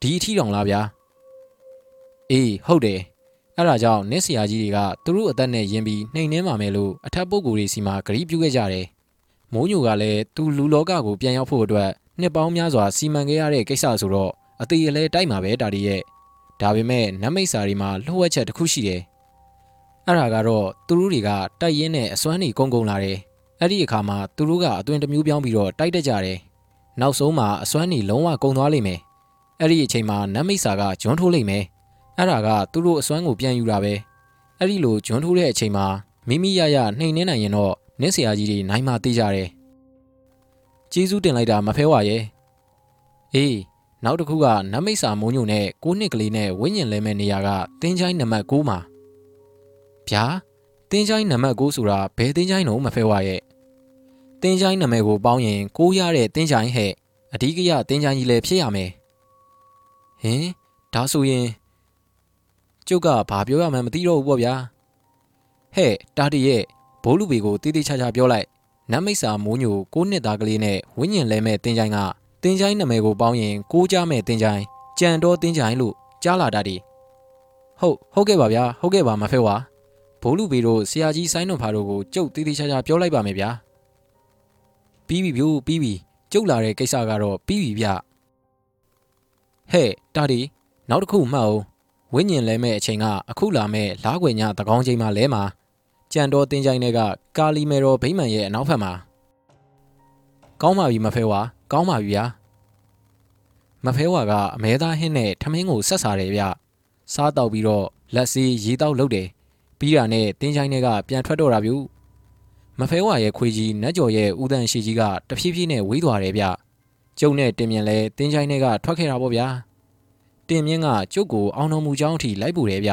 ဒီအထီတောင်လားဗျာအေးဟုတ်တယ်အဲ့ဒါကြောင့်နစ်ဆရာကြီးတွေကသူတို့အသက်နဲ့ယင်ပြီးနှိမ်နှင်းပါမယ်လို့အထက်ပုဂ္ဂိုလ်တွေစီမှာဂရီးပြုခဲ့ကြတယ်မိုးညိုကလည်းသူလူလောကကိုပြန်ရောက်ဖို့အတွက်နှစ်ပေါင်းများစွာစီမံခဲ့ရတဲ့ကိစ္စဆိုတော့အသေးအလဲတိုက်မှာပဲဒါဒီရဲ့ဒါပေမဲ့နတ်မိတ်စာတွေမှာလှုပ်ဝက်ချက်တစ်ခုရှိတယ်အဲ့ဒါကတော့သူတို့တွေကတိုက်ရင်းနဲ့အစွမ်းနေကုန်းကုန်းလာတယ်အဲ့ဒီအခါမှာသူတို့ကအသွင်တစ်မျိုးပြောင်းပြီးတော့တိုက်တက်ကြတယ်နောက်ဆုံးမှာအစွမ်းနေလုံးဝကုန်းသွားလိမ့်မယ် အဲ့ဒီအချိန်မှာနတ်မိတ်စာကဂျွန်းထိုးလိမ့်မယ်အဲ့ဒါကသူတို့အစွမ်းကိုပြန်ယူတာပဲအဲ့ဒီလိုဂျွန်းထိုးတဲ့အချိန်မှာမိမိရရနှိမ်နှင်းနိုင်ရင်တော့နင်းဆရာကြီးတွေနိုင်မှသိကြတယ်ကျေးဇူးတင်လိုက်တာမဖဲဝါရဲ့အေးနောက်တစ်ခုကနတ်မိတ်စာမိုးညိုနဲ့ကိုနှစ်ကလေးနဲ့ဝင်းညင်လဲမဲ့နေရာကတင်းချိုင်းနံပါတ်6မှာဗျာတင်းချိုင်းနံပါတ်6ဆိုတာဘယ်တင်းချိုင်းတော့မဖဲဝါရဲ့တင်းချိုင်းနာမည်ကိုပေါင်းရင်ကိုရတဲ့တင်းချိုင်းဟဲ့အဓိကရတင်းချိုင်းကြီးလည်းဖြစ်ရမယ် ဟင်ဒါဆိုရင်ကျုပ်ကဘာပြောရမှန်းမသိတော့ဘူးပေါ့ဗျာဟဲ့တာတီရဲ့ဘိုးလူပေကိုတိတိကျကျပြောလိုက်နတ်မိတ်စာမိုးညိုကိုနှစ်သားကလေးနဲ့ဝင်းညင်လဲမဲ့တင်းချိုင်းကတင်းချိုင်းနာမည်ကိုပေါင်းရင်ကိုကြမဲ့တင်းချိုင်းကြံတော်တင်းချိုင်းလို့ကြားလာတာဒီဟုတ်ဟုတ်ကဲ့ပါဗျာဟုတ်ကဲ့ပါမဖဲဝါဘိုးလူပေတို့ဆရာကြီးဆိုင်းတော်ဖာတို့ကိုကျုပ်တိတိကျကျပြောလိုက်ပါမယ်ဗျာပြီးပြီဗျို့ပြီးပြီကျုပ်လာတဲ့ကိစ္စကတော့ပြီးပြီဗျ ဟဲ့တာဒီနောက်တစ်ခုမှတ်အောင်ဝိညာဉ်လဲမဲ့အချိန်ကအခုလာမဲ့လားခွေညသကောင်းချိန်မှလဲမှာကြံတော်တင်းချိုင်းတွေကကာလီမေရောဗိမ္မာန်ရဲ့အနောက်ဘက်မှာကောင်းပါပြီမဖဲဝါကောင်းပါပြီဗျာမဖဲဝါကအမဲသားဟင်းနဲ့ထမင်းကိုဆက်စားတယ်ဗျစားတော့ပြီးတော့လက်စီရေတောက်လုပ်တယ်ပြီးတာနဲ့တင်းချိုင်းတွေကပြန်ထွက်တော့တာဗျမဖဲဝါရဲ့ခွေကြီးနတ်ကျော်ရဲ့ဦးတန်ရှိကြီးကတဖြည်းဖြည်းနဲ့ဝေးသွားတယ်ဗျ ကျုံနဲ့တင်မြင်လဲတင်းချိုင်းတွေကထွက်ခဲ့တာပေါ့ဗျာတင်မြင့်ကကျုပ်ကိုအောင်တော်မူကြောင်းအထိလိုက်ပူတယ်ဗျ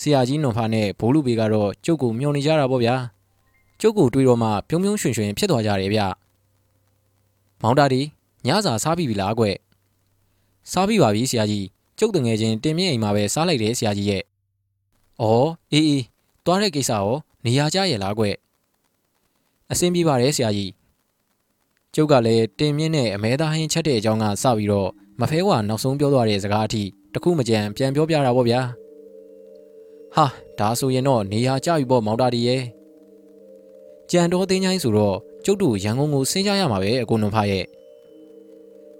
ဆရာကြီးနွန်ဖာနဲ့ဘိုးလူပေကတော့ကျုပ်ကိုမျှော်နေကြတာပေါ့ဗျာကျုပ်ကိုတွေးတော့မှပြုံးပြုံးရွှင်ရွှင်ဖြစ်သွားကြတယ်ဗျမောင်တာဒီညစာစားပြီလားကွစားပြီပါပြီဆရာကြီးကျုပ်တငယ်ချင်းတင်မြင့်အိမ်မှာပဲစားလိုက်တယ်ဆရာကြီးရဲ့ဩအေးအေးသွားတဲ့ကိစ္စရောနေရာကြရဲ့လားကွအဆင်ပြေပါတယ်ဆရာကြီး ကျုပ်ကလည်းတင်မြင့်နဲ့အမဲသားဟင်းချက်တဲ့အကြောင်းကစပြီးတော့မဖဲဝါနောက်ဆုံးပြောသွားတဲ့စကားအထိတခုမကြံပြန်ပြောပြတာပေါ့ဗျာဟာဒါဆိုရင်တော့နေရာကြပြီပေါ့မောင်တာဒီရဲ့ကြံတော်သိန်းချိုင်းဆိုတော့ကျုပ်တို့ရန်ကုန်ကိုဆင်းကြရမှာပဲအကိုနုံဖရဲ့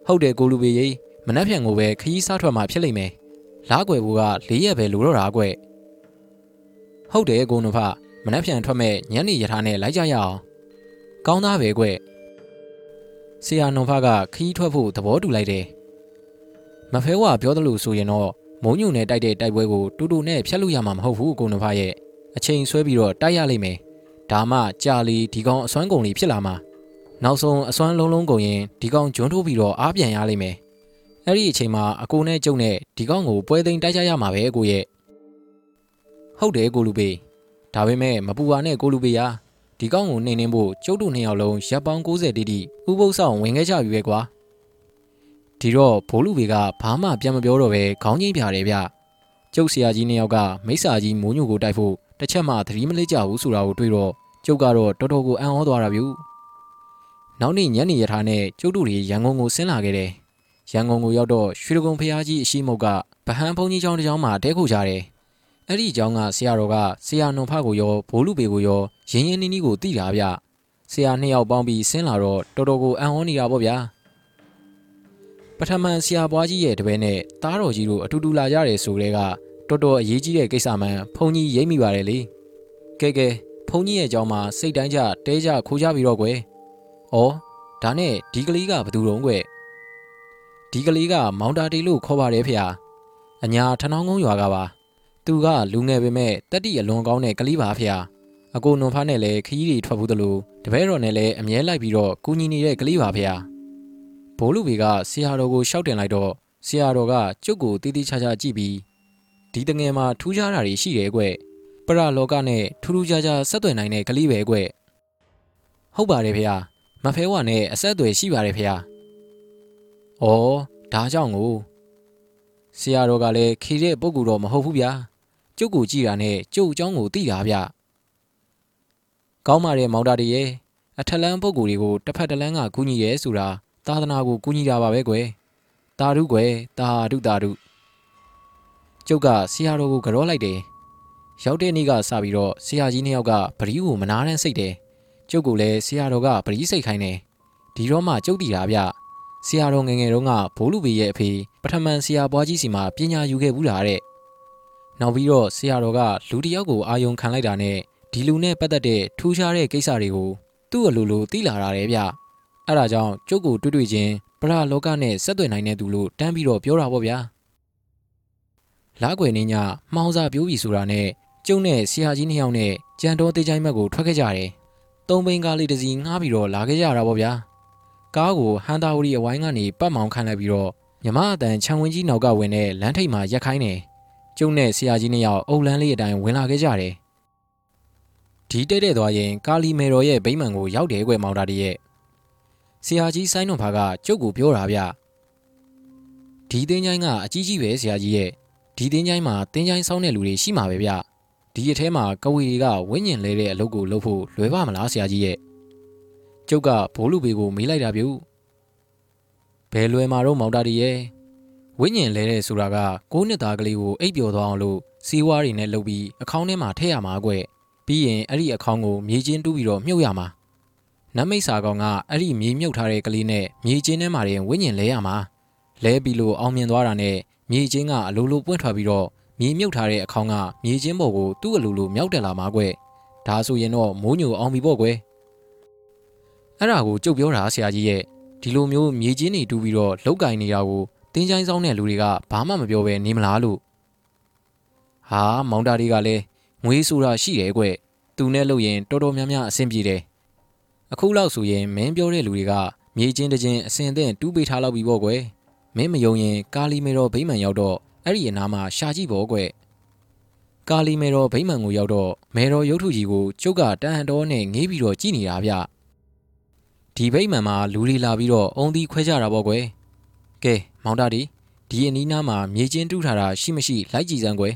ဟုတ်တယ်ကိုလူပေကြီးမနှက်ဖြန်ကိုပဲခရီးစားထွက်မှာဖြစ်လိမ့်မယ်လားကွယ်ဘူက၄ရက်ပဲလိုတော့တာကွယ်ဟုတ်တယ်ကိုနုံဖမနှက်ဖြန်ထွက်မဲ့ညနေရထားနဲ့လိုက်ကြရအောင်ကောင်းသားပဲကွ ဆရာနုံဖကခီးထွက်ဖို့သဘောတူလိုက်တယ်မဖဲဝါပြောသလိုဆိုရင်တော့မုံညုံနဲ့တိုက်တဲ့တိုက်ပွဲကိုတူတူနဲ့ဖျက်လို့ရမှာမဟုတ်ဘူးကိုနုံဖရဲ့အချိန်ဆွဲပြီးတော့တိုက်ရလိမ့်မယ်ဒါမှကြာလီဒီကောင်အစွမ်းကုန်လီဖြစ်လာမှာနောက်ဆုံးအစွမ်းလုံးလုံးကုန်ရင်ဒီကောင်ဂျွန်းထိုးပြီးတော့အားပြန်ရလိမ့်မယ်အဲ့ဒီအချိန်မှာအကိုနဲ့ကျုံနဲ့ဒီကောင်ကိုပွဲသိမ်းတိုက်ကြရမှာပဲကိုရဲ့ဟုတ်တယ်ကိုလူပေဒါပေမဲ့မပူပါနဲ့ကိုလူပေရာ ဒီကောင်းကိုနှိမ်နှင်းဖို့ကျုပ်တို့နှစ်ယောက်လုံးရပ်ပေါင်း90တိတိဥပုသ်ဆောင်ဝင်ခဲ့ကြပြီပဲကွာဒီတော့ဘိုးလူဘေကဘာမှပြန်မပြောတော့ပဲခေါင်းချင်းပြတယ်ဗျကျုပ်ဆရာကြီးနှစ်ယောက်ကမိစ္ဆာကြီးမိုးညိုကိုတိုက်ဖို့တစ်ချက်မှသတိမလစ်ကြဘူးဆိုတာကိုတွေ့တော့ကျုပ်ကတော့တော်တော်ကိုအံ့ဩသွားတာဗျ။နောက်နေ့ညနေရထားနဲ့ကျုပ်တို့တွေရန်ကုန်ကိုဆင်းလာခဲ့တယ်။ရန်ကုန်ကိုရောက်တော့ရွှေဒဂုံဖျားကြီးအရှိမုတ်ကဗဟန်းဘုံကြီးကျောင်းတစ်ကျောင်းမှာတဲခိုကြတယ်။ အဲ့ဒီကျောင်းကဆရာတော်ကဆရာနုံဖကိုရောဘိုးလူပေကိုရောရင်းရင်းနှီးနှီးကိုတိတာဗျ။ဆရာနှစ်ယောက်ပေါင်းပြီးဆင်းလာတော့တော်တော်ကိုအံ့ဩနေတာပေါ့ဗျာ။ပထမဆရာပွားကြီးရဲ့တပည့်နဲ့တားတော်ကြီးတို့အတူတူလာကြတယ်ဆိုတဲ့ကတော်တော်အရေးကြီးတဲ့ကိစ္စမှန်ဘုံကြီးရိပ်မိပါတယ်လေ။ကဲကဲဘုံကြီးရဲ့ကြောင်းမှာစိတ်တိုင်းကြတဲကြခိုးကြပြီးတော့ကွယ်။ဩဒါနဲ့ဒီကလေးကဘသူတုံးကွယ်။ဒီကလေးကမောင်တာတီလို့ခေါ်ပါတယ်ဖေ။အညာထနောင်းကုန်းရွာကပါ။ သူကလူငယ်ပေမဲ့တက်တိအလွန်ကောင်းတဲ့ကလေးပါဖေ။အကိုနွန်ဖားနဲ့လည်းခကြီးတွေထွက်ဘူးသလိုတပည့်တော်နဲ့လည်းအမြဲလိုက်ပြီးတော့ကူညီနေတဲ့ကလေးပါဖေ။ဘိုးလူဘေကဆရာတော်ကိုရှောက်တင်လိုက်တော့ဆရာတော်ကကျုပ်ကိုတီးတီးခြားခြားကြည့်ပြီးဒီတငယ်မှာထူးခြားတာတွေရှိတယ်ကွပရလောကနဲ့ထူးထူးခြားခြားဆက်သွယ်နိုင်တဲ့ကလေးပဲကွဟုတ်ပါတယ်ဖေ။မဖဲဝါနဲ့အဆက်အသွယ်ရှိပါတယ်ဖေ။ဩဒါကြောင့်ကိုဆရာတော်ကလည်းခေတဲ့ပုံကူတော့မဟုတ်ဘူးဗျာ။ ကျုပ်ကိုကြည့်တာနဲ့ကျုပ်အကြောင်းကိုသိတာဗျ။ကောင်းပါတယ်မောင်တာတည်းရဲ့အထက်လန်းပုံကူတွေကိုတစ်ဖက်တစ်လန်းကကူညီရဲဆိုတာသာသနာကိုကူညီတာပါပဲကွယ်။တာဓုကွယ်တာဓုတာဓုကျုပ်ကဆရာတော်ကိုကြောလိုက်တယ်။ရောက်တဲ့နေ့ကစပြီးတော့ဆရာကြီးနှစ်ယောက်ကပရိကိုမနာတမ်းစိတ်တယ်။ကျုပ်ကလည်းဆရာတော်ကပရိစိတ်ခိုင်းတယ်။ဒီတော့မှကျုပ်တည်တာဗျ။ဆရာတော်ငယ်ငယ်တုန်းကဘိုးလူပေရဲ့အဖေပထမန်ဆရာပွားကြီးစီမှာပညာယူခဲ့ဘူးလားတဲ့။ နောက်ပြီးတော့ဆရာတော်ကလူတစ်ယောက်ကိုအာယုံခံလိုက်တာနဲ့ဒီလူနဲ့ပတ်သက်တဲ့ထူးခြားတဲ့ကိစ္စတွေကိုသူ့အလိုလိုသိလာတာတဲ့ဗျ။အဲ့ဒါကြောင့်ကျုပ်ကိုတွေ့တွေ့ချင်းပရလောကနဲ့ဆက်သွယ်နိုင်တဲ့သူလို့တန်းပြီးတော့ပြောတာပေါ့ဗျာ။လားကွယ်နေညမှောင်စာပြိုးပြီဆိုတာနဲ့ကျုံနဲ့ဆရာကြီးနှစ်ယောက်နဲ့ကြံတော်တေးချိုင်းမက်ကိုထွက်ခဲ့ကြတယ်။သုံးဘိန်းကားလေးတစ်စီးငှားပြီးတော့လာခဲ့ကြတာပေါ့ဗျာ။ကားကိုဟန်တာဝရီအဝိုင်းကနေပတ်မောင်ခန့်လိုက်ပြီးတော့မြမအတန်ခြံဝင်းကြီးနောက်ကဝင်တဲ့လမ်းထိပ်မှာရက်ခိုင်းတယ်။ ကျုံနဲ့ဆရာကြီးနှစ်ယောက်အုပ်လန်းလေးအတိုင်းဝင်လာခဲ့ကြတယ်။ဒီတဲ့တဲ့သွားရင်ကာလီမေတော်ရဲ့ဗိမှန်ကိုရောက်တယ်ကွယ်မောင်တာတည်းရဲ့ဆရာကြီးဆိုင်းတော်ဖာကကျုပ်ကိုပြောတာဗျ။ဒီတင်းချိုင်းကအကြီးကြီးပဲဆရာကြီးရဲ့ဒီတင်းချိုင်းမှာတင်းချိုင်းဆောင်းတဲ့လူတွေရှိမှာပဲဗျဒီအထဲမှာကဝေတွေကဝင်းညင်လဲတဲ့အလုပ်ကိုလုပ်ဖို့လွယ်ပါမလားဆရာကြီးရဲ့ကျုပ်ကဘိုးလူပေကိုမေးလိုက်တာပြုဘယ်လွယ်မှာတော့မောင်တာတီရဲ့ ဝင်းညင်လဲတဲ့ဆိုတာကကိုးနှစ်သားကလေးကိုအိပ်ပျော်သွားအောင်လို့စီးဝါးတွေနဲ့လုပ်ပြီးအခေါင်းထဲမှာထည့်ရမှာကွပြီးရင်အဲ့ဒီအခေါင်းကိုမြေချင်းတူးပြီးတော့မြုပ်ရမှာနမိတ်စာကောင်ကအဲ့ဒီမြေမြုပ်ထားတဲ့ကလေးနဲ့မြေချင်းထဲမှာတင်ဝင်းညင်လဲရမှာလဲပြီးလို့အောင်မြင်သွားတာနဲ့မြေချင်းကအလိုလိုပွင့်ထွက်ပြီးတော့မြေမြုပ်ထားတဲ့အခေါင်းကမြေချင်းပေါ်ကိုသူ့အလိုလိုမြောက်တက်လာမှာကွဒါဆိုရင်တော့မိုးညိုအောင်ပြီပေါ့ကွယ်အဲ့ဒါကိုကြုတ်ပြောတာဆရာကြီးရဲ့ဒီလိုမျိုးမြေချင်းတွေတူးပြီးတော့လောက်ကင်နေတာကို တင်းချိုင်းဆောင်တဲ့လူတွေကဘာမှမပြောဘဲနေမလားလို့ဟာမောင်တာတွေကလည်းငွေဆိုတာရှိတယ်ကွသူနဲ့လို့ရင်တော်တော်များများအဆင်ပြေတယ်အခုလောက်ဆိုရင်မင်းပြောတဲ့လူတွေကမြေချင်းတချင်းအစင်သင့်တူးပေးထားလောက်ပြီပေါ့ကွယ်မင်းမယုံရင်ကာလီမေတော်ဗိမှန်ရောက်တော့အဲ့ဒီအနားမှာရှာကြည့်ဖို့ကွကာလီမေတော်ဗိမှန်ကိုရောက်တော့မေတော်ရုပ်ထုကြီးကိုကျုပ်ကတန်ဟန်တော်နဲ့ငေးပြီးတော့ကြည့်နေတာဗျဒီဗိမှန်မှာလူတွေလာပြီးတော့အုံသီးခွဲကြတာပေါ့ကွယ် ကဲမောင်တာဒီဒီအနီးနားမှာမြေချင်းတူးထားတာရှိမရှိလိုက်ကြည့်စမ်းကွယ်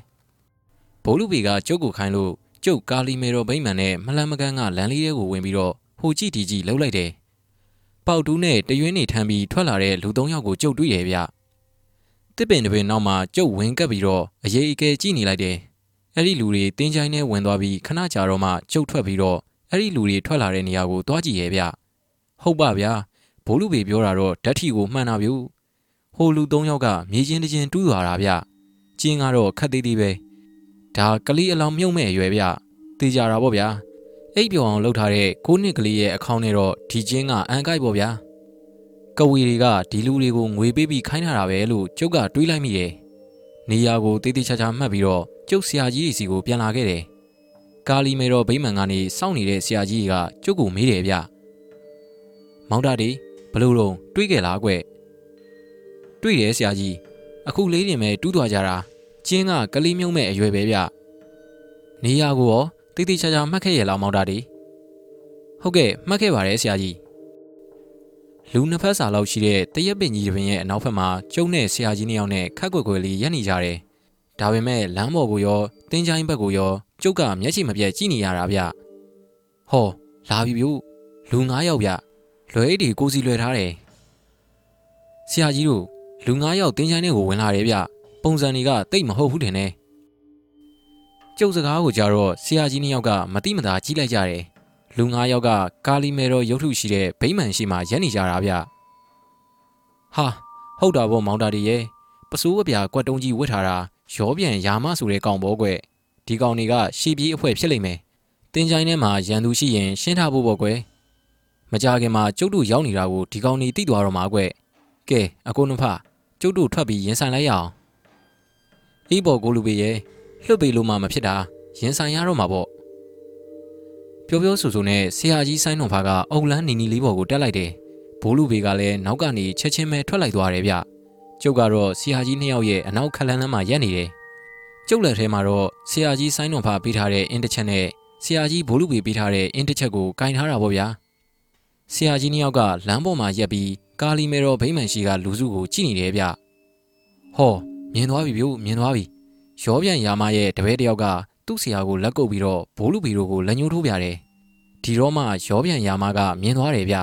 ဘိုးလူပေကကျုပ်ကိုခိုင်းလို့ကျုပ်ကာလီမေတော်ဗိမှန်နဲ့မလန်မကန်းကလမ်းလေးတွေကိုဝင်ပြီးတော့ဟိုကြည့်ဒီကြည့်လှုပ်လိုက်တယ်ပေါက်တူးနဲ့တရွင်းနေထမ်းပြီးထွက်လာတဲ့လူသုံးယောက်ကိုကြုတ်တွေ့ရဲ့ဗျတစ်ပင်တစ်ပင်နောက်မှာကြုတ်ဝင်ကပ်ပြီးတော့အရေးအကဲကြည့်နေလိုက်တယ်အဲ့ဒီလူတွေတင်းချိုင်းနဲ့ဝင်သွားပြီးခဏကြာတော့မှကြုတ်ထွက်ပြီးတော့အဲ့ဒီလူတွေထွက်လာတဲ့နေရာကိုသွားကြည့်ရဲ့ဗျဟုတ်ပါဗျာဘိုးလူပေပြောတာတော့ဓာတ်ထီကိုမှန်တာဗျ ဟိုလူသုံးယောက်ကမြေချင်းတချင်းတူးသွားတာဗျကျင်းကတော့ခက်သေးသေးပဲဒါကလေးအလောင်းမြုံမဲ့အရွယ်ဗျတေးကြတာပေါ့ဗျာအိပ်ပျော်အောင်လုပ်ထားတဲ့ကိုနှစ်ကလေးရဲ့အကောင့်နဲ့တော့ဒီချင်းကအန်ကိုက်ပေါ့ဗျာကဝီတွေကဒီလူတွေကိုငွေပေးပြီးခိုင်းထားတာပဲလို့ကျုပ်ကတွေးလိုက်မိတယ်နေရာကိုတေးသေးချာချာမှတ်ပြီးတော့ကျုပ်ဆရာကြီးစီကိုပြန်လာခဲ့တယ်ကာလီမေတော်ဗိမှန်ကနေစောင့်နေတဲ့ဆရာကြီးကကျုပ်ကိုမေးတယ်ဗျမောင်တာဒီဘလို့တော့တွေးခဲ့လားကွ တွေးတယ်ဆရာကြီးအခုလေးတင်မဲ့တူးသွားကြတာကျင်းကကလေးမြုံမဲ့အရွယ်ပဲဗျနေရာကိုရောတိတိကျကျမှတ်ခဲ့ရလားမောင်တာဒီဟုတ်ကဲ့မှတ်ခဲ့ပါတယ်ဆရာကြီးလူနှစ်ဖက်စာလောက်ရှိတဲ့တရက်ပင်ကြီးတစ်ပင်ရဲ့အနောက်ဘက်မှာကျုံနဲ့ဆရာကြီးနှစ်ယောက်နဲ့ခက်ကွယ်ကွယ်လေးရပ်နေကြတယ်ဒါပေမဲ့လမ်းပေါ်ကိုရောတင်းချိုင်းဘက်ကိုရောကျုပ်ကမျက်ခြေမပြတ်ကြည့်နေရတာဗျဟောလာပြီဗျို့လူ9ယောက်ဗျလွယ်အိတ်တွေကိုစီလွယ်ထားတယ်ဆရာကြီးတို့ လူ9ယောက်တင်းချိုင်းထဲကိုဝင်လာတယ်ဗျပုံစံတွေကတိတ်မဟုတ်ဘူးတင်နေကျုပ်စကားကိုကြတော့ဆရာကြီးနှစ်ယောက်ကမတိမတာကြီးလိုက်ကြတယ်လူ9ယောက်ကကာလီမဲတော်ရုပ်ထုရှိတဲ့ဗိမှန်ရှိမှရက်နေကြတာဗျဟာဟုတ်တာပေါ့မောင်တာဒီရဲ့ပစိုးအပြာကွက်တုံးကြီးဝတ်ထားတာရောပြန်ယာမဆိုတဲ့ကောင်ဘောကွယ်ဒီကောင်တွေကရှီပြေးအဖွဲဖြစ်လိမ့်မယ်တင်းချိုင်းထဲမှာရန်သူရှိရင်ရှင်းထားဖို့ပေါ့ကွယ်မကြခင်မှာကျုပ်တို့ရောက်နေတာကိုဒီကောင်နေတိသွားတော့မှာကွယ်ကဲအကိုနှဖ ကျုပ်တို့ထွက်ပြီးရင်ဆိုင်လိုက်ရအောင်အေးပေါ်ကိုလူပေရဲ့လွတ်ပေလို့မှမဖြစ်တာရင်ဆိုင်ရတော့မှာပေါ့ပြောပြောဆိုဆိုနဲ့ဆရာကြီးဆိုင်းတော်ဖာကအုံလန်းနီနီလေးပေါ်ကိုတက်လိုက်တယ်ဘိုးလူပေကလည်းနောက်ကနေချက်ချင်းပဲထွက်လိုက်သွားတယ်ဗျကျုပ်ကတော့ဆရာကြီးနှစ်ယောက်ရဲ့အနောက်ခလန်းလန်းမှာရက်နေတယ်ကျုပ်လက်ထဲမှာတော့ဆရာကြီးဆိုင်းတော်ဖာပေးထားတဲ့အင်းတစ်ချက်နဲ့ဆရာကြီးဘိုးလူပေပေးထားတဲ့အင်းတစ်ချက်ကိုကင်ထားတာပေါ့ဗျာဆရာကြီးနှစ်ယောက်ကလမ်းပေါ်မှာရက်ပြီး ကာလီမဲတော်ဗိမှန်ရှိကလူစုကိုကြည့်နေတယ်ဗျဟောမြင်သွားပြီဗျို့မြင်သွားပြီရောပြန်ရာမရဲ့တပည့်တယောက်ကသူ့ဆရာကိုလက်ကုပ်ပြီးတော့ဘိုးလူပီတို့ကိုလက်ညှိုးထိုးပြတယ်ဒီတော့မှရောပြန်ရာမကမြင်သွားတယ်ဗျ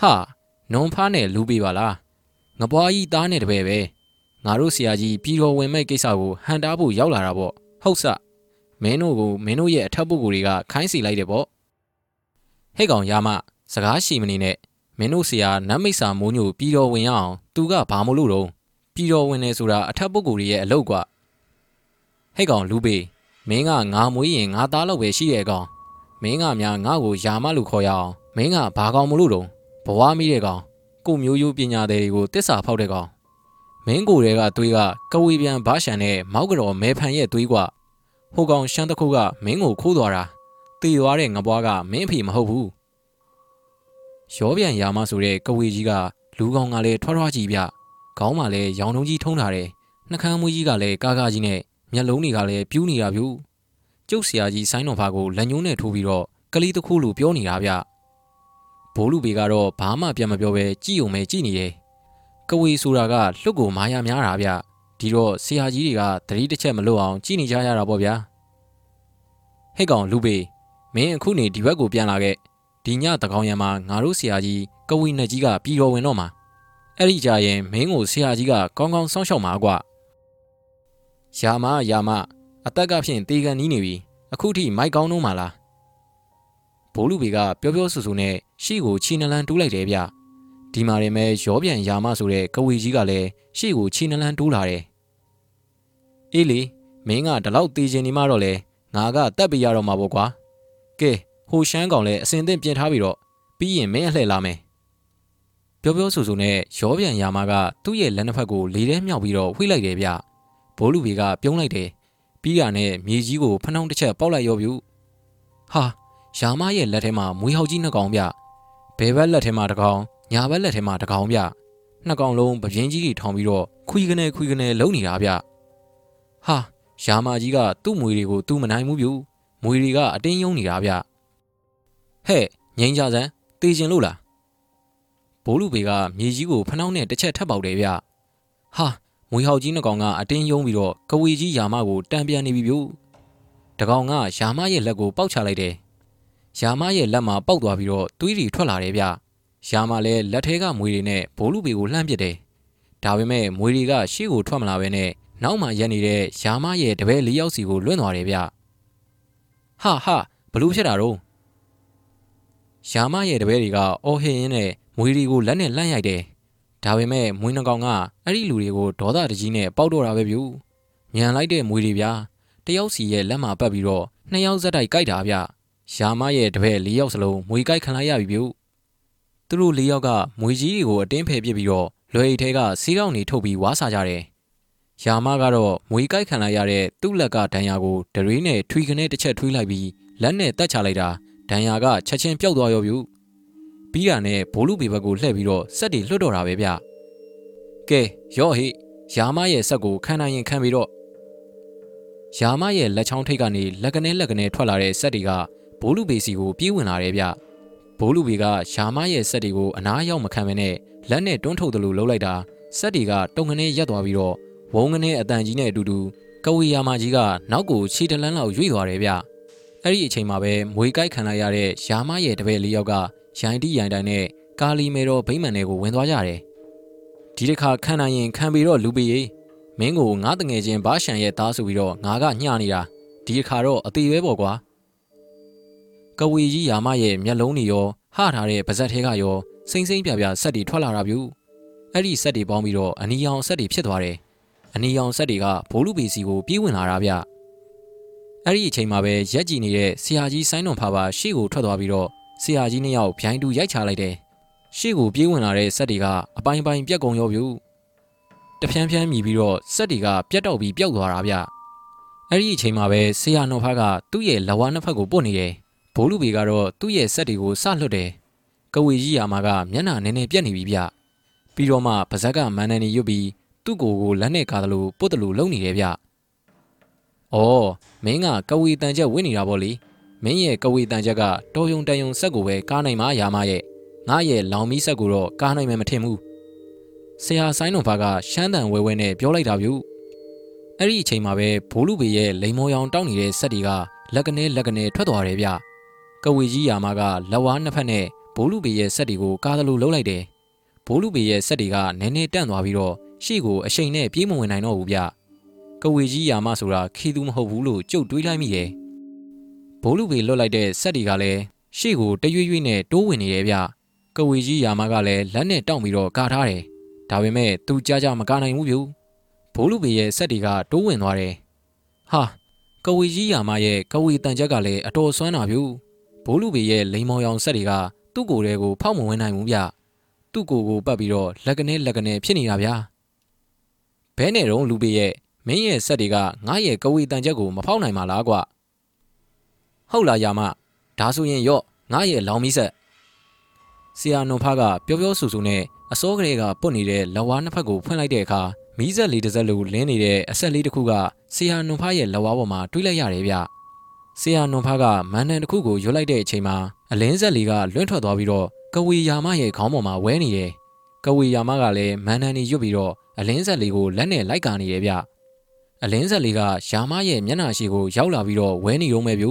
ဟာနုံဖားနဲ့လူပီပါလားငပွားကြီးသားနဲ့တပည့်ပဲငါတို့ဆရာကြီးပြည်တော်ဝင်မဲ့ကိစ္စကိုဟန်တားဖို့ရောက်လာတာပေါ့ဟုတ်စမင်းတို့ကိုမင်းတို့ရဲ့အထက်ပုဂ္ဂိုလ်တွေကခိုင်းစီလိုက်တယ်ပေါ့ဟဲ့ကောင်ရာမစကားရှိမနေနဲ့ မင်းတို့ဆရာနတ်မိတ်စာမိုးညိုပြည်တော်ဝင်ရအောင်သူကဘာမလို့တော့ပြည်တော်ဝင်နေဆိုတာအထက်ပုဂ္ဂိုလ်တွေရဲ့အလုပ်ကဟဲ့ကောင်လူပေမင်းကငါမွေးရင်ငါသားလောက်ပဲရှိရဲ့ကောင်မင်းကများငါ့ကိုယာမလို့ခေါ်ရအောင်မင်းကဘာကောင်မလို့တော့ဘဝမိတဲ့ကောင်ကိုမျိုးရိုးပညာသည်တွေကိုတစ္ဆာဖောက်တဲ့ကောင်မင်းကိုယ်တွေကသွေးကကဝေပြန်ဘာရှန်နဲ့မောက်ကတော်မဲဖန်ရဲ့သွေးကဟိုကောင်ရှမ်းတစ်ခုကမင်းကိုခိုးသွားတာတည်သွားတဲ့ငပွားကမင်းအဖေမဟုတ်ဘူး ရောပြန်ရာမဆိုတဲ့ကဝေကြီးကလူကောင်ကလည်းထွားထွားကြီးပြခေါင်းမှာလည်းရောင်တုံးကြီးထုံးထားတယ်နှကမ်းမွေးကြီးကလည်းကားကားကြီးနဲ့မျက်လုံးတွေကလည်းပြူးနေတာဗျူကျုပ်ဆရာကြီးဆိုင်းတော်ဖာကိုလက်ညှိုးနဲ့ထိုးပြီးတော့ကလေးတစ်ခုလိုပြောနေတာဗျဘိုးလူပေကတော့ဘာမှပြန်မပြောဘဲကြည့်ုံပဲကြည့်နေတယ်ကဝေဆိုတာကလှုပ်ကိုမာယာများတာဗျဒီတော့ဆရာကြီးတွေကသတိတစ်ချက်မလွတ်အောင်ကြည့်နေကြရတာပေါ့ဗျာဟဲ့ကောင်လူပေမင်းအခုနေဒီဘက်ကိုပြန်လာခဲ့ ဒီညတကောင်ရံမှာငါတို့ဆရာကြီးကဝီနဲ့ကြီးကပြီးတော်ဝင်တော့မှာအဲ့ဒီကြရင်မင်းကိုဆရာကြီးကကောင်းကောင်းစောင့်ရှောက်မှာကွာယာမယာမအသက်ကဖြင့်တေကန်နီးနေပြီအခုထိမိုက်ကောင်းတော့မှာလားဘိုးလူဘေကပြောပြောဆူဆူနဲ့ရှေ့ကိုခြေနှလန်းတိုးလိုက်တယ်ဗျဒီမှာရင်မဲ့ရောပြန်ယာမဆိုတဲ့ကဝီကြီးကလည်းရှေ့ကိုခြေနှလန်းတိုးလာတယ်အေးလေမင်းကဒီလောက်တေးချင်နေမှတော့လေငါကတက်ပြရတော့မှာပေါ့ကွာကဲ ဟိုရှမ်းကောင်လည်းအစင်သင့်ပြင်ထားပြီးတော့ပြီးရင်မင်းအလှည့်လာမယ်ပြောပြောဆိုဆိုနဲ့ရောပြန်ယာမကသူ့ရဲ့လက်နှစ်ဖက်ကိုလေထဲမြောက်ပြီးတော့ဝှိလိုက်တယ်ဗျဘိုးလူဘေကပြုံးလိုက်တယ်ပြီးတာနဲ့မြေကြီးကိုဖနှောင်းတစ်ချက်ပေါက်လိုက်ရောဗျဟာယာမရဲ့လက်ထဲမှာမွေးဟောက်ကြီးနှစ်ကောင်ဗျဘယ်ဘက်လက်ထဲမှာတစ်ကောင်ညာဘက်လက်ထဲမှာတစ်ကောင်ဗျနှစ်ကောင်လုံးပပြင်းကြီးတွေထောင်ပြီးတော့ခွီကနေခွီကနေလုံနေတာဗျဟာယာမကြီးကသူ့မွေတွေကိုသူ့မနိုင်ဘူးဗျမွေတွေကအတင်းယုံနေတာဗျ ဟဲ့ငိမ့်ကြစမ်းတေးကျင်လို့လားဘိုးလူပေကမြေကြီးကိုဖနှောင်းနဲ့တစ်ချက်ထပ်ပေါက်တယ်ဗျဟာမွေဟောက်ကြီးနှကောင်ကအတင်းယုံပြီးတော့ကဝေကြီးယာမကိုတံပြန်နေပြီဗျတကောင်ကယာမရဲ့လက်ကိုပေါက်ချလိုက်တယ်ယာမရဲ့လက်မှာပေါက်သွားပြီးတော့သွေးတွေထွက်လာတယ်ဗျယာမလည်းလက်ထဲကမွေတွေနဲ့ဘိုးလူပေကိုလှမ်းပစ်တယ်ဒါပေမဲ့မွေတွေကရှေ့ကိုထွက်မလာဘဲနဲ့နောက်မှရက်နေတဲ့ယာမရဲ့တပည့်လေးယောက်စီကိုလွင့်သွားတယ်ဗျဟာဟာဘလို့ဖြစ်တာတော့ ယာမရဲ့တပည့်တွေကအော်ဟင်းရင်းနဲ့မွေတွေကိုလက်နဲ့လှမ်းရိုက်တယ်ဒါပေမဲ့မွေးနှကောင်ကအဲ့ဒီလူတွေကိုဒေါသတကြီးနဲ့ပေါက်တော့တာပဲဗျညံလိုက်တဲ့မွေတွေဗျာတယောက်စီရဲ့လက်မှာပတ်ပြီးတော့နှစ်ယောက်ဇက်တိုက်ကြိုက်တာဗျယာမရဲ့တပည့်၄ယောက်စလုံးမွေကြိုက်ခံလိုက်ရပြီဗျသူတို့၄ယောက်ကမွေကြီးတွေကိုအတင်းဖယ်ပစ်ပြီးတော့လွယ်အိတ်ထဲကစီးကောင်းနေထုတ်ပြီးဝါးစားကြတယ်ယာမကတော့မွေကြိုက်ခံလိုက်ရတဲ့သူ့လက်ကဒဏ်ရာကိုဒရေးနဲ့ထွီခနဲ့တစ်ချက်ထွေးလိုက်ပြီးလက်နဲ့တက်ချလိုက်တာ ဒဏ်ရာကချက်ချင်းပျောက်သွားရောဗျပြီးတာနဲ့ဘိုးလူပေဘက်ကိုလှည့်ပြီးတော့စက်တွေလွတ်တော့တာပဲဗျကဲရော့ဟိယာမရဲ့စက်ကိုခံနိုင်ရင်ခံပြီးတော့ယာမရဲ့လက်ချောင်းထိပ်ကနေလက်ကနေလက်ကနေထွက်လာတဲ့စက်တွေကဘိုးလူပေစီကိုပြေးဝင်လာတယ်ဗျဘိုးလူပေကယာမရဲ့စက်တွေကိုအနားရောက်မခံဘဲနဲ့လက်နဲ့တွန်းထုတ်တယ်လို့လှုပ်လိုက်တာစက်တွေကတုံငနေရက်သွားပြီးတော့ဝုံငနေအတန်ကြီးနဲ့အတူတူကဝေယာမကြီးကနောက်ကိုခြေတလန်းလောက်ရွေ့သွားတယ်ဗျ အဲ့ဒီအချိန်မှာပဲမွေကြိုက်ခံလိုက်ရတဲ့ယာမရဲ့တပည့်လေးယောက်ကရိုင်းတီးရိုင်းတိုင်းနဲ့ကာလီမေတော်ဗိမ္မာန်တွေကိုဝင်သွားကြတယ်ဒီတစ်ခါခံနိုင်ရင်ခံပြီးတော့လူပေရေမင်းကိုငါတငယ်ချင်းဘာရှန်ရဲ့သားဆိုပြီးတော့ငါကညှနေတာဒီတစ်ခါတော့အသေးပဲပေါ့ကွာကဝေကြီးယာမရဲ့မျက်လုံးတွေရောဟထားတဲ့ပါဇက်ထဲကရောစိမ့်စိမ့်ပြပြဆက်တွေထွက်လာတာဗျအဲ့ဒီဆက်တွေပေါင်းပြီးတော့အနီရောင်ဆက်တွေဖြစ်သွားတယ်အနီရောင်ဆက်တွေကဘိုးလူပေစီကိုပြေးဝင်လာတာဗျ အဲ့ဒီအချိန်မှာပဲရက်ကြည့်နေတဲ့ဆရာကြီးဆိုင်းတွန်ဖာပါရှေ့ကိုထွက်သွားပြီးတော့ဆရာကြီးနှစ်ယောက်ဗျိုင်းတူရိုက်ချလိုက်တယ်ရှေ့ကိုပြေးဝင်လာတဲ့ဆက်တွေကအပိုင်းပိုင်းပြက်ကုန်ရောဗျတဖြန်းဖြန်းမြည်ပြီးတော့ဆက်တွေကပြက်တော့ပြီးပျောက်သွားတာဗျအဲ့ဒီအချိန်မှာပဲဆရာနော်ဖားကသူ့ရဲ့လဝါနှစ်ဖက်ကိုပုတ်နေတယ်ဘိုးလူပေကတော့သူ့ရဲ့ဆက်တွေကိုစလွတ်တယ်ကဝေကြီးယာမာကမျက်နှာနည်းနည်းပြက်နေပြီဗျပြီးတော့မှပါဇက်ကမန်နန်နေရွတ်ပြီးသူ့ကိုယ်ကိုလက်နဲ့ကားတယ်လို့ပုတ်တယ်လို့လုံနေတယ်ဗျ။ အော်မင်းကကဝေတန်ချက်ဝင်နေတာပေါ့လေ။မင်းရဲ့ကဝေတန်ချက်ကတော်ယုံတန်ယုံဆက်ကိုပဲကားနိုင်မှာယာမရဲ့ငါရဲ့လောင်မီးဆက်ကိုတော့ကားနိုင်မယ်မထင်ဘူး။ဆရာဆိုင်တော်ဘာကရှမ်းတန်ဝဲဝဲနဲ့ပြောလိုက်တာဗျ။အဲ့ဒီအချိန်မှာပဲဘိုးလူပေရဲ့လိန်မော်ရောင်တောက်နေတဲ့ဆက်တွေကလက်ကနေလက်ကနေထွက်သွားတယ်ဗျ။ကဝေကြီးယာမကလက်ဝါးနှစ်ဖက်နဲ့ဘိုးလူပေရဲ့ဆက်တွေကိုကားတယ်လို့လှုပ်လိုက်တယ်။ဘိုးလူပေရဲ့ဆက်တွေကနည်းနည်းတန့်သွားပြီးတော့ရှေ့ကိုအရှိန်နဲ့ပြေးမဝင်နိုင်တော့ဘူးဗျက ဝေကြီးယာမဆိုတာခီသူမဟုတ်ဘူးလို့ကြုတ်တွေးလိုက်မိတယ်ဘိုးလူပေလွတ်လိုက်တဲ့ဆက်တွေကလည်းရှေ့ကိုတရွေ့ရွေ့နဲ့တိုးဝင်နေတယ်ဗျကဝေကြီးယာမကလည်းလက်နဲ့တောင့်ပြီးတော့ကာထားတယ်ဒါပေမဲ့သူကြကြမကာနိုင်ဘူးဗျဘိုးလူပေရဲ့ဆက်တွေကတိုးဝင်သွားတယ်ဟာကဝေကြီးယာမရဲ့ကဝေတန်ချက်ကလည်းအတော်ဆွမ်းတာဗျဘိုးလူပေရဲ့လိန်မောင်ရောင်ဆက်တွေကသူ့ကိုယ်တည်းကိုဖောက်မဝင်နိုင်ဘူးဗျသူ့ကိုယ်ကိုပတ်ပြီးတော့လက်ကနေလက်ကနေဖြစ်နေတာဗျာဘဲနဲ့တော့လူပေရဲ့ မင်းရဲ့ဆက်တွေကငါရဲ့ကဝေတန်ချက်ကိုမဖောက်နိုင်ပါလားကွဟုတ်လားယာမဒါဆိုရင်ရော့ငါရဲ့လောင်မီးဆက်ဆရာနွန်ဖားကပျော်ပျော်ဆူဆူနဲ့အစောကလေးကပုတ်နေတဲ့လဝါနှစ်ဖက်ကိုဖွင့်လိုက်တဲ့အခါမီးဆက်လေးတစ်စက်လိုလင်းနေတဲ့အဆက်လေးတစ်ခုကဆရာနွန်ဖားရဲ့လဝါပေါ်မှာတွေးလိုက်ရတယ်ဗျဆရာနွန်ဖားကမန်နန်တစ်ခုကိုရွတ်လိုက်တဲ့အချိန်မှာအလင်းဆက်လေးကလွင့်ထွက်သွားပြီးတော့ကဝေယာမရဲ့ခေါင်းပေါ်မှာဝဲနေတယ်ကဝေယာမကလည်းမန်နန်နေရွတ်ပြီးတော့အလင်းဆက်လေးကိုလက်နဲ့လိုက်ကာနေရဗျ အလင်းဆက်လေးကယာမရဲ့မျက်နှာရှိကိုရောက်လာပြီးတော့ဝဲနေရုံပဲဗျ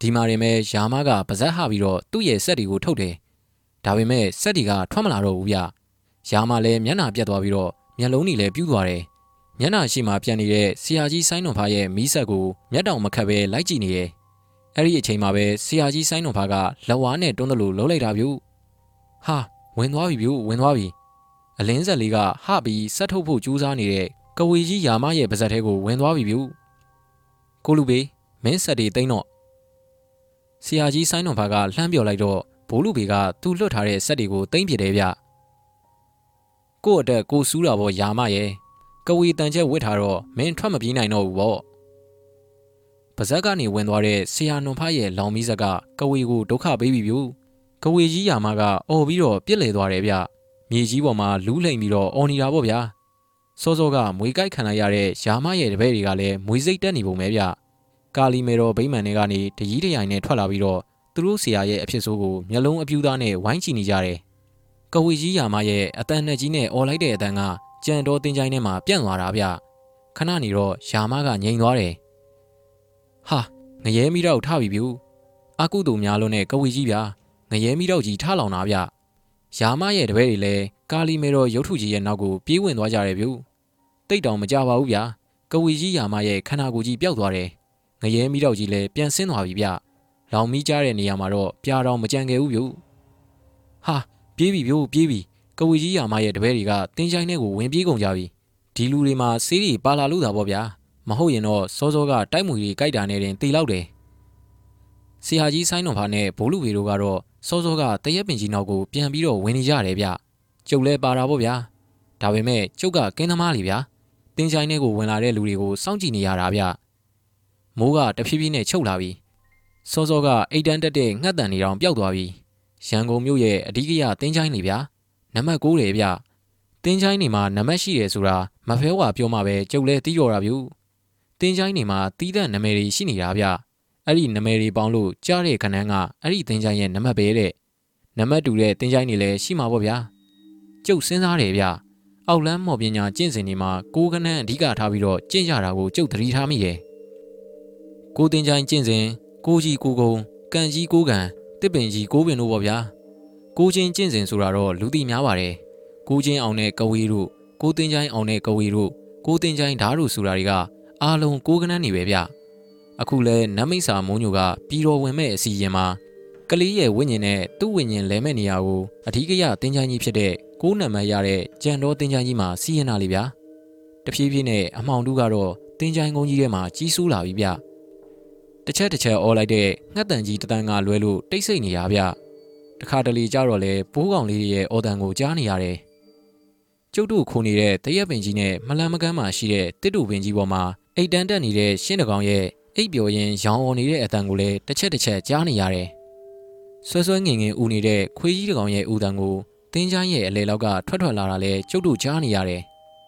ဒီမှာရင်ပဲယာမကပါဇက်ဟပြီးတော့သူ့ရဲ့ဆက်တွေကိုထုတ်တယ်ဒါပေမဲ့ဆက်တွေကထွက်မလာတော့ဘူးဗျယာမလည်းမျက်နှာပြတ်သွားပြီးတော့မျက်လုံးတွေလည်းပြူးသွားတယ်မျက်နှာရှိမှပြန်နေတဲ့ဆရာကြီးဆိုင်းတော်ဖားရဲ့မီးဆက်ကိုမျက်တောင်မခတ်ပဲလိုက်ကြည့်နေရဲ့အဲ့ဒီအချိန်မှာပဲဆရာကြီးဆိုင်းတော်ဖားကလက်ဝါးနဲ့တွန်းတယ်လို့လှုပ်လိုက်တာဗျဟာဝင်သွားပြီဗျဝင်သွားပြီအလင်းဆက်လေးကဟပြီးဆက်ထုတ်ဖို့ကြိုးစားနေတဲ့ ကဝေကြီးယာမရဲ့ပါဇက်ထဲကိုဝင်သွားပြီဗျကိုလူပေမင်းဆက်တွေတိမ့်တော့ဆရာကြီးဆိုင်းတော်ဘာကလှမ်းပြော်လိုက်တော့ဘိုးလူပေကသူ့လွတ်ထားတဲ့ဆက်တွေကိုတိမ့်ပြတယ်ဗျကို့အတွက်ကိုစူးတာပေါ့ယာမရဲ့ကဝေတန်ချက်ဝစ်ထားတော့မင်းထွက်မပြေးနိုင်တော့ဘူးပေါ့ပါဇက်ကနေဝင်သွားတဲ့ဆရာနွန်ဖရဲ့လောင်မီးဇက်ကကဝေကိုဒုက္ခပေးပြီဗျကဝေကြီးယာမကအော်ပြီးတော့ပြစ်လေသွားတယ်ဗျမြေကြီးပေါ်မှာလူးလိမ်ပြီးတော့အော်နေတာပေါ့ဗျာ စောစောကမွေကြိုက်ခံလိုက်ရတဲ့ယာမရဲ့တပည့်တွေကလည်းမွေစိတ်တက်နေပုံပဲဗျကာလီမေတော်ဗိမာန်တွေကနေတကြီးတရိုင်နဲ့ထွက်လာပြီးတော့သူတို့ဆရာရဲ့အဖြစ်ဆိုးကိုမျက်လုံးအပြူသားနဲ့ဝိုင်းချီနေကြတယ်ကဝေကြီးယာမရဲ့အတန်နဲ့ကြီးနဲ့អော်လိုက်တဲ့အတန်ကကြံတော်တင်ချိုင်းထဲမှာပြန့်သွားတာဗျခဏနေတော့ယာမကငြိမ်သွားတယ်ဟာငရဲမိတော့ထပြီဗျအကုတူများလို့နဲ့ကဝေကြီးဗျာငရဲမိတော့ကြီးထလောင်တာဗျယာမရဲ့တပည့်တွေလည်းကာလီမေတော်ရုပ်ထုကြီးရဲ့နောက်ကိုပြေးဝင်သွားကြတယ်ဗျ တိတ်တောင်မကြပါဘူးဗျာကဝီကြီးယာမရဲ့ခန္ဓာကိုယ်ကြီးပျောက်သွားတယ်ငရဲမိတော့ကြီးလည်းပြန်ဆင်းသွားပြီဗျလောင်မိကြတဲ့နေရာမှာတော့ပြာတော်မကြံခဲ့ဘူးဗျဟာပြေးပြီဗျပြေးပြီကဝီကြီးယာမရဲ့တပည့်တွေကတင်းချိုင်းထဲကိုဝင်ပြေးကုန်ကြပြီဒီလူတွေမှာဆေးတွေပါလာလို့သာပေါ့ဗျာမဟုတ်ရင်တော့စောစောကတိုက်မှုကြီးကြိုက်တာနဲ့တင်တေလောက်တယ်ဆရာကြီးဆိုင်းတော်ဖာနဲ့ဘိုးလူဝေတို့ကတော့စောစောကတရက်ပင်ကြီးနောက်ကိုပြန်ပြီးတော့ဝင်နေကြတယ်ဗျကျုပ်လဲပါတာပေါ့ဗျာဒါပေမဲ့ကျုပ်ကကင်းသမားလीဗျာ တင်းချိုင်းထဲကိုဝင်လာတဲ့လူတွေကိုစောင့်ကြည့်နေရတာဗျမိုးကတဖြည်းဖြည်းနဲ့ချုပ်လာပြီစောစောကအိတ်တန်းတက်တဲ့ငှက်တန်နေတောင်ပျောက်သွားပြီရန်ကုန်မြို့ရဲ့အဓိကရတင်းချိုင်းနေဗျာနံပါတ်9တယ်ဗျတင်းချိုင်းနေမှာနံပါတ်ရှိတယ်ဆိုတာမဖဲဝါပြောမှပဲကျုပ်လဲတီးတော်တာဗျတင်းချိုင်းနေမှာတီးတဲ့နာမည်တွေရှိနေတာဗျအဲ့ဒီနာမည်တွေပေါင်းလို့ကြားတဲ့ခဏန်းကအဲ့ဒီတင်းချိုင်းရဲ့နံပါတ်ပဲတဲ့နံပါတ်တူတဲ့တင်းချိုင်းတွေလည်းရှိမှာပေါ့ဗျာကျုပ်စဉ်းစားတယ်ဗျ အောက်လန်းမော်ပညာကျင့်စဉ်တွေမှာကိုကနန်းအဓိကထားပြီးတော့ကျင့်ကြတာကိုကြုတ်သတိထားမိတယ်ကိုတင်ချိုင်းကျင့်စဉ်ကိုကြီးကိုကုံကန်ကြီးကိုကန်တစ်ပင်ကြီးကိုပင်တို့ပေါ့ဗျာကိုချင်းကျင့်စဉ်ဆိုတာတော့လူသိများပါတယ်ကိုချင်းအောင်တဲ့ကဝေးတို့ကိုတင်ချိုင်းအောင်တဲ့ကဝေးတို့ကိုတင်ချိုင်းဓာတ်တို့ဆိုတာတွေကအားလုံးကိုကနန်းနေပဲဗျအခုလဲနမိတ်စာမုံညိုကပြည်တော်ဝင်မဲ့အစီရင်မှာကလေးရဲ့ဝိညာဉ်နဲ့သူ့ဝိညာဉ်လဲမဲ့နေရာကိုအဓိကရတင်ချိုင်းကြီးဖြစ်တဲ့ ကိုးနံပါတ်ရတဲ့ကြံတော်တင်ချိုင်းကြီးမှာစီးရင်လာလေဗျာတဖြည်းဖြည်းနဲ့အမောင်တူကတော့တင်ချိုင်းကုန်းကြီးထဲမှာကြီးစိုးလာပြီဗျတစ်ချက်တစ်ချက်អော်လိုက်တဲ့ငှက်တန်ကြီးတတန်းကလွဲလို့တိတ်ဆိတ်နေရဗျတခါတလေကြတော့လေပိုးကောင်လေးရဲ့အော်တန်ကိုကြားနေရတယ်ကျုပ်တို့ခိုနေတဲ့တရက်ပင်ကြီးနဲ့မလန်မကန်းမှာရှိတဲ့တစ်တူပင်ကြီးပေါ်မှာအိတ်တန်းတက်နေတဲ့ရှင်းတကောင်ရဲ့အိပ်ပျော်ရင်ရောင်အော်နေတဲ့အတန်ကိုလည်းတစ်ချက်တစ်ချက်ကြားနေရတယ်ဆွဲဆွဲငင်ငင်ဦးနေတဲ့ခွေးကြီးတကောင်ရဲ့ဦးတန်ကို တင်းချမ်းရဲ့အလေလောက်ကထွက်ထွက်လာတာလဲကျုပ်တို့ကြားနေရတယ်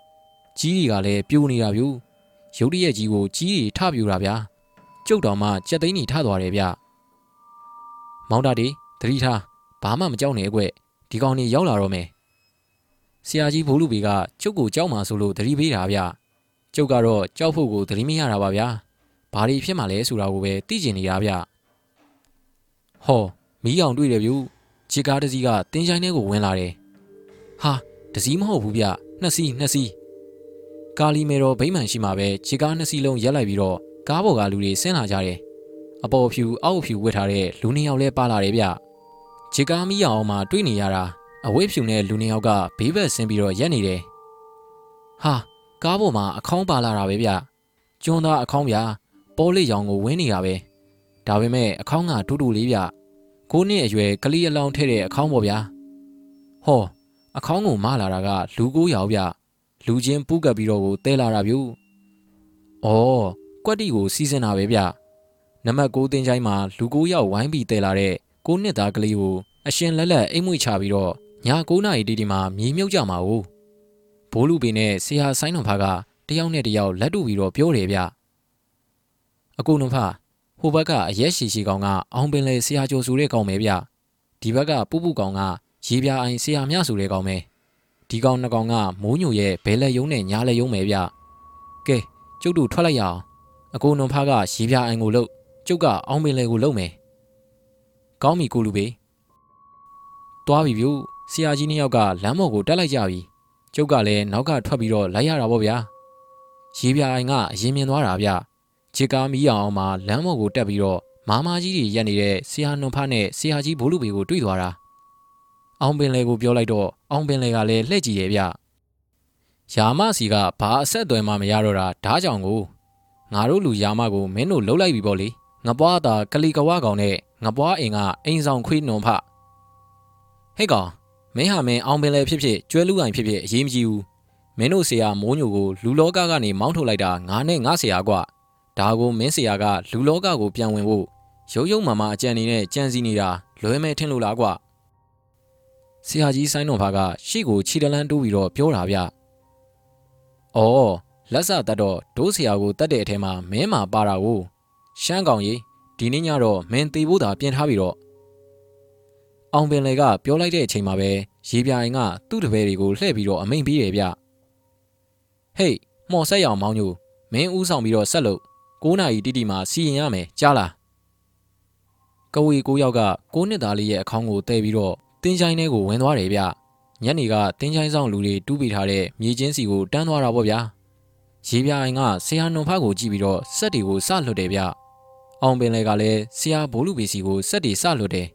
။ကြီးတွေကလည်းပြိုနေတာဗျ။ရုတ်တရက်ကြီးကိုကြီးတွေထပြူတာဗျာ။ကျုပ်တော်မှကြက်သိန်းကြီးထသွားတယ်ဗျ။မောင်တာဒီသတိထားဘာမှမကြောက်နဲ့အကွဒီကောင်ကြီးရောက်လာတော့မယ်။ဆရာကြီးဘိုးလူပေကကျုပ်ကိုကြောက်မှဆိုလို့သတိပေးတာဗျ။ကျုပ်ကတော့ကြောက်ဖို့ကိုသတိမရတာပါဗျာ။ဘာတွေဖြစ်မှလဲဆိုတာကိုပဲသိကျင်နေတာဗျ။ဟောမီးအောင်တွေ့တယ်ဗျူ ခြေကားတစ်စီးကတင်းချိုင်းထဲကိုဝင်လာတယ်။ဟာတစ်စီးမဟုတ်ဘူးဗျနှစ်စီးနှစ်စီးကာလီမေတော်ဗိမှန်ရှိမှာပဲခြေကားနှစ်စီးလုံးရက်လိုက်ပြီးတော့ကားပေါ်ကလူတွေဆင်းလာကြတယ်။အပေါ်ဖြူအောက်ဖြူဝတ်ထားတဲ့လူနှစ်ယောက်လည်းပါလာတယ်ဗျ။ခြေကားမီးအောင်မှတွေ့နေရတာအဝိဖြူနဲ့လူနှစ်ယောက်ကဘေးဘက်ဆင်းပြီးတော့ရက်နေတယ်။ဟာကားပေါ်မှာအခေါင်းပါလာတာပဲဗျ။ကျွန်းသားအခေါင်းဗျာပေါ်လေးရောင်ကိုဝင်းနေတာပဲ။ဒါပေမဲ့အခေါင်းကတူတူလေးဗျ။ ကိုနှစ်အရွယ်ကလေးအလောင်းထဲတဲ့အခေါင်းပေါ့ဗျာဟောအခေါင်းကိုမလာတာကလူကိုရောက်ဗျလူချင်းပူးကပ်ပြီးတော့ကိုတဲလာတာဗျဩကွက်တီကိုစီးစင်တာပဲဗျနံပါတ်6တင်းချိုင်းမှာလူကိုရောက်ဝိုင်းပြီးတဲလာတဲ့ကိုနှစ်သားကလေးကိုအရှင်လက်လက်အိမ်မွေချပြီးတော့ည9နာရီတီတီမှာမြေမြုပ်ကြမှာ哦ဘိုးလူပင်နဲ့ဆရာဆိုင်းတော်ဖားကတယောက်နဲ့တယောက်လက်တူပြီးတော့ပြောတယ်ဗျအကူတော်ဖား ဟိုဘက်ကအရက်ရှိရှိကောင်ကအောင်ပင်လေဆရာကျော်ဆိုတဲ့ကောင်ပဲဗျဒီဘက်ကပူပူကောင်ကရေပြာအိုင်ဆရာမြဆိုတဲ့ကောင်ပဲဒီကောင်နှစ်ကောင်ကမိုးညိုရဲ့ဘဲလက်ယုံနဲ့ညာလက်ယုံပဲဗျကဲကျုပ်တို့ထွက်လိုက်ရအောင်အကိုနွန်ဖားကရေပြာအိုင်ကိုလှုပ်ကျုပ်ကအောင်ပင်လေကိုလှုပ်မယ်ကောင်းပြီကိုလူပေတွားပြီဗျဆရာကြီးနှစ်ယောက်ကလမ်းမော်ကိုတက်လိုက်ကြပြီကျုပ်ကလည်းနောက်ကထွက်ပြီးတော့လိုက်ရတာပေါ့ဗျာရေပြာအိုင်ကအရင်မြင်သွားတာဗျ ခြေကားမီးအောင်မှာလမ်းမော်ကိုတက်ပြီးတော့မာမာကြီးတွေရက်နေတဲ့ဆရာနှွန်ဖားနဲ့ဆရာကြီးဘိုးလူပေကိုတွေ့သွားတာအောင်ပင်လေကိုပြောလိုက်တော့အောင်ပင်လေကလည်းလှည့်ကြည့်ရဲ့ဗျယာမစီကဘာအဆက်အသွယ်မှမရတော့တာဓာကြောင့်ကိုငါတို့လူယာမကိုမင်းတို့လှုပ်လိုက်ပြီပေါ့လေငပွားတာကလီကဝါကောင်နဲ့ငပွားအိမ်ကအိမ်ဆောင်ခွေးနှွန်ဖဟဲ့ကောင်မင်းဟာမင်းအောင်ပင်လေဖြစ်ဖြစ်ကျွဲလူအိုင်ဖြစ်ဖြစ်အရေးမကြီးဘူးမင်းတို့ဆရာမိုးညိုကိုလူလောကကနေမောင်းထုတ်လိုက်တာငါနဲ့ငါဆရာကွာ ဒါကိုမင်းဆရာကလူလောကကိုပြန်ဝင်ဖို့ရုပ်ရုပ်မာမာအကြံနေနဲ့ကြံစည်နေတာလွဲမဲထင်လို့လားကွာဆရာကြီးဆိုင်းတော်ဖားကရှေ့ကိုခြေတလန်းတိုးပြီးတော့ပြောတာဗျ။အော်လက်စတတ်တော့ဒိုးဆရာကိုတတ်တဲ့အထဲမှာမင်းမာပါတာကိုရှမ်းကောင်ကြီးဒီနေ့ညတော့မင်းသေးဖို့သာပြင်ထားပြီးတော့အောင်ပင်လေကပြောလိုက်တဲ့အချိန်မှာပဲရေပြိုင်ကသူ့တပည့်တွေကိုလှည့်ပြီးတော့အမိန်ပေးတယ်ဗျ။ဟေးမော်ဆက်ရအောင်မောင်းညိုမင်းဦးဆောင်ပြီးတော့ဆက်လို့ 9နာရီတိတိမှာစီရင်ရမယ်ကြားလားကဝေကိုယောက်ကကိုနှစ်သားလေးရဲ့အခေါင်းကိုတဲပြီးတော့တင်းချိုင်းထဲကိုဝင်သွားတယ်ဗျညနေကတင်းချိုင်းဆောင်လူတွေတူးပေးထားတဲ့မြေချင်းစီကိုတန်းသွားတာပေါ့ဗျာရေပြအိုင်ကဆရာနှုံဖားကိုကြည့်ပြီးတော့စက်တွေကိုစလွတ်တယ်ဗျအောင်ပင်လေကလည်းဆရာဘိုးလူပေစီကိုစက်တွေစလွတ်တယ်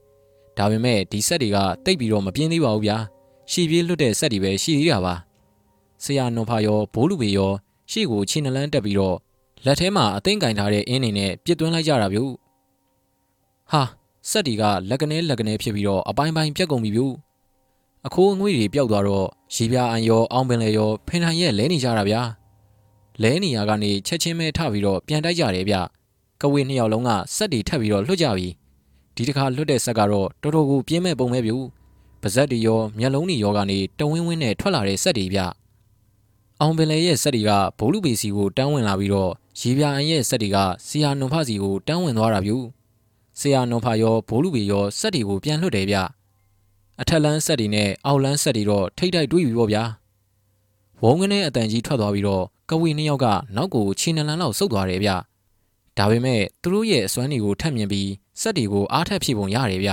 ဒါပေမဲ့ဒီစက်တွေကတိတ်ပြီးတော့မပြင်းသေးပါဘူးဗျာရှီပြေးလွတ်တဲ့စက်တွေပဲရှိသေးတာပါဆရာနှုံဖားရောဘိုးလူပေရောရှေ့ကိုခြေနှလန်းတက်ပြီးတော့ လက်ထဲမှာအသိမ့်ကင်ထားတဲ့အင်းနေနဲ့ပြစ်သွင်းလိုက်ကြတာဗျဟာစက်တီကလက်ကနေလက်ကနေဖြစ်ပြီးတော့အပိုင်းပိုင်းပြက်ကုန်ပြီဗျအခိုးအငွေ့တွေပျောက်သွားတော့ရေပြာအန်ရောအောင်ပင်လေရောဖင်ထိုင်ရဲ့လဲနေကြတာဗျာလဲနေရကနေချက်ချင်းပဲထပြီးတော့ပြန်တိုက်ကြတယ်ဗျကဝေနှစ်ယောက်လုံးကစက်တီထပ်ပြီးတော့လွတ်ကြပြီဒီတစ်ခါလွတ်တဲ့ဆက်ကတော့တော်တော်ကိုပြင်းမဲ့ပုံပဲဗျပါဇက်တွေရောမျက်လုံးတွေရောကနေတဝင်းဝင်းနဲ့ထွက်လာတဲ့စက်တွေဗျ အောင်ပင်လေရဲ့စက်တွေကဘိုးလူပေစီကိုတန်းဝင်လာပြီးတော့ရေပြာအန်ရဲ့စက်တွေကဆရာနုံဖစီကိုတန်းဝင်သွားတာဗျဆရာနုံဖရောဘိုးလူပေရောစက်တွေကိုပြန်လွှတ်တယ်ဗျအထက်လန်းစက်တွေနဲ့အောက်လန်းစက်တွေတော့ထိတ်တိုက်တွေးပြီပေါ့ဗျာဝုံကနေအတန်ကြီးထွက်သွားပြီးတော့ကဝေနှစ်ယောက်ကနောက်ကိုခြေနှလန်းလောက်ဆုတ်သွားတယ်ဗျဒါပေမဲ့သူတို့ရဲ့အစွမ်းတွေကိုထပ်မြင်ပြီးစက်တွေကိုအားထပ်ဖြည့်ပုံရတယ်ဗျ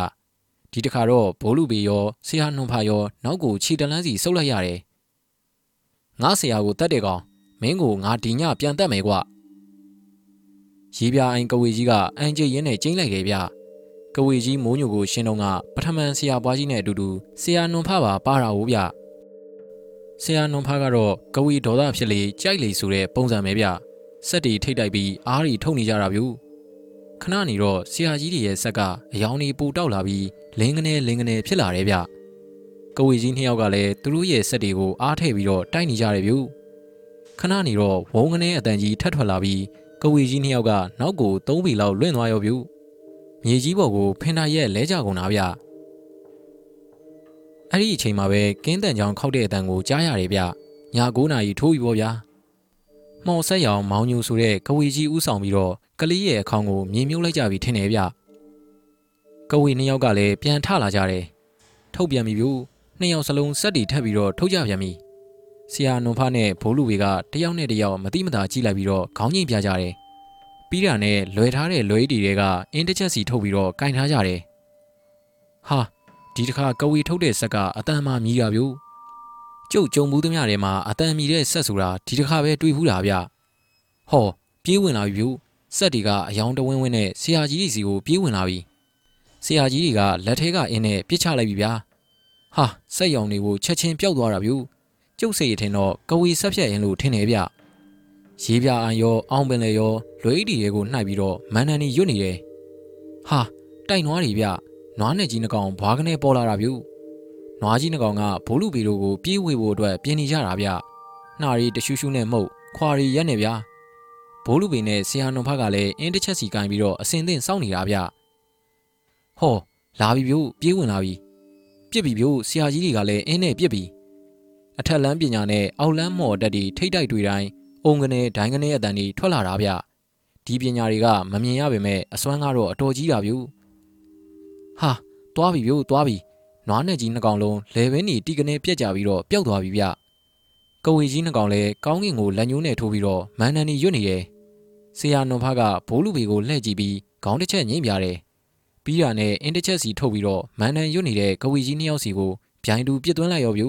ဒီတခါတော့ဘိုးလူပေရောဆရာနှွန်ဖာရောနောက်ကိုခြေတလန်းစီဆုတ်လိုက်ရတယ် ငါဆရာကိုတတ်တဲ့ကောင်မင်းကိုငါဒီညပြန်တက်မယ်ကွရေးပြအိုင်ကဝေကြီးကအန်ကျရင်းနဲ့ကျင်းလိုက်တယ်ဗျကဝေကြီးမိုးညိုကိုရှင်းတော့ကပထမန်ဆရာပွားကြီးနဲ့အတူတူဆရာနှွန်ဖပါပါတာဟုတ်ဗျဆရာနှွန်ဖကတော့ကဝေဒေါသဖြစ်လေကြိုက်လေဆိုတဲ့ပုံစံပဲဗျစက်တီထိတ်တိုက်ပြီးအားရီထုတ်နေကြတာဗျခဏနေတော့ဆရာကြီးတွေရဲ့ဆက်ကအယောင်တွေပူတောက်လာပြီးလင်းကနေလင်းကနေဖြစ်လာတယ်ဗျ ကဝေကြီးနှစ်ယောက်ကလည်းသူတို့ရဲ့ဆက်တွေကိုအားထည့်ပြီးတော့တိုက်နေကြတယ်ဗျခဏနေတော့ဝုံကနေအတန်ကြီးထပ်ထွက်လာပြီးကဝေကြီးနှစ်ယောက်ကနောက်ကိုသုံးပေလောက်လွင့်သွားရောဗျမြေကြီးပေါ်ကိုဖင်တာရဲ့လဲကြကုန်တာဗျအဲ့ဒီအချိန်မှာပဲကင်းတန်ချောင်းခောက်တဲ့အတန်ကိုကြားရတယ်ဗျည9နာရီထိုးပြီပေါ့ဗျာမော်ဆက်ရောင်မောင်ညူဆိုတဲ့ကဝေကြီးဥဆောင်ပြီးတော့ကလေးရဲ့အခေါင်ကိုမြေမြုပ်လိုက်ကြပြီထင်တယ်ဗျကဝေနှစ်ယောက်ကလည်းပြန်ထလာကြတယ်ထုတ်ပြန်ပြီဗျ နှစ်ယောက်စလုံးစက်တီထပ်ပြီးတော့ထုတ်ကြပြန်ပြီဆရာနွန်ဖားနဲ့ဘိုးလူဝေကတယောက်နဲ့တယောက်မတိမတာကြည့်လိုက်ပြီးတော့ခေါင်းငိမ့်ပြကြတယ်ပြီးတာနဲ့လွယ်ထားတဲ့လွယ်တီတွေကအင်းတစ်ချက်စီထုတ်ပြီးတော့ကင်ထားကြတယ်ဟာဒီတစ်ခါကဝေထုတ်တဲ့ဆက်ကအတန်မှမြည်တာဗျကျုပ်ကြုံဘူးသမျှထဲမှာအတန်မြည်တဲ့ဆက်ဆိုတာဒီတစ်ခါပဲတွေးဘူးတာဗျဟောပြေးဝင်လာပြီဗျစက်တွေကအယောင်တဝင်းဝင်းနဲ့ဆရာကြီးစီကိုပြေးဝင်လာပြီဆရာကြီးတွေကလက်ထဲကအင်းနဲ့ပြစ်ချလိုက်ပြီဗျာ ဟာစက်ရောင်တွေကိုချက်ချင်းပျောက်သွားတာဗျကျုပ်စိတ်ရထင်တော့ကဝေဆက်ဖြတ်ရင်လို့ထင်နေဗျရေးပြအန်ရောအောင်ပင်လေရောလွေးတီတွေကိုနှိုက်ပြီးတော့မန်နန်နီရွတ်နေတယ်ဟာတိုက်နွားတွေဗျနွားနဲ့ကြီးနှကောင်ဘွားကနေပေါ်လာတာဗျနွားကြီးနှကောင်ကဘိုးလူပီတို့ကိုပြေးဝေဖို့အတွက်ပြင်နေကြတာဗျနှာရီတရှူးရှူးနဲ့မှုတ်ခွာရီရက်နေဗျာဘိုးလူပင်နဲ့ဆရာနုံဖကလည်းအင်းတစ်ချက်စီကင်ပြီးတော့အစင်သင့်စောင့်နေတာဗျဟောလာပြီဗျို့ပြေးဝင်လာပြီ ပြစ်ပြီဗျို့ဆရာကြီးတွေကလည်းအင်းနဲ့ပြစ်ပြီအထက်လမ်းပညာနဲ့အောက်လမ်းမော်တက်တီထိတ်တိုက်တွေတိုင်းအုံကနေဒိုင်းကနေအတန်တွေထွက်လာတာဗျဒီပညာတွေကမမြင်ရပေမဲ့အစွမ်းကတော့အတော်ကြီးတာဗျို့ဟာသွားပြီဗျို့သွားပြီနွားနဲ့ကြီးနှစ်ကောင်လုံးလေဘင်းနီတီကနေပြက်ကြပြီးတော့ပျောက်သွားပြီဗျကဝေကြီးနှစ်ကောင်လည်းကောင်းကင်ကိုလက်ညှိုးနဲ့ထိုးပြီးတော့မန်နန်နီရွတ်နေတယ်ဆရာနွန်ဖကဘိုးလူပေကိုလှည့်ကြည့်ပြီးခေါင်းတစ်ချက်ငိမ့်ပြတယ် ပြီးတာနဲ့အင်းတစ်ချက်စီထုတ်ပြီးတော့မန်နန်ရွတ်နေတဲ့ကဝေကြီးနှစ်ယောက်စီကိုဗျိုင်းတူပြစ်သွင်းလိုက်ရောဗျ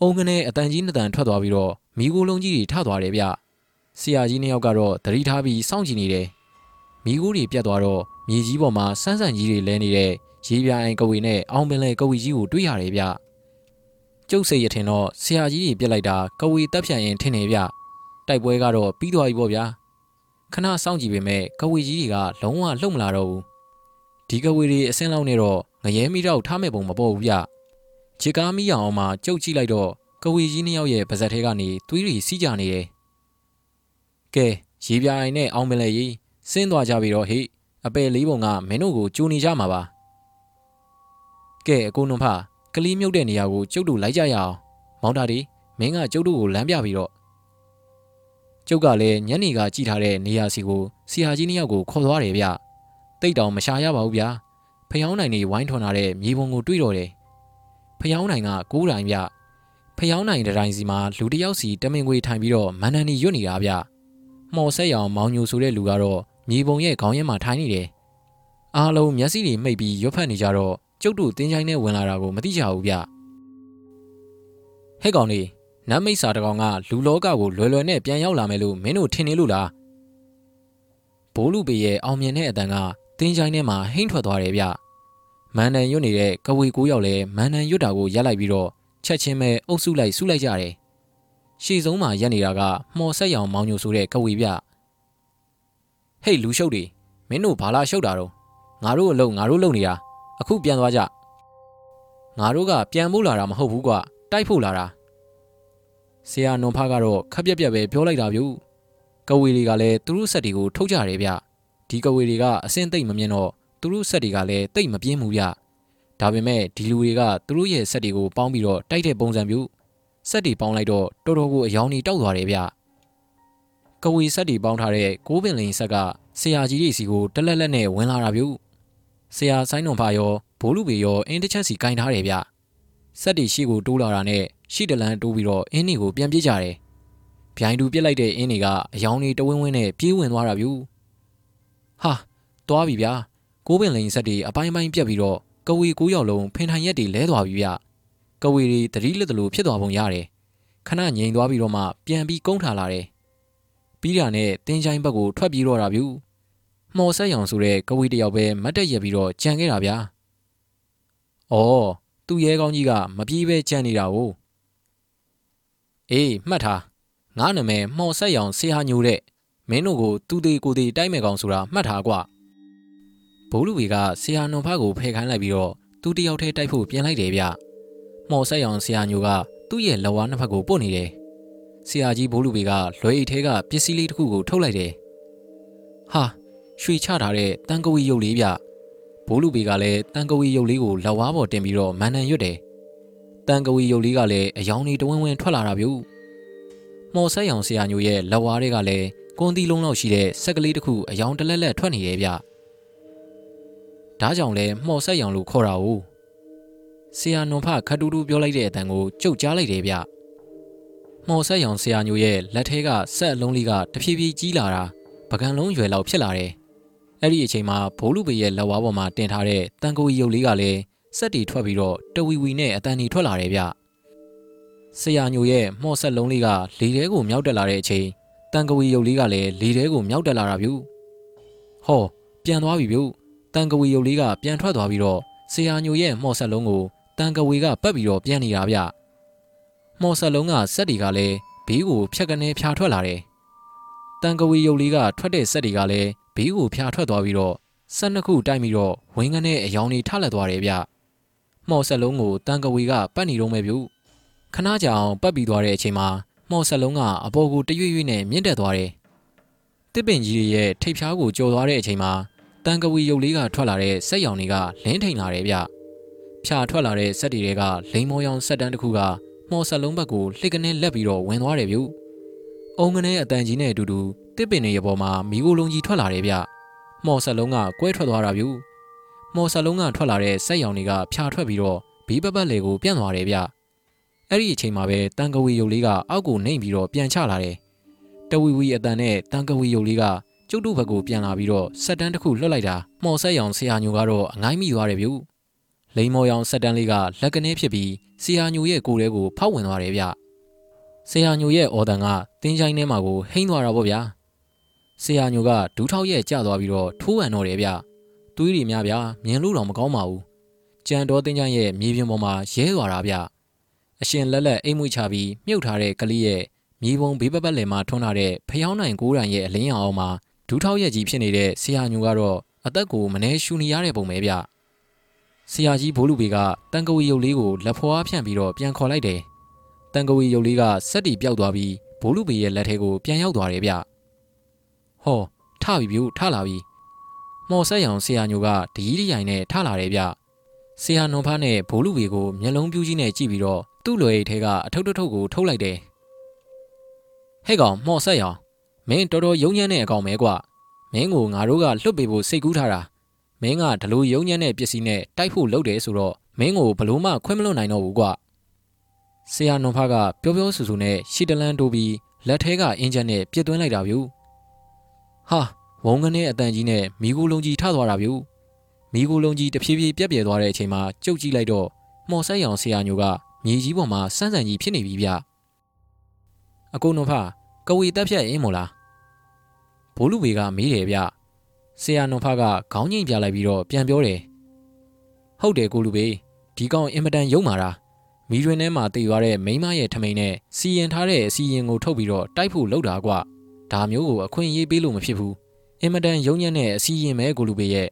အုံကနေအတန်ကြီးနှစ်တန်ထွက်သွားပြီးတော့မိကိုလုံးကြီးတွေထသွားတယ်ဗျဆရာကြီးနှစ်ယောက်ကတော့သတိထားပြီးစောင့်ကြည့်နေတယ်မိကိုတွေပြတ်သွားတော့မြေကြီးပေါ်မှာစန်းစန်းကြီးတွေလဲနေတဲ့ရေပြိုင်ကဝေနဲ့အောင်ပင်လေကဝေကြီးကိုတွေ့ရတယ်ဗျကျုပ်စိတ်ရထင်တော့ဆရာကြီးကြီးပြက်လိုက်တာကဝေတက်ဖြန်ရင်ထင်နေဗျတိုက်ပွဲကတော့ပြီးသွားပြီပေါ့ဗျာခဏစောင့်ကြည့်ပေမဲ့ကဝေကြီးတွေကလုံးဝလှုပ်မလာတော့ဘူး ဒီကဝေတွေအစင်းလောက်နေတော့ငရဲမိတော့ထားမဲ့ပုံမပေါ်ဘူးဗျခြေကားမိအောင်မှကြုတ်ကြည့်လိုက်တော့ကဝေကြီးနှစ်ယောက်ရဲ့ပါဇက်ထဲကနေသွေးတွေစီးကြနေတယ်ကဲရေပြိုင်နဲ့အောင်မလဲကြီးဆင်းသွားကြပြီတော့ဟေ့အပယ်လေးပုံကမင်းတို့ကိုကြိုနေကြမှာပါကဲအကိုနုံဖကလေးမြုပ်တဲ့နေရာကိုကျုပ်တို့လိုက်ကြရအောင်မောင်တာဒီမင်းကကျုပ်တို့ကိုလမ်းပြပြီးတော့ကျုပ်ကလည်းညနေကကြည့်ထားတဲ့နေရာစီကိုဆရာကြီးနှစ်ယောက်ကိုခေါ်သွားတယ်ဗျ တိတ်တောင်မရှာရပါဘူးဗျာဖျောင်းနိုင်နေဝိုင်းထွန်လာတဲ့မြေပုံကိုတွေးတော့တယ်ဖျောင်းနိုင်ကကိုးတိုင်ဗျဖျောင်းနိုင်တိုင်းစီမှာလူတယောက်စီတမင်ခွေထိုင်ပြီးတော့မန်နန်နီရွတ်နေတာဗျမော်ဆက်ရောင်မောင်ညိုဆိုတဲ့လူကတော့မြေပုံရဲ့ခေါင်းရဲမှာထိုင်နေတယ်အားလုံးမျက်စိတွေမှိတ်ပြီးရွတ်ဖတ်နေကြတော့ကျုပ်တို့တင်းချိုင်းနဲ့ဝင်လာတာကိုမသိကြဘူးဗျဟဲ့ကောင်လေးနတ်မိတ်စာတကောင်ကလူလောကကိုလွယ်လွယ်နဲ့ပြန်ရောက်လာမယ်လို့မင်းတို့ထင်နေလို့လားဘိုးလူပေရဲ့အောင်မြင်တဲ့အတန်က တင်းချိုင်းထဲမှာဟိမ့်ထွက်သွားတယ်ဗျမန်နန်ရွတ်နေတဲ့ကဝေကိုရောက်လဲမန်နန်ရွတ်တာကိုရက်လိုက်ပြီးတော့ချက်ချင်းပဲအုပ်စုလိုက်စုလိုက်ကြတယ်ရှေ့ဆုံးမှာရက်နေတာကမှော်ဆက်ရောင်မောင်ညိုဆိုတဲ့ကဝေဗျဟေးလူရှုပ်တွေမင်းတို့ဘာလာရှုပ်တာတော့ငါတို့အလုပ်ငါတို့လုပ်နေတာအခုပြန်သွားကြငါတို့ကပြန်ဖို့လာတာမဟုတ်ဘူးကွာတိုက်ဖို့လာတာဆရာနွန်ဖားကတော့ခက်ပြက်ပြက်ပဲပြောလိုက်တာဗျူကဝေတွေကလည်းသူတို့ဆက်တွေကိုထုတ်ကြတယ်ဗျ ဒီကဝေတွေကအစင်သိမ့်မမြင်တော့သူတို့ဆက်တွေကလည်းတိတ်မပြင်းဘူးဗျဒါပေမဲ့ဒီလူတွေကသူတို့ရဲ့ဆက်တွေကိုပေါင်းပြီးတော့တိုက်တဲ့ပုံစံမျိုးဆက်တွေပေါင်းလိုက်တော့တော်တော်ကိုအယောင်ကြီးတောက်သွားတယ်ဗျကဝေဆက်တွေပေါင်းထားတဲ့ကိုးပင်လင်ဆက်ကဆရာကြီးတွေစီကိုတလက်လက်နဲ့ဝင်လာတာဗျဆရာဆိုင်တော်ဖာရောဘိုးလူပေရောအင်းတစ်ချက်စီကင်ထားတယ်ဗျဆက်တီရှိကိုတိုးလာတာနဲ့ရှီတလန်တိုးပြီးတော့အင်းနေကိုပြန်ပြေးကြတယ်။ဗျိုင်းတူပြစ်လိုက်တဲ့အင်းနေကအယောင်တွေတဝင်းဝင်းနဲ့ပြေးဝင်သွားတာဗျ။ ဟာသွားပြီဗျာ။ကိုးပင်လိန်ဆက်တွေအပိုင်းပိုင်းပြက်ပြီးတော့ကဝေကိုးယောက်လုံးဖင်ထိုင်ရက်တွေလဲသွားပြီဗျ။ကဝေတွေတတိလက်တလို့ဖြစ်သွားပုံရတယ်။ခဏငြိမ်သွားပြီးတော့မှပြန်ပြီးကုန်းထားလာတယ်။ပြီးတာနဲ့တင်းချိုင်းဘက်ကိုထွက်ပြေးတော့တာဗျ။မော်ဆက်ရောင်ဆိုတဲ့ကဝေတယောက်ပဲမတ်တက်ရက်ပြီးတော့ကြံခဲ့တာဗျာ။အော်သူ့ရဲကောင်းကြီးကမပြေးပဲကြံနေတာ哦အေးမှတ်ထားငါနာမည်မှော်ဆက်ရောင်ဆေးဟာညိုတဲ့ မင်းတို့ကိုသူသေးကိုသေးတိုက်မဲ့ကောင်ဆိုတာမှတ်ထားကွာဘိုးလူဝေကဆေးဟာနွန်ဖကိုဖယ်ခိုင်းလိုက်ပြီးတော့သူတယောက်တည်းတိုက်ဖို့ပြင်လိုက်တယ်ဗျမှော်ဆက်ရောင်ဆေးဟာညိုကသူ့ရဲ့လက်ဝါးနှစ်ဖက်ကိုပုတ်နေတယ်ဆေးဟာကြီးဘိုးလူဝေကလွယ်အိတ်ထဲကပစ္စည်းလေးတစ်ခုကိုထုတ်လိုက်တယ်ဟာရွှေချထားတဲ့တန်ကဝီရုပ်လေးဗျဘိုးလူပေကလည်းတန်ကဝီရုပ်လေးကိုလက်ဝါးပေါ်တင်ပြီးတော့မန်နန်ရွတ်တယ်။တန်ကဝီရုပ်လေးကလည်းအယောင်တွေတဝင်းဝင်းထွက်လာတာဗျ။မော်ဆက်ရောင်ဆရာညိုရဲ့လက်ဝါးတွေကလည်း ကွန်တီလုံးလောက်ရှိတဲ့ဆက်ကလေးတစ်ခုအယောင်တလက်လက်ထွက်နေရဲ့ဗျ။ဒါကြောင့်လဲမော်ဆက်ရောင်လို့ခေါ်တာ哦။ဆရာနွန်ဖခတူတူပြောလိုက်တဲ့အတန်ကိုကြုတ်ကြားလိုက်တယ်ဗျ။မော်ဆက်ရောင်ဆရာညိုရဲ့လက်ထဲကဆက်အလုံးလေးကတဖြည်းဖြည်းကြီးလာတာပကံလုံးရွယ်လောက်ဖြစ်လာတယ်။အဲ့ဒီအချိန်မှာဘိုးလူပေရဲ့လက်ဝါးပေါ်မှာတင်ထားတဲ့တန်ကိုရီရုပ်လေးကလည်းစက်တီထွက်ပြီးတော့တဝီဝီနဲ့အတန်တီထွက်လာတယ်ဗျဆရာညိုရဲ့မှော့ဆက်လုံးလေးကလေထဲကိုမြောက်တက်လာတဲ့အချိန် တန်ကဝီရုပ်လေးကလည်းလေထဲကိုမြောက်တက်လာတာဗျဟောပြန်သွားပြီဗျတန်ကဝီရုပ်လေးကပြန်ထွက်သွားပြီးတော့ဆရာညိုရဲ့မှော့ဆက်လုံးကိုတန်ကဝီကပတ်ပြီးတော့ပြန်နေတာဗျမှော့ဆက်လုံးကစက်တီကလည်းဘေးကိုဖြတ်ကနေဖြာထွက်လာတယ်တန်ကဝီရုပ်လေးကထွက်တဲ့စက်တီကလည်းဘေးကိုဖျာထွက်သွားပြီးတော့ဆက်နှစ်ခုတိုက်ပြီးတော့ဝင်းကနေအယောင်တွေထလက်သွားတယ်ဗျမှော်ဆက်လုံးကိုတန်ကဝေကပတ်နေတော့မဲ့ဗျခဏကြာအောင်ပတ်ပြီးသွားတဲ့အချိန်မှာ မှော်ဆက်လုံးကအပေါ်ကိုတရွေ့ရွေ့နဲ့မြင့်တက်သွားတယ်တစ်ပင်ကြီးရဲ့ထိပ်ဖြားကိုကြော်သွားတဲ့အချိန်မှာတန်ကဝီရုပ်လေးကထွက်လာတဲ့စက်ရောင်တွေကလင်းထိန်လာတယ်ဗျဖြာထွက်လာတဲ့စက်တွေကလိန်မောရောင်စက်တန်းတစ်ခုကမှော်ဆက်လုံးဘက်ကိုလှစ်ကနေလက်ပြီးတော့ဝင်သွားတယ်ဗျအုံကနေအတန်ကြီးနဲ့အတူတူတစ်ပင်တွေရဲ့ပေါ်မှာမီးကိုလုံးကြီးထွက်လာတယ်ဗျ။မော်ဆက်လုံးကကွဲထွက်သွားတာဗျ။မော်ဆက်လုံးကထွက်လာတဲ့စက်ရောင်တွေကဖြာထွက်ပြီးတော့ဘီးပတ်ပတ်လေကိုပြန့်သွားတယ်ဗျ။ အဲ့ဒီအချိန်မှာပဲတန်ကဝီယုတ်လေးကအောက်ကိုနှိမ့်ပြီးတော့ပြန်ချလာတယ်။တဝီဝီအတန်နဲ့တန်ကဝီယုတ်လေးကကျုပ်တို့ဘက်ကိုပြန်လာပြီးတော့ဆက်တန်းတစ်ခုလွှတ်လိုက်တာမော်ဆက်ရောင်ဆရာညိုကတော့အငိုင်းမိသွားတယ်ဗျ။လိန်မော်ရောင်ဆက်တန်းလေးကလက်ကနေဖြစ်ပြီးဆရာညိုရဲ့ကိုယ်ထဲကိုဖောက်ဝင်သွားတယ်ဗျ။ဆရာညိုရဲ့အော်တန်ကတင်းချိုင်းထဲမှာကိုဟိန်းသွားတာပေါ့ဗျာ။ဆရာညိုကဒူးထောက်ရဲ့ကျသွားပြီးတော့ထိုးဟန်တော့တယ်ဗျသွေးတွေများဗျာမြင်လို့တော့မကောင်းပါဘူးကြံတော်တင်းကျန်းရဲ့မြေပြင်ပေါ်မှာရဲသွားတာဗျ အရှင်လက်လက်အိမ်မွေးချပြီးမြုပ်ထားတဲ့ကလေးရဲ့မြေပုံဘေးပတ်ပတ်လည်မှာထွန်းထားတဲ့ဖျောင်းနိုင်ကိုးရံရဲ့အလင်းရောင်အောင်မှာဒူးထောက်ရဲ့ကြီးဖြစ်နေတဲ့ဆရာညိုကတော့အသက်ကိုမနှဲရှူနေရတဲ့ပုံပဲဗျဆရာကြီးဘိုးလူပေကတန်ကဝီရုပ်လေးကိုလက်ဖွားဖြန့်ပြီးတော့ပြန်ခေါ်လိုက်တယ်တန်ကဝီရုပ်လေးကစက်တီပြောက်သွားပြီးဘိုးလူပေရဲ့လက်ထဲကိုပြန်ရောက်သွားတယ်ဗျဟောထပြီဗျထလာပြီမော်ဆက်ရောင်ဆရာညိုကတကြီးတရိုင်နဲ့ထလာတယ်ဗျ ဆရာနွန်ဖားနဲ့ဘိုးလူဝေကိုမျက်လုံးပြူးကြီးနဲ့ကြည့်ပြီးတော့သူ့လွယ်အိတ်ထဲကအထုပ်ထုပ်ကိုထုတ်လိုက်တယ်ဟဲ့ကောင်မော်ဆက်ရောင်မင်းတော်တော်ယုံညံ့တဲ့အကောင်ပဲကွာမင်းကိုငါတို့ကလွတ်ပေးဖို့စိတ်ကူးထားတာမင်းကဒလိုယုံညံ့တဲ့ပစ္စည်းနဲ့တိုက်ဖို့လုပ်တယ်ဆိုတော့မင်းကိုဘလို့မှခွင့်မလွတ်နိုင်တော့ဘူးကွာဆရာနွန်ဖားကပျော်ပျော်ဆူဆူနဲ့ရှီတလန်တိုးပြီးလက်ထဲကအင်ဂျင်နဲ့ပြစ်သွင်းလိုက်တာဗျဟာဝုံကနေအတန်ကြီးနဲ့မိကိုလုံးကြီးထသွားတာဗျူ မိကိုလုံးကြီးတဖြည်းဖြည်းပြက်ပြဲသွားတဲ့အချိန်မှာကြုတ်ကြည့်လိုက်တော့မော်ဆက်ရောင်ဆရာညိုကမြေကြီးပေါ်မှာစန်းစန်ကြီးဖြစ်နေပြီဗျအကုန်နုံဖကဝေတက်ဖြတ်အင်းမို့လားဘိုးလူဝေကမေးတယ်ဗျဆရာနုံဖကခေါင်းငိမ့်ပြလိုက်ပြီးတော့ပြန်ပြောတယ်ဟုတ်တယ်ကိုလူပေဒီကောင်အင်မတန်ယုံမာတာမီးရွင်ထဲမှာတည်သွားတဲ့မိန်းမရဲ့ထမိန်နဲ့စီရင်ထားတဲ့အစီရင်ကိုထုတ်ပြီးတော့တိုက်ဖို့လုပ်တာကွာဒါမျိုးကိုအခွင့်အရေးပေးလို့မဖြစ်ဘူးအင်မတန်ယုံညံ့တဲ့အစီရင်မဲကိုလူပေရဲ့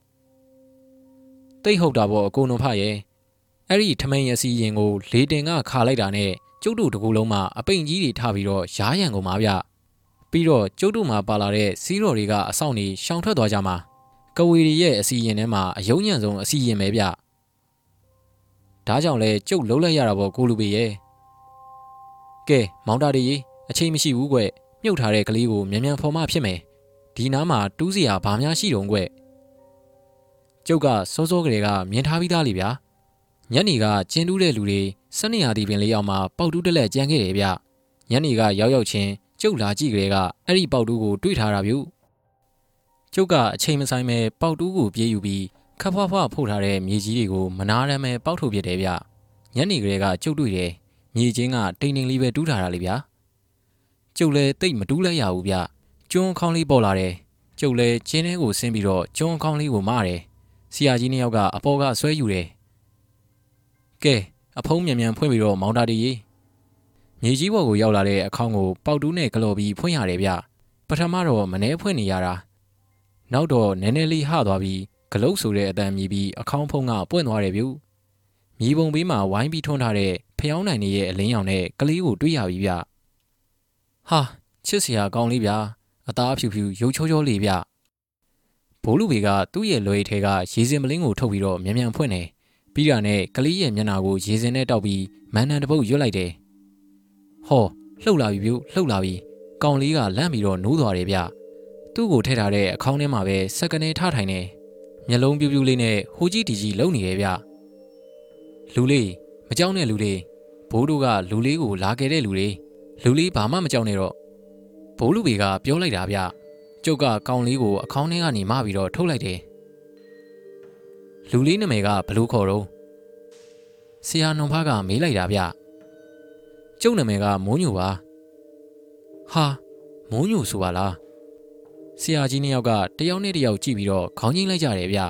တိတ်ဟုတ်တာပေါ့အကုန်လုံးဖရဲ့အဲ့ဒီထမိန်ရစီရင်ကိုလေတင်ကခါလိုက်တာနဲ့ကျုပ်တို့တကူလုံးမှာအပိန်ကြီးတွေထပြီးတော့ရားရံကုန်ပါဗျပြီးတော့ကျုပ်တို့မှာပါလာတဲ့စီးတော်တွေကအဆောင်နေရှောင်ထွက်သွားကြမှာကဝေရီရဲ့အစီရင်ထဲမှာအယုံညံ့ဆုံးအစီရင်ပဲဗျဒါကြောင့်လဲကျုပ်လုံးလိုက်ရတာပေါ့ကိုလူပေရဲ့ကဲမောင်တာတွေအချိန်မရှိဘူးကွမြုပ်ထားတဲ့ကလေးကိုမြန်မြန်ဖော်မှဖြစ်မယ်ဒီနားမှာတူးစရာဘာများရှိတုံးကွ ကျုပ်ကစောစောကလေးကမြင်ထားပြီးသားလေဗျာညနေကကျင်းတူးတဲ့လူတွေစနေရာဒီပင်လေးယောက်မှာပေါက်တူးတစ်လက်ကြံခဲ့တယ်ဗျညနေကရောက်ရောက်ချင်းကျုပ်လာကြည့်ကြတဲ့ကအဲ့ဒီပေါက်တူးကိုတွေးထားတာဗျကျုပ်ကအချိန်မဆိုင်မဲ့ပေါက်တူးကိုပြေးယူပြီးခပ်ဖွားဖွားဖုတ်ထားတဲ့မြေကြီးတွေကိုမနာရမ်းမဲ့ပေါက်ထုတ်ပြတယ်ဗျညနေကလေးကကျုပ်တွေ့တယ်မြေချင်းကတိမ်တိမ်လေးပဲတူးထားတာလေဗျကျုပ်လည်းတိတ်မတူးလိုက်ရဘူးဗျကျွန်းခေါင်းလေးပေါ်လာတယ်ကျုပ်လည်းကျင်းထဲကိုဆင်းပြီးတော့ကျွန်းခေါင်းလေးကိုမရတယ် ဆရာကြီးနှစ်ယောက်ကအပေါ်ကဆွဲယူတယ်ကဲအဖုံးမြန်မြန်ဖွင့်ပြီးတော့မောင်တာတီကြီးမြေကြီးဘော်ကိုရောက်လာတဲ့အခေါင်းကိုပေါက်တူးနဲ့ဂလော်ပြီးဖွင့်ရတယ်ဗျပထမတော့မနှဲဖွင့်နေရတာနောက်တော့နည်းနည်းလေးဟသွားပြီးဂလုတ်ဆိုတဲ့အတန်မြည်ပြီးအခေါင်းဖုံးကပွင့်သွားတယ်ဗျမြေပုံဘေးမှာဝိုင်းပြီးထွန်းထားတဲ့ဖျောင်းနိုင်နေရဲ့အလင်းရောင်နဲ့ကလေးကိုတွေးရပြီဗျဟာချစ်စရာကောင်းလေးဗျအသားဖြူဖြူရုပ်ချောချောလေးဗျ ဘိုးလူဘေကသူ့ရဲ့လွယ်ထဲကရေစင်မလင်းကိုထုတ်ပြီးတော့မြန်မြန်ဖွင့်တယ်ပြီးတာနဲ့ကလေးရဲ့မျက်နှာကိုရေစင်နဲ့တောက်ပြီးမန်နန်တပုတ်ရွတ်လိုက်တယ်ဟောလှုပ်လာပြီဗျလှုပ်လာပြီကောင်လေးကလန့်ပြီးတော့နိုးသွားတယ်ဗျသူ့ကိုထည့်ထားတဲ့အခေါင်းထဲမှာပဲစက်ကနေထားထိုင်နေမျက်လုံးပြူးပြူးလေးနဲ့ဟိုကြီးတီကြီးလုံနေတယ်ဗျလူလေးမကြောက်နဲ့လူလေးဘိုးတို့ကလူလေးကိုလာခဲ့တဲ့လူတွေလူလေးဘာမှမကြောက်နဲ့တော့ဘိုးလူဘေကပြောလိုက်တာဗျ ကျုပ်ကကောင်လေးကိုအခေါင်းထဲကနေမပြီးတော့ထုတ်လိုက်တယ်လူလေးနာမည်ကဘလူးခေါ်တော့ဆရာနှုံဖားကမေးလိုက်တာဗျကျုပ်နာမည်ကမိုးညိုပါဟာမိုးညိုဆိုပါလားဆရာကြီးနှစ်ယောက်ကတယောက်နဲ့တယောက်ကြည့်ပြီးတော့ခေါင်းငိမ့်လိုက်ကြတယ်ဗျ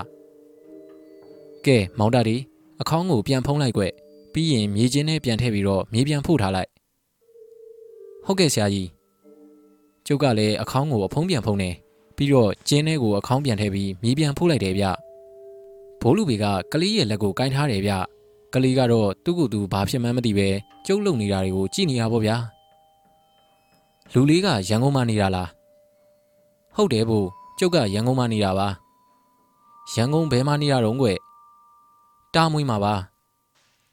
ကဲမောင်တာဒီအခေါင်းကိုပြန်ဖုံးလိုက်ွက်ပြီးရင်မြေချင်းနဲ့ပြန်ထည့်ပြီးတော့မြေပြန်ဖို့ထားလိုက်ဟုတ်ကဲ့ဆရာကြီး ကျုပ်ကလည်းအခေါင်းကိုအဖုံးပြန်ဖုံးတယ်ပြီးတော့ကျင်းထဲကိုအခေါင်းပြန်ထည့်ပြီးမြေပြန်ဖို့လိုက်တယ်ဗျဘိုးလူဘေကကလေးရဲ့လက်ကိုကင်ထားတယ်ဗျကလေးကတော့သူ့ကိုယ်သူဘာဖြစ်မှန်းမသိပဲကျုပ်လုံနေတာတွေကိုကြည့်နေရပါဗျာလူလေးကရန်ကုန်မှာနေတာလားဟုတ်တယ်ဘို့ကျုပ်ကရန်ကုန်မှာနေတာပါရန်ကုန်ဘယ်မှာနေတာတော့ကွတာမွေးမှာပါ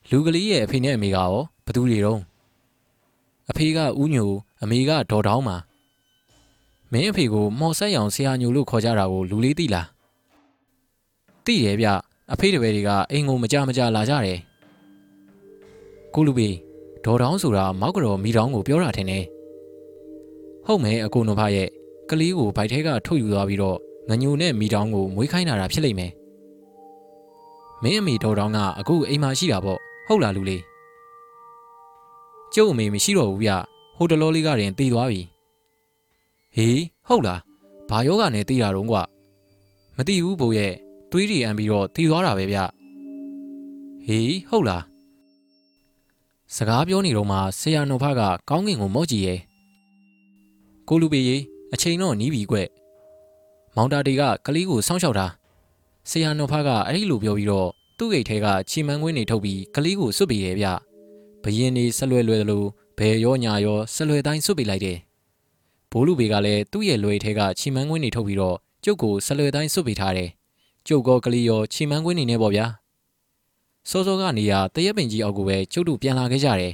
လူကလေးရဲ့အဖေနဲ့အမေကရောဘသူတွေတော့အဖေကဦးညိုအမေကဒေါ်တောင်းမှာ မင်းအဖေကိုမော်ဆက်ရောင်ဆရာညိုလို့ခေါ်ကြတာကိုလူလေးသိလားသိတယ်ဗျအဖေတပည့်တွေကအိမ်ကိုမကြမကြလာကြတယ်ကိုလူဘေဒေါ်တောင်းဆိုတာမောက်ကတော်မိတောင်းကိုပြောတာထင်တယ်ဟုတ်မယ်အကိုနဖရဲ့ကလေးကိုဗိုက်ထဲကထုတ်ယူသွားပြီးတော့ငညိုနဲ့မိတောင်းကိုမွေးခိုင်းတာတာဖြစ်လိမ့်မယ်မင်းအမေဒေါ်တောင်းကအခုအိမ်မှာရှိတာပေါ့ဟုတ်လားလူလေးကျုပ်အမေမရှိတော့ဘူးဗျဟိုတလောလေးကရင်တည်သွားပြီ ဟေးဟုတ်လားဘာယောဂနဲ့တည်တာတော့ကွာမသိဘူးဘိုးရဲ့သွေးတွေအန်ပြီးတော့တည်သွားတာပဲဗျဟေးဟုတ်လားစကားပြောနေတော့မှဆရာနှုတ်ဖကကောင်းကင်ကိုမော့ကြည့်ရဲ့ကိုလူပေကြီးအချိန်တော့နီးပြီကွမောင်တာတီကကလေးကိုစောင့်ရှောက်တာဆရာနှုတ်ဖကအဲ့ဒီလိုပြောပြီးတော့သူ့ဂိတ်ထဲကချီမန်းကွင်းတွေထုတ်ပြီးကလေးကိုစွတ်ပေးတယ်ဗျဘရင်နေဆက်လွယ်လွယ်လို့ဘယ်ရောညာရောဆက်လွယ်တိုင်းစွတ်ပေးလိုက်တယ် ဘိုးလူပေကလည်းသူ့ရဲ့လွယ်ထဲကချီမန်းကွင်းတွေထုတ်ပြီးတော့ကျုပ်ကိုဆက်လွယ်တိုင်းစွတ်ပေးထားတယ်ကျုပ်ကောကလေးရောချီမန်းကွင်းနေနေပေါ့ဗျာစောစောကနေရတရက်ပင်ကြီးအောက်ကိုပဲကျုပ်တို့ပြန်လာခဲ့ကြတယ်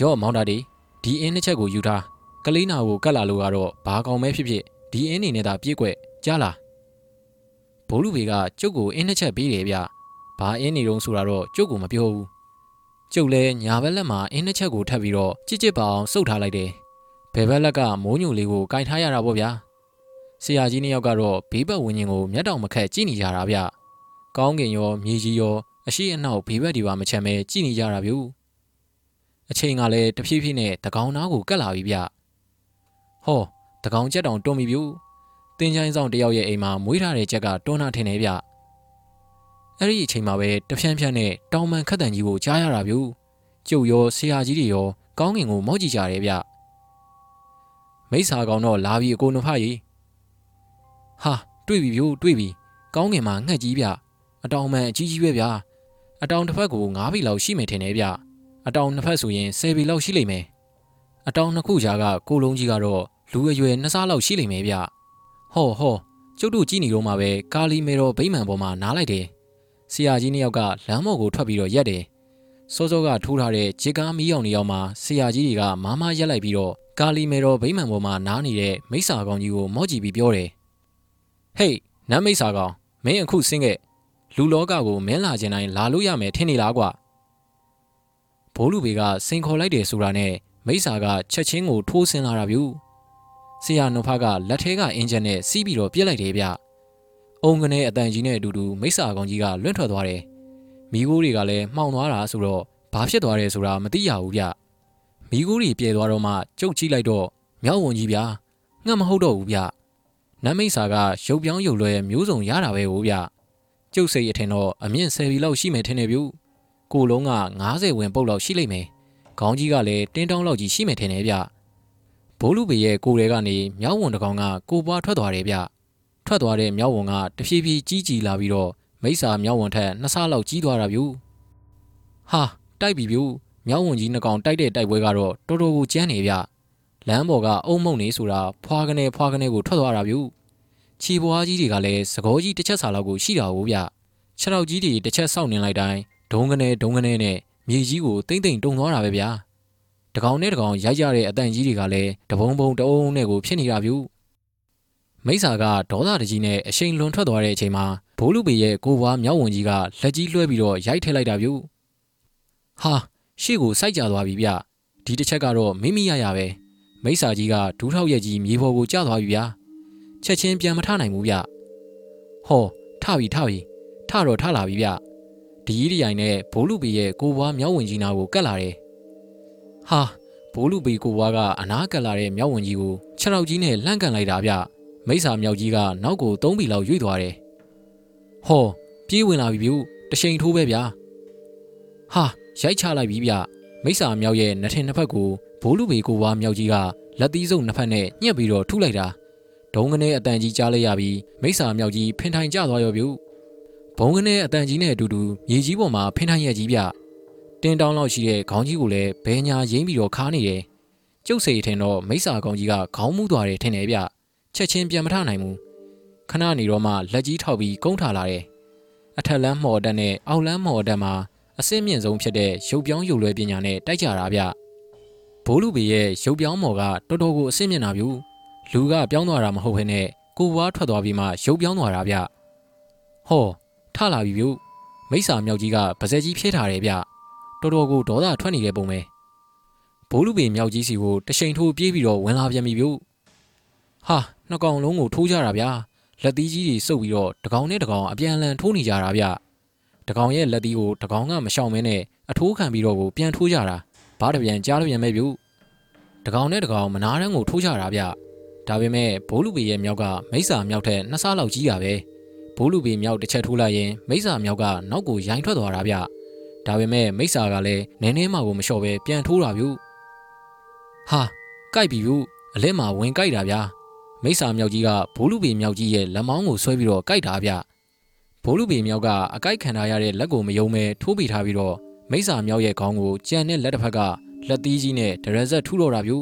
ရော့မောင်တာဒီဒီအင်းတစ်ချက်ကိုယူထားကလေးနာကိုကတ်လာလို့ကတော့ဘာကောင်ပဲဖြစ်ဖြစ်ဒီအင်းနေနဲ့သာပြေးကွက်ကြားလားဘိုးလူဘေကကျုပ်ကိုအင်းနှစ်ချက်ပေးတယ်ဗျဘာအင်းနေတုံးဆိုတာတော့ကျုပ်ကိုမပြောဘူးကျုပ်လည်းညာဘက်လက်မှာအင်းနှစ်ချက်ကိုထပ်ပြီးတော့ကြစ်ကြစ်ပါအောင်စုပ်ထားလိုက်တယ် ဘယ်ဘက်လက်ကမိုးညိုလေးကိုကင်ထားရတာပေါ့ဗျာဆရာကြီးနှစ်ယောက်ကတော့ဘေးဘက်ဝင်းချင်းကိုမျက်တောင်မခက်ကြည့်နေကြတာဗျကောင်းကင်ရောမြေကြီးရောအရှိအနောက်ဘေးဘက်ဒီပါမချမ်းပဲကြည့်နေကြတာဗျအချိန်ကလည်းတဖြည်းဖြည်းနဲ့တကောင်သားကိုကတ်လာပြီဗျဟောတကောင်ကြက်တောင်တွန်းပြီဗျတင်းချိုင်းဆောင်တယောက်ရဲ့အိမ်မှာမွေးထားတဲ့ကြက်ကတွန်းနာထင်နေဗျအဲ့ဒီအချိန်မှာပဲတဖြန်းဖြန်းနဲ့တောင်ပန်ခတ်တန်ကြီးကိုကြားရတာဗျကျုပ်ရောဆရာကြီးတွေရောကောင်းကင်ကိုမော့ကြည့်ကြတယ်ဗျ မိษာကောင်တော့လာပြီအကိုနှဖကြီးဟာတွေ့ပြီဗျတွေ့ပြီကောင်းကင်မှာငှက်ကြီးဗျအတောင်မှန်အကြီးကြီးပဲဗျအတောင်တစ်ဖက်ကို9ပြီလောက်ရှိမယ်ထင်တယ်ဗျအတောင်နှစ်ဖက်ဆိုရင်10ပြီလောက်ရှိလိမ့်မယ်အတောင်နှစ်ခုကြားကကိုလုံးကြီးကတော့လူအရွယ်နှစ်စားလောက်ရှိလိမ့်မယ်ဗျဟောဟောကျုပ်တို့ကြည့်နေတော့မှပဲကာလီမေတော်ဗိမာန်ပေါ်မှာနားလိုက်တယ်ဆရာကြီးနှစ်ယောက်ကလမ်းမော်ကိုထွက်ပြီးတော့ရက်တယ်စောစောကထိုးထားတဲ့ဂျစ်ကားမီးအောင်နေရောက်မှာဆရာကြီးတွေကမာမရက်လိုက်ပြီးတော့ ကာလီမေတော်ဗိမာန်ပေါ်မှာနားနေတဲ့မိစ္ဆာကောင်ကြီးကိုမော့ကြည့်ပြီးပြောတယ်ဟေးနမ်းမိစ္ဆာကောင်မင်းအခုဆင်းခဲ့လူလောကကိုမင်းလာခြင်းတိုင်းလာလို့ရမယ်ထင်နေလားကွာဘိုးလူပေကစိန်ခေါ်လိုက်တယ်ဆိုတာနဲ့မိစ္ဆာကချက်ချင်းကိုထိုးဆင်းလာတာဗျဆရာနှုတ်ဖကလက်ထဲကအင်ဂျင်နဲ့စီးပြီးတော့ပြစ်လိုက်တယ်ဗျအုံကနေအတန်ကြီးနဲ့အတူတူမိစ္ဆာကောင်ကြီးကလွင့်ထွက်သွားတယ်မိခိုးတွေကလည်းမှောင်သွားတာဆိုတော့ဘာဖြစ်သွားတယ်ဆိုတာမသိရဘူးဗျ မိခိုးတွေပြဲသွားတော့မှကြုတ်ကြည့်လိုက်တော့မြောက်ဝန်ကြီးဗျာငှက်မဟုတ်တော့ဘူးဗျနတ်မိစ္ဆာကရုပ်ပြောင်းရုပ်လွဲမျိုးစုံရတာပဲဟိုဗျကျုပ်စိတ်အထင်တော့အမြင့်10ဘီလောက်ရှိမယ်ထင်တယ်ဗျကိုလုံးက90ဝင်ပုတ်လောက်ရှိလိမ့်မယ်ခေါင်းကြီးကလည်းတင်းတောင်းလောက်ကြီးရှိမယ်ထင်တယ်ဗျဘိုးလူပေရဲ့ကိုယ်တွေကနေမြောက်ဝန်တကောင်ကကိုပွားထွက်သွားတယ်ဗျထွက်သွားတဲ့မြောက်ဝန်ကတဖြည်းဖြည်းကြီးကြီးလာပြီးတော့မိစ္ဆာမြောက်ဝန်ထက်နှစ်ဆလောက်ကြီးသွားတာဗျဟာတိုက်ပြီဗျ မြောက်ဝန်ကြီးနှစ်ကောင်တိုက်တဲ့တိုက်ပွဲကတော့တော်တော်ကိုကြမ်းနေဗျလမ်းပေါ်ကအုံမုံနေဆိုတာဖွာကနေဖွာကနေကိုထွက်သွားတာဗျခြေပွားကြီးတွေကလည်းသကောကြီးတစ်ချက်စာလောက်ကိုရှိတာကိုဗျခြေထောက်ကြီးတွေတစ်ချက်စောင့်နေလိုက်တိုင်းဒုံကနေဒုံကနေနဲ့မြေကြီးကိုတိမ့်တိမ့်တုံသွားတာပဲဗျာတကောင်နဲ့တကောင်ရိုက်ကြတဲ့အတန်ကြီးတွေကလည်းတဘုံဘုံတအုံနဲ့ကိုဖြစ်နေတာဗျမိစ္ဆာကဒေါသတကြီးနဲ့အရှိန်လွန်ထွက်သွားတဲ့အချိန်မှာဘိုးလူပေရဲ့ကိုဘွားမြောက်ဝန်ကြီးကလက်ကြီးလွှဲပြီးတော့ရိုက်ထည့်လိုက်တာဗျဟာ ရှေ့ကိုစိုက်ကြသွားပြီဗျဒီတစ်ချက်ကတော့မိမိရရပဲမိစ္ဆာကြီးကဒူးထောက်ရက်ကြီးမြေပေါ်ကိုကျသွားပြီဗျာချက်ချင်းပြန်မထနိုင်ဘူးဗျဟောထပြီထပြီထတော့ထလာပြီဗျဒီကြီးတရိုင်နဲ့ဘိုးလူပေရဲ့ကိုဘွားမြောက်ဝင်ကြီးနာကိုကတ်လာတယ်ဟာဘိုးလူပေကိုဘွားကအနားကတ်လာတဲ့မြောက်ဝင်ကြီးကိုခြေထောက်ကြီးနဲ့လှန့်ကန်လိုက်တာဗျမိစ္ဆာမြောက်ကြီးကနောက်ကိုသုံးပြီလောက်ရွေ့သွားတယ်ဟောပြေးဝင်လာပြီဗျတရှိန်ထိုးပဲဗျာဟာရိုက်ချလိုက်ပြီဗျမိစ္ဆာမြောက်ရဲ့နှထင်နှစ်ဖက်ကိုဘိုးလူပေကိုဘွားမြောက်ကြီးကလက်သီးစုပ်နှစ်ဖက်နဲ့ညှက်ပြီးတော့ထုလိုက်တာဒုံကနေအတန်ကြီးကြားလိုက်ရပြီးမိစ္ဆာမြောက်ကြီးဖင်ထိုင်ကျသွားရောဗျဘုံကနေအတန်ကြီးနဲ့အတူတူမြေကြီးပေါ်မှာဖင်ထိုင်ရက်ကြီးဗျတင်းတောင်းလောက်ရှိတဲ့ခေါင်းကြီးကိုလည်းဘဲညာရင်းပြီးတော့ခါနေတယ်ကျုပ်စိတ်ထင်တော့မိစ္ဆာကောင်ကြီးကခေါင်းမူးသွားတယ်ထင်တယ်ဗျချက်ချင်းပြန်မထနိုင်ဘူးခဏနေတော့မှလက်ကြီးထောက်ပြီးကုန်းထားလာတယ်အထက်လမ်းမော်တက်နဲ့အောက်လမ်းမော်တက်မှာ အစင်းမြင့်ဆုံးဖြစ်တဲ့ရုပ်ပြောင်းရုပ်လွဲပညာနဲ့တိုက်ကြတာဗျဘိုးလူပေရဲ့ရုပ်ပြောင်းမော်ကတော်တော်ကိုအစင်းမြင့်တာဗျလူကပြောင်းသွားတာမဟုတ်ဘဲနဲ့ကိုဘွားထွက်သွားပြီးမှရုပ်ပြောင်းသွားတာဗျဟောထလာပြီဗျမိစ္ဆာမြောက်ကြီးကပါဇက်ကြီးဖြဲထားတယ်ဗျတော်တော်ကိုဒေါသထွက်နေတဲ့ပုံပဲဘိုးလူပေမြောက်ကြီးစီကိုတရှိန်ထိုးပြေးပြီးတော့ဝင်လာပြန်ပြီဗျဟာနှစ်ကောင်လုံးကိုထိုးကြတာဗျလက်သီးကြီးတွေစုပ်ပြီးတော့တကောင်နဲ့တကောင်အပြန်အလှန်ထိုးနေကြတာဗျ တကောင်ရဲ့လက်သီးကိုတကောင်ကမရှောင်မဲနဲ့အထိုးခံပြီးတော့ကိုပြန်ထိုးကြတာဘားတပြန်ကြားတပြန်ပဲဗျတကောင်နဲ့တကောင်မနာတန်းကိုထိုးကြတာဗျဒါပေမဲ့ဘိုးလူပေရဲ့မြောက်ကမိစ္ဆာမြောက်ထက်နှစ်ဆလောက်ကြီးတာပဲဘိုးလူပေမြောက်တစ်ချက်ထိုးလိုက်ရင်မိစ္ဆာမြောက်ကနောက်ကိုရိုင်းထွက်သွားတာဗျဒါပေမဲ့မိစ္ဆာကလည်းနည်းနည်းမှကိုမလျှော့ပဲပြန်ထိုးတာဗျဟာကြိုက်ပြီဗျအလဲမှာဝင်ကြိုက်တာဗျာမိစ္ဆာမြောက်ကြီးကဘိုးလူပေမြောက်ကြီးရဲ့လက်မောင်းကိုဆွဲပြီးတော့ကြိုက်တာဗျ ဘိုးလူပေမြောက်က အကြိုက်ခံထားရတဲ့လက်ကိုမယုံမဲထိုးပိထားပြီးတော့မိစ္ဆာမြောက်ရဲ့ခေါင်းကိုကြံတဲ့လက်တစ်ဖက်ကလက်သီးကြီးနဲ့ဒရဇက်ထူတော့တာဗျ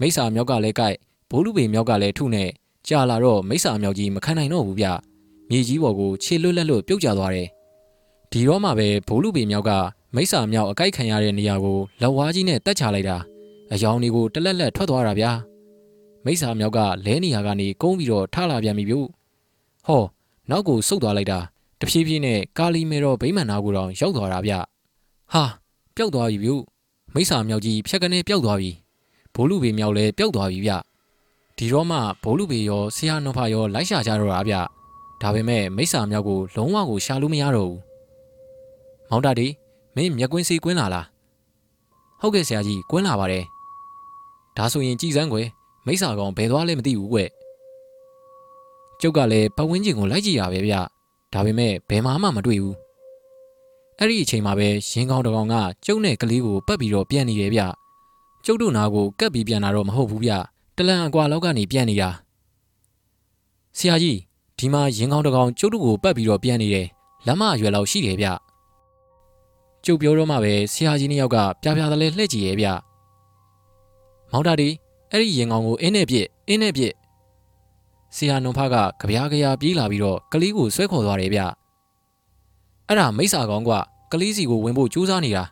မိစ္ဆာမြောက်ကလည်းကြိုက်ဘိုးလူပေမြောက်ကလည်းထုနဲ့ကြာလာတော့မိစ္ဆာမြောက်ကြီးမခံနိုင်တော့ဘူးဗျမြေကြီးပေါ်ကိုခြေလွတ်လက်လွတ်ပြုတ်ကျသွားတယ်ဒီတော့မှပဲဘိုးလူပေမြောက်ကမိစ္ဆာမြောက်အကြိုက်ခံရတဲ့နေရာကိုလက်ဝါးကြီးနဲ့တက်ချလိုက်တာအယောင်တွေကိုတလက်လက်ထွက်သွားတာဗျာမိစ္ဆာမြောက်ကလဲနေရာကနေကုန်းပြီးတော့ထလာပြန်ပြီဗျဟော နောက်ကိုဆုတ်သွားလိုက်တာတဖြည်းဖြည်းနဲ့ကာလီမေတော်ဗိမာန်နာကိုတော့ရောက်သွားတာဗျဟာပျောက်သွားပြီဗျမိစ္ဆာမြောက်ကြီးဖြက်ကနေပျောက်သွားပြီဘိုးလူပေမြောက်လည်းပျောက်သွားပြီဗျဒီတော့မှဘိုးလူပေရောဆရာနှဖရောလိုက်ရှာကြတော့တာဗျဒါပေမဲ့မိစ္ဆာမြောက်ကိုလုံးဝကိုရှာလို့မရတော့ဘူးမောင်တာဒီမင်းမျက်ကွင်းစီကွင်းလာလားဟုတ်ကဲ့ဆရာကြီးကွင်းလာပါတယ်ဒါဆိုရင်ကြည်စမ်းကွယ်မိစ္ဆာကောင်ဘယ်သွားလဲမသိဘူးကွ ကျုပ်ကလည်းပတ်ဝန်းကျင်ကိုလိုက်ကြည့်ရပဲဗျဒါပေမဲ့ဘယ်မှမှမတွေ့ဘူးအဲ့ဒီအချိန်မှာပဲရင်ကောင်းတကောင်ကကျုပ်နဲ့ကလေးကိုပတ်ပြီးတော့ပြန်နေတယ်ဗျကျုပ်တို့နာကိုကပ်ပြီးပြန်လာတော့မဟုတ်ဘူးဗျတလန်အကွာလောက်ကနေပြန်နေတာဆရာကြီးဒီမှာရင်ကောင်းတကောင်ကျုပ်တို့ကိုပတ်ပြီးတော့ပြန်နေတယ်လက်မအရွယ်လောက်ရှိတယ်ဗျကျုပ်ပြောတော့မှပဲဆရာကြီးနှစ်ယောက်ကပြပြတလဲလှည့်ကြည့်ရဲ့ဗျမောင်တာဒီအဲ့ဒီရင်ကောင်ကိုအင်းနဲ့ပြစ်အင်းနဲ့ပြစ် ဆရာနုံဖကကြပြားကြရာပြေးလာပြီးတော့ကလေးကိုဆွဲခေါ်သွားတယ်ဗျအဲ့ဒါမိစ္ဆာကောင်ကကလေးစီကိုဝင်ဖို့ကြိုးစားနေတာ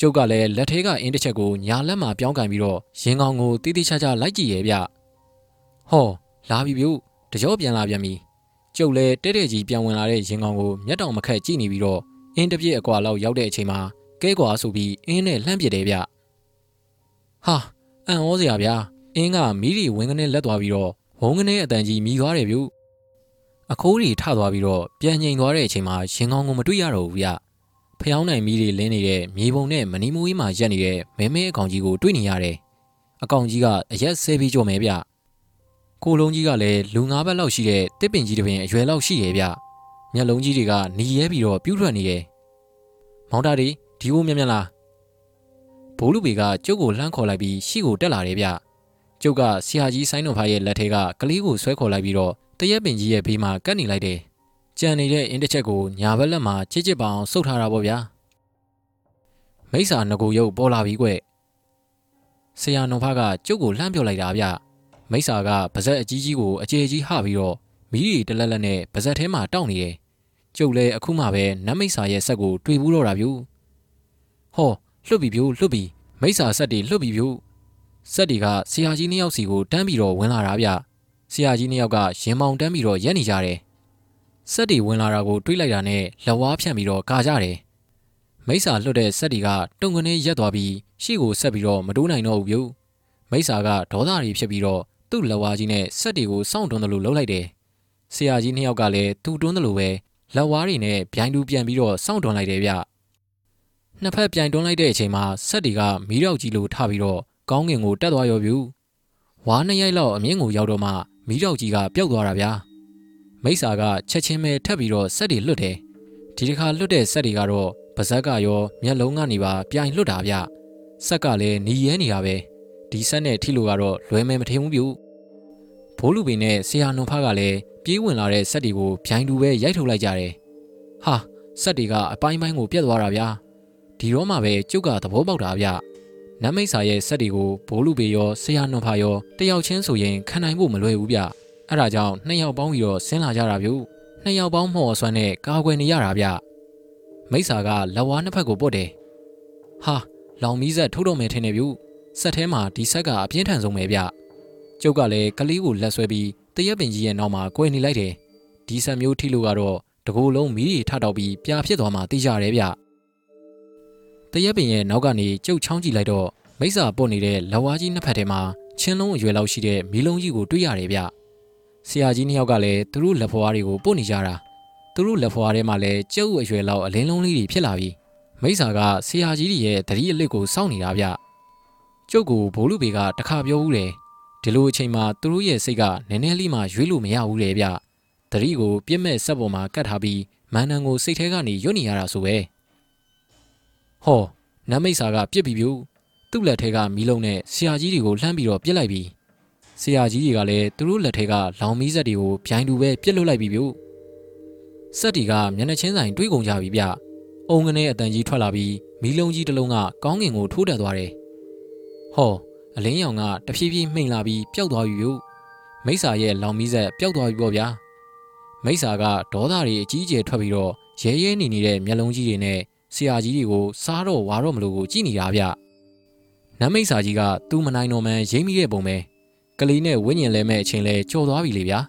ကျုပ်ကလည်းလက်ထဲကအင်းတစ်ချက်ကိုညာလက်မှာပြောင်းကန်ပြီးတော့ရင်ကောင်ကိုတီးတီးချာချာလိုက်ကြည့်ရဲ့ဗျဟောလာပြီဗျတကြောပြန်လာပြန်ပြီကျုပ်လည်းတဲ့တဲ့ကြီးပြန်ဝင်လာတဲ့ရင်ကောင်ကိုမျက်တောင်မခက်ကြည့်နေပြီးတော့အင်းတပြည့်အကွာလောက်ရောက်တဲ့အချိန်မှာကဲကွာဆိုပြီးအင်းနဲ့လှမ်းပစ်တယ်ဗျဟာအံ့ဩစရာဗျာအင်းကမီးတွေဝင်းကနေလက်သွားပြီးတော့ ဝုန်းကနေအတန်ကြီးမြည်သွားတယ်ဗျအခိုးတွေထသွားပြီးတော့ပြန်ငိန်သွားတဲ့အချိန်မှာရင်ကောင်းကိုမတွေ့ရတော့ဘူးဗျဖျောင်းနိုင်မီးတွေလင်းနေတဲ့မြေပုံနဲ့မနီမိုးကြီးမှာရက်နေတဲ့မဲမဲအကောင်ကြီးကိုတွေ့နေရတယ်အကောင်ကြီးကအရက်ဆဲပြီးကြော်မယ်ဗျကိုလုံးကြီးကလည်းလူငါးဘက်လောက်ရှိတဲ့တစ်ပင်ကြီးတစ်ပင်အရွယ်လောက်ရှိရဲ့ဗျမျက်လုံးကြီးတွေကหนีရဲပြီးတော့ပြူးထွက်နေတယ်မောင်တာဒီဒီကိုမြက်မြက်လားဘိုးလူပေကကျုပ်ကိုလှမ်းခေါ်လိုက်ပြီးရှေ့ကိုတက်လာတယ်ဗျ ကျုပ်ကဆရာကြီးဆိုင်းတော်ဖားရဲ့လက်ထဲကကလေးကိုဆွဲခေါ်လိုက်ပြီးတော့တရက်ပင်ကြီးရဲ့ဘေးမှာကတ်နေလိုက်တယ်ကြံနေတဲ့အင်းတစ်ချက်ကိုညာဘက်လက်မှာချစ်ချစ်ပအောင်စုပ်ထားတာပေါ့ဗျာမိစ္ဆာငကိုရုပ်ပေါ်လာပြီကွဆရာတော်ဖားကကျုပ်ကိုလှမ်းပြောလိုက်တာဗျမိစ္ဆာကပါဇက်အကြီးကြီးကိုအကျေကြီးဟပြီးတော့မီးရီတလက်လက်နဲ့ပါဇက်ထဲမှာတောက်နေတယ်ကျုပ်လည်းအခုမှပဲနတ်မိစ္ဆာရဲ့ဆက်ကိုတွေ့ဘူးတော့တာဗျူဟောလွတ်ပြီဗျူလွတ်ပြီမိစ္ဆာဆက်တွေလွတ်ပြီဗျူ ဆက်တွေကဆရာကြီးနှစ်ယောက်စီကိုတန်းပြီးတော့ဝင်လာတာဗျဆရာကြီးနှစ်ယောက်ကရင်မောင်တန်းပြီးတော့ရက်နေကြတယ်ဆက်တွေဝင်လာတာကိုတွေးလိုက်တာနဲ့လက်ဝါးဖြန့်ပြီးတော့ကာကြတယ်မိစ္ဆာလွတ်တဲ့ဆက်တွေကတုံကနေရက်သွားပြီးရှေ့ကိုဆက်ပြီးတော့မတိုးနိုင်တော့ဘူးဗျူမိစ္ဆာကဒေါသတွေဖြစ်ပြီးတော့သူ့လက်ဝါးကြီးနဲ့ဆက်တွေကိုစောင့်တွန်းတယ်လို့လှုပ်လိုက်တယ်ဆရာကြီးနှစ်ယောက်ကလည်းသူ့တွန်းတယ်လို့ပဲလက်ဝါးတွေနဲ့ဗျိုင်းတူပြန်ပြီးတော့စောင့်တွန်းလိုက်တယ်ဗျနှစ်ဖက်ပြိုင်တွန်းလိုက်တဲ့အချိန်မှာဆက်တွေကမီးရောက်ကြီးလိုထပြီးတော့ ကောင်းငင်ကိုတက်သွားရောဗျူဝါးနှစ်ရိုက်လောက်အမြင့်ကိုရောက်တော့မှမီးရောက်ကြီးကပျောက်သွားတာဗျာမိစ္ဆာကချက်ချင်းပဲထပ်ပြီးတော့ဆက်တွေလွတ်တယ်ဒီတစ်ခါလွတ်တဲ့ဆက်တွေကတော့ပါဇက်ကရောမျက်လုံးကနေပါပြိုင်လွတ်တာဗျဆက်ကလည်းหนีရဲနေတာပဲဒီဆက်နဲ့ထိလို့ကတော့လွယ်မယ်မထင်ဘူးဗျဘိုးလူပင်နဲ့ဆရာနုံဖားကလည်းပြေးဝင်လာတဲ့ဆက်တွေကိုဗျိုင်းတူပဲရိုက်ထုတ်လိုက်ကြတယ်ဟာဆက်တွေကအပိုင်းပိုင်းကိုပြတ်သွားတာဗျာဒီတော့မှပဲကျုပ်ကသဘောပေါက်တာဗျ နတ်မိတ်ဆာရဲ့ဆက်တွေကိုဘိုးလူပေရောဆရာနွန်ဖာရောတယောက်ချင်းဆိုရင်ခံနိုင်ဖို့မလွယ်ဘူးဗျအဲ့ဒါကြောင့်နှစ်ယောက်ပေါင်းပြီးတော့ဆင်းလာကြတာဗျနှစ်ယောက်ပေါင်းမော်ဆွမ်းနဲ့ကာကွယ်နေရတာဗျမိတ်ဆာကလက်ဝါးနှစ်ဖက်ကိုပုတ်တယ်ဟာလောင်မီးဆက်ထုတ်တော့မယ်ထင်တယ်ဗျဆက်ထဲမှာဒီဆက်ကအပြင်းထန်ဆုံးပဲဗျကျုပ်ကလည်းကလေးကိုလက်ဆွဲပြီးတရက်ပင်ကြီးရဲ့နောက်မှာကွယ်နေလိုက်တယ်ဒီဆက်မျိုးထိလို့ကတော့တကူလုံးမီးတွေထတောက်ပြီးပြာဖြစ်သွားမှသိကြတယ်ဗျ တရက်ပင်ရဲ့နောက်ကနေကျုပ်ချောင်းကြည့်လိုက်တော့မိစ္ဆာပုတ်နေတဲ့လက်ဝါးကြီးနှစ်ဖက်ထဲမှာချင်းလုံးအရွယ်လောက်ရှိတဲ့မီးလုံးကြီးကိုတွေ့ရတယ်ဗျဆရာကြီးနှစ်ယောက်ကလည်းသူတို့လက်ဖွားတွေကိုပုတ်နေကြတာသူတို့လက်ဖွားထဲမှာလည်းကျုပ်အရွယ်လောက်အလင်းလုံးလေးတွေဖြစ်လာပြီမိစ္ဆာကဆရာကြီးတွေရဲ့တတိအလစ်ကိုစောင့်နေတာဗျကျုပ်ကိုဘိုးလူပေကတခါပြောဦးတယ်ဒီလိုအချိန်မှာသူတို့ရဲ့စိတ်ကနည်းနည်းလေးမှရွေးလို့မရဘူးလေဗျတတိကိုပြစ်မဲ့ဆက်ပေါ်မှာကတ်ထားပြီးမန်နန်ကိုစိတ်ထဲကနေရွတ်နေရတာဆိုပဲ ဟောနတ်မိတ်စာကပြစ်ပြီးပြူသူ့လက်ထဲကမီးလုံးနဲ့ဆရာကြီးတွေကိုလှမ်းပြီးတော့ပြစ်လိုက်ပြီဆရာကြီးတွေကလည်းသူတို့လက်ထဲကလောင်မီးဆက်တွေကိုဗျိုင်းတူပဲပြစ်လွတ်လိုက်ပြီပြူစက်တီကမျက်နှာချင်းဆိုင်တွေးကုန်ကြပြီဗျအုံကနေအတန်ကြီးထွက်လာပြီးမီးလုံးကြီးတစ်လုံးကကောင်းကင်ကိုထိုးတက်သွားတယ်ဟောအလင်းရောင်ကတဖြည်းဖြည်းမှိန်လာပြီးပျောက်သွားပြီယူမိစ္ဆာရဲ့လောင်မီးဆက်ပျောက်သွားပြီပေါ့ဗျာမိစ္ဆာကဒေါသတွေအကြီးအကျယ်ထွက်ပြီးတော့ရဲရဲနေနေတဲ့မျက်လုံးကြီးတွေနဲ့ ဆရာကြီးတွေကိုစားတော့ဝါတော့မလို့ကိုကြည်နေတာဗျနမ်းမိစ္ဆာကြီးကသူ့မနိုင်တော်မှန်ရိမ့်မိတဲ့ပုံပဲကလေးနဲ့ဝိညာဉ်လဲမဲ့အချိန်လဲကြော်သွားပြီလေဗျာ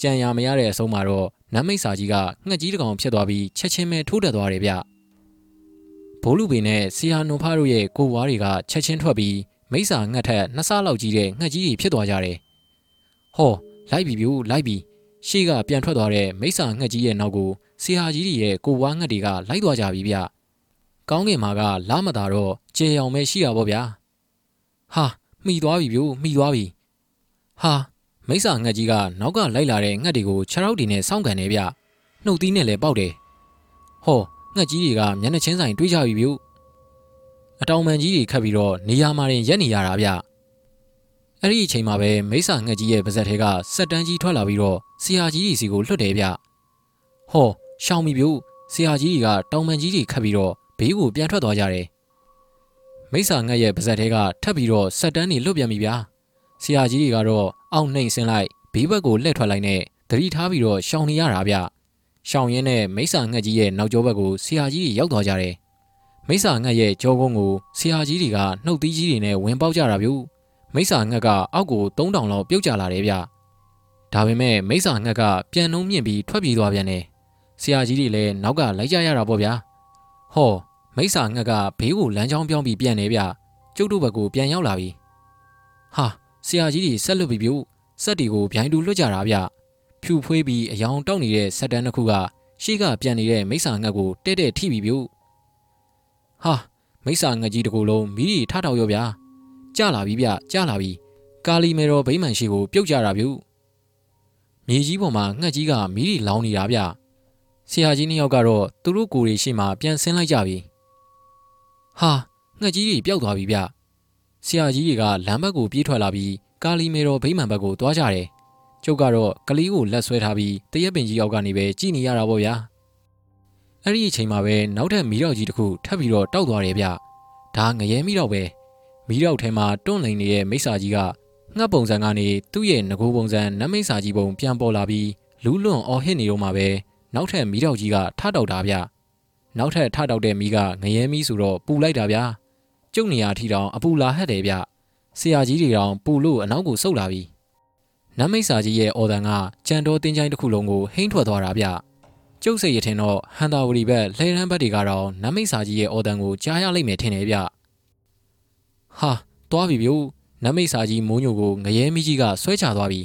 ကြံရမရတဲ့အဆုံးမှာတော့နမ်းမိစ္ဆာကြီးကငှက်ကြီးတစ်ကောင်ဖြစ်သွားပြီးချက်ချင်းပဲထိုးတက်သွားတယ်ဗျဘိုးလူပေနဲ့ဆရာနုံဖားတို့ရဲ့ကိုဝါးတွေကချက်ချင်းထွက်ပြီးမိစ္ဆာငှက်ထက်နှစ်ဆလောက်ကြီးတဲ့ငှက်ကြီးတွေဖြစ်သွားကြတယ်။ဟောလိုက်ပြီပြို့လိုက်ပြီရှေ့ကပြန်ထွက်သွားတဲ့မိစ္ဆာငှက်ကြီးရဲ့နောက်ကို ဆရာကြီးတွေရဲ့ကိုဝါငှက်တွေကလိုက်သွားကြပြီဗျ။ကောင်းကင်မှာကလာမတာတော့ကျေအောင်ပဲရှိတာပေါ့ဗျာ။ဟာမိသွားပြီပြို့မိသွားပြီ။ဟာမိစ္ဆာငှက်ကြီးကနောက်ကလိုက်လာတဲ့ငှက်တွေကိုခြေထောက်တွေနဲ့စောင့်ကန်နေဗျ။နှုတ်သီးနဲ့လည်းပေါက်တယ်။ဟောငှက်ကြီးတွေကမျက်နှာချင်းဆိုင်တွေးကြပြီပြို့အတောင်ပံကြီးတွေခတ်ပြီးတော့နေရာမှာရင်ရက်နေရတာဗျအဲ့ဒီအချိန်မှာပဲမိစ္ဆာငှက်ကြီးရဲ့ပါဇက်ထဲကစက်တန်းကြီးထွက်လာပြီးတော့ဆရာကြီးကြီးစီကိုလွတ်တယ်ဗျဟော ရှောင်းမီပြို့ဆရာကြီးကြီးကတောင်ပံကြီးတွေခတ်ပြီးတော့ဘေးကိုပြန်ထွက်သွားကြတယ်မိစ္ဆာငှက်ရဲ့ပါဇက်ထဲကထပ်ပြီးတော့စက်တန်းတွေလွတ်ပြန်ပြီဗျာဆရာကြီးတွေကတော့အောက်နှိမ့်ဆင်းလိုက်ဘေးဘက်ကိုလှည့်ထွက်လိုက်နဲ့သတိထားပြီးတော့ရှောင်းနေရတာဗျရှောင်းရင်းနဲ့မိစ္ဆာငှက်ကြီးရဲ့နောက်ကျောဘက်ကိုဆရာကြီးတွေရောက်သွားကြတယ်မိစ္ဆာငှက်ရဲ့ကြောကုန်းကိုဆရာကြီးတွေကနှုတ်သီးကြီးတွေနဲ့ဝင်ပေါက်ကြတာဗျမိစ္ဆာငှက်ကအောက်ကို3000လောက်ပြုတ်ကျလာတယ်ဗျဒါပေမဲ့မိစ္ဆာငှက်ကပြန်နှုံးမြင့်ပြီးထွက်ပြေးသွားပြန်တယ် ဆရာကြီးတွေလည်းနောက်ကလိုက်ကြရတာပေါ့ဗျာဟောမိစ္ဆာငှက်ကဘေးကိုလမ်းကြောင်းပြောင်းပြီးပြန်နေဗျကျုပ်တို့ဘက်ကိုပြန်ရောက်လာပြီဟာဆရာကြီးတွေဆက်လွတ်ပြီပြုစက်တွေကိုဗျိုင်းတူလွတ်ကြတာဗျဖြူဖွေးပြီးအယောင်တောက်နေတဲ့စက်တန်းတစ်ခုကရှေ့ကပြန်နေတဲ့မိစ္ဆာငှက်ကိုတဲ့တဲ့ထိပြီပြုဟာမိစ္ဆာငှက်ကြီးတစ်ခုလုံးမိရီထထောက်ရောဗျာကြလာပြီဗျကြလာပြီကာလီမေရောဗိမှန်ရှိကိုပြုတ်ကြတာပြုမြေကြီးပေါ်မှာငှက်ကြီးကမိရီလောင်းနေတာဗျ ဆရာကြီးနှစ်ယောက်ကတော့သူတို့ကိုယ်တွေရှေ့မှာပြန်ဆင်းလိုက်ကြပြီဟာငှက်ကြီးတွေပျောက်သွားပြီဗျဆရာကြီးတွေကလမ်းဘက်ကိုပြေးထွက်လာပြီးကာလီမေတော်ဗိမှန်ဘက်ကိုသွားကြတယ်ကျုပ်ကတော့ကလေးကိုလက်ဆွဲထားပြီးတရက်ပင်ကြီးအောက်ကနေပဲကြည်နေရတာပေါ့ဗျာအဲ့ဒီအချိန်မှာပဲနောက်ထပ်မီးတော့ကြီးတစ်ခုထပ်ပြီးတော့တောက်သွားတယ်ဗျဒါငရဲမီးတော့ပဲမီးတော့ထဲမှာတွန့်လိန်နေတဲ့မိစ္ဆာကြီးကငှက်ပုံစံကနေသူ့ရဲ့ငကိုပုံစံနတ်မိစ္ဆာကြီးပုံပြန်ပေါ်လာပြီးလူးလွန်အော်ဟစ်နေတော့မှပဲ နောက်ထပ်မီးတော့ကြီးကထတောက်တာဗျနောက်ထပ်ထတောက်တဲ့မီးကငရဲမီးဆိုတော့ပူလိုက်တာဗျကျုပ်နေရာထီတောင်အပူလာဟက်တယ်ဗျဆရာကြီးတွေတောင်ပူလို့အနောက်ကိုဆုတ်လာပြီနတ်မိတ်စာကြီးရဲ့အော်ဒန်ကကြံတော်တင်းချိုင်းတစ်ခုလုံးကိုဟိမ့်ထွက်သွားတာဗျကျုပ်စိတ်ရထင်တော့ဟန်တာဝရီဘက်လှဲရန်ဘက်တွေကတော့နတ်မိတ်စာကြီးရဲ့အော်ဒန်ကိုကြားရလိမ့်မယ်ထင်တယ်ဗျဟာသွားပြီဗျို့နတ်မိတ်စာကြီးမိုးညိုကိုငရဲမီးကြီးကဆွဲချသွားပြီ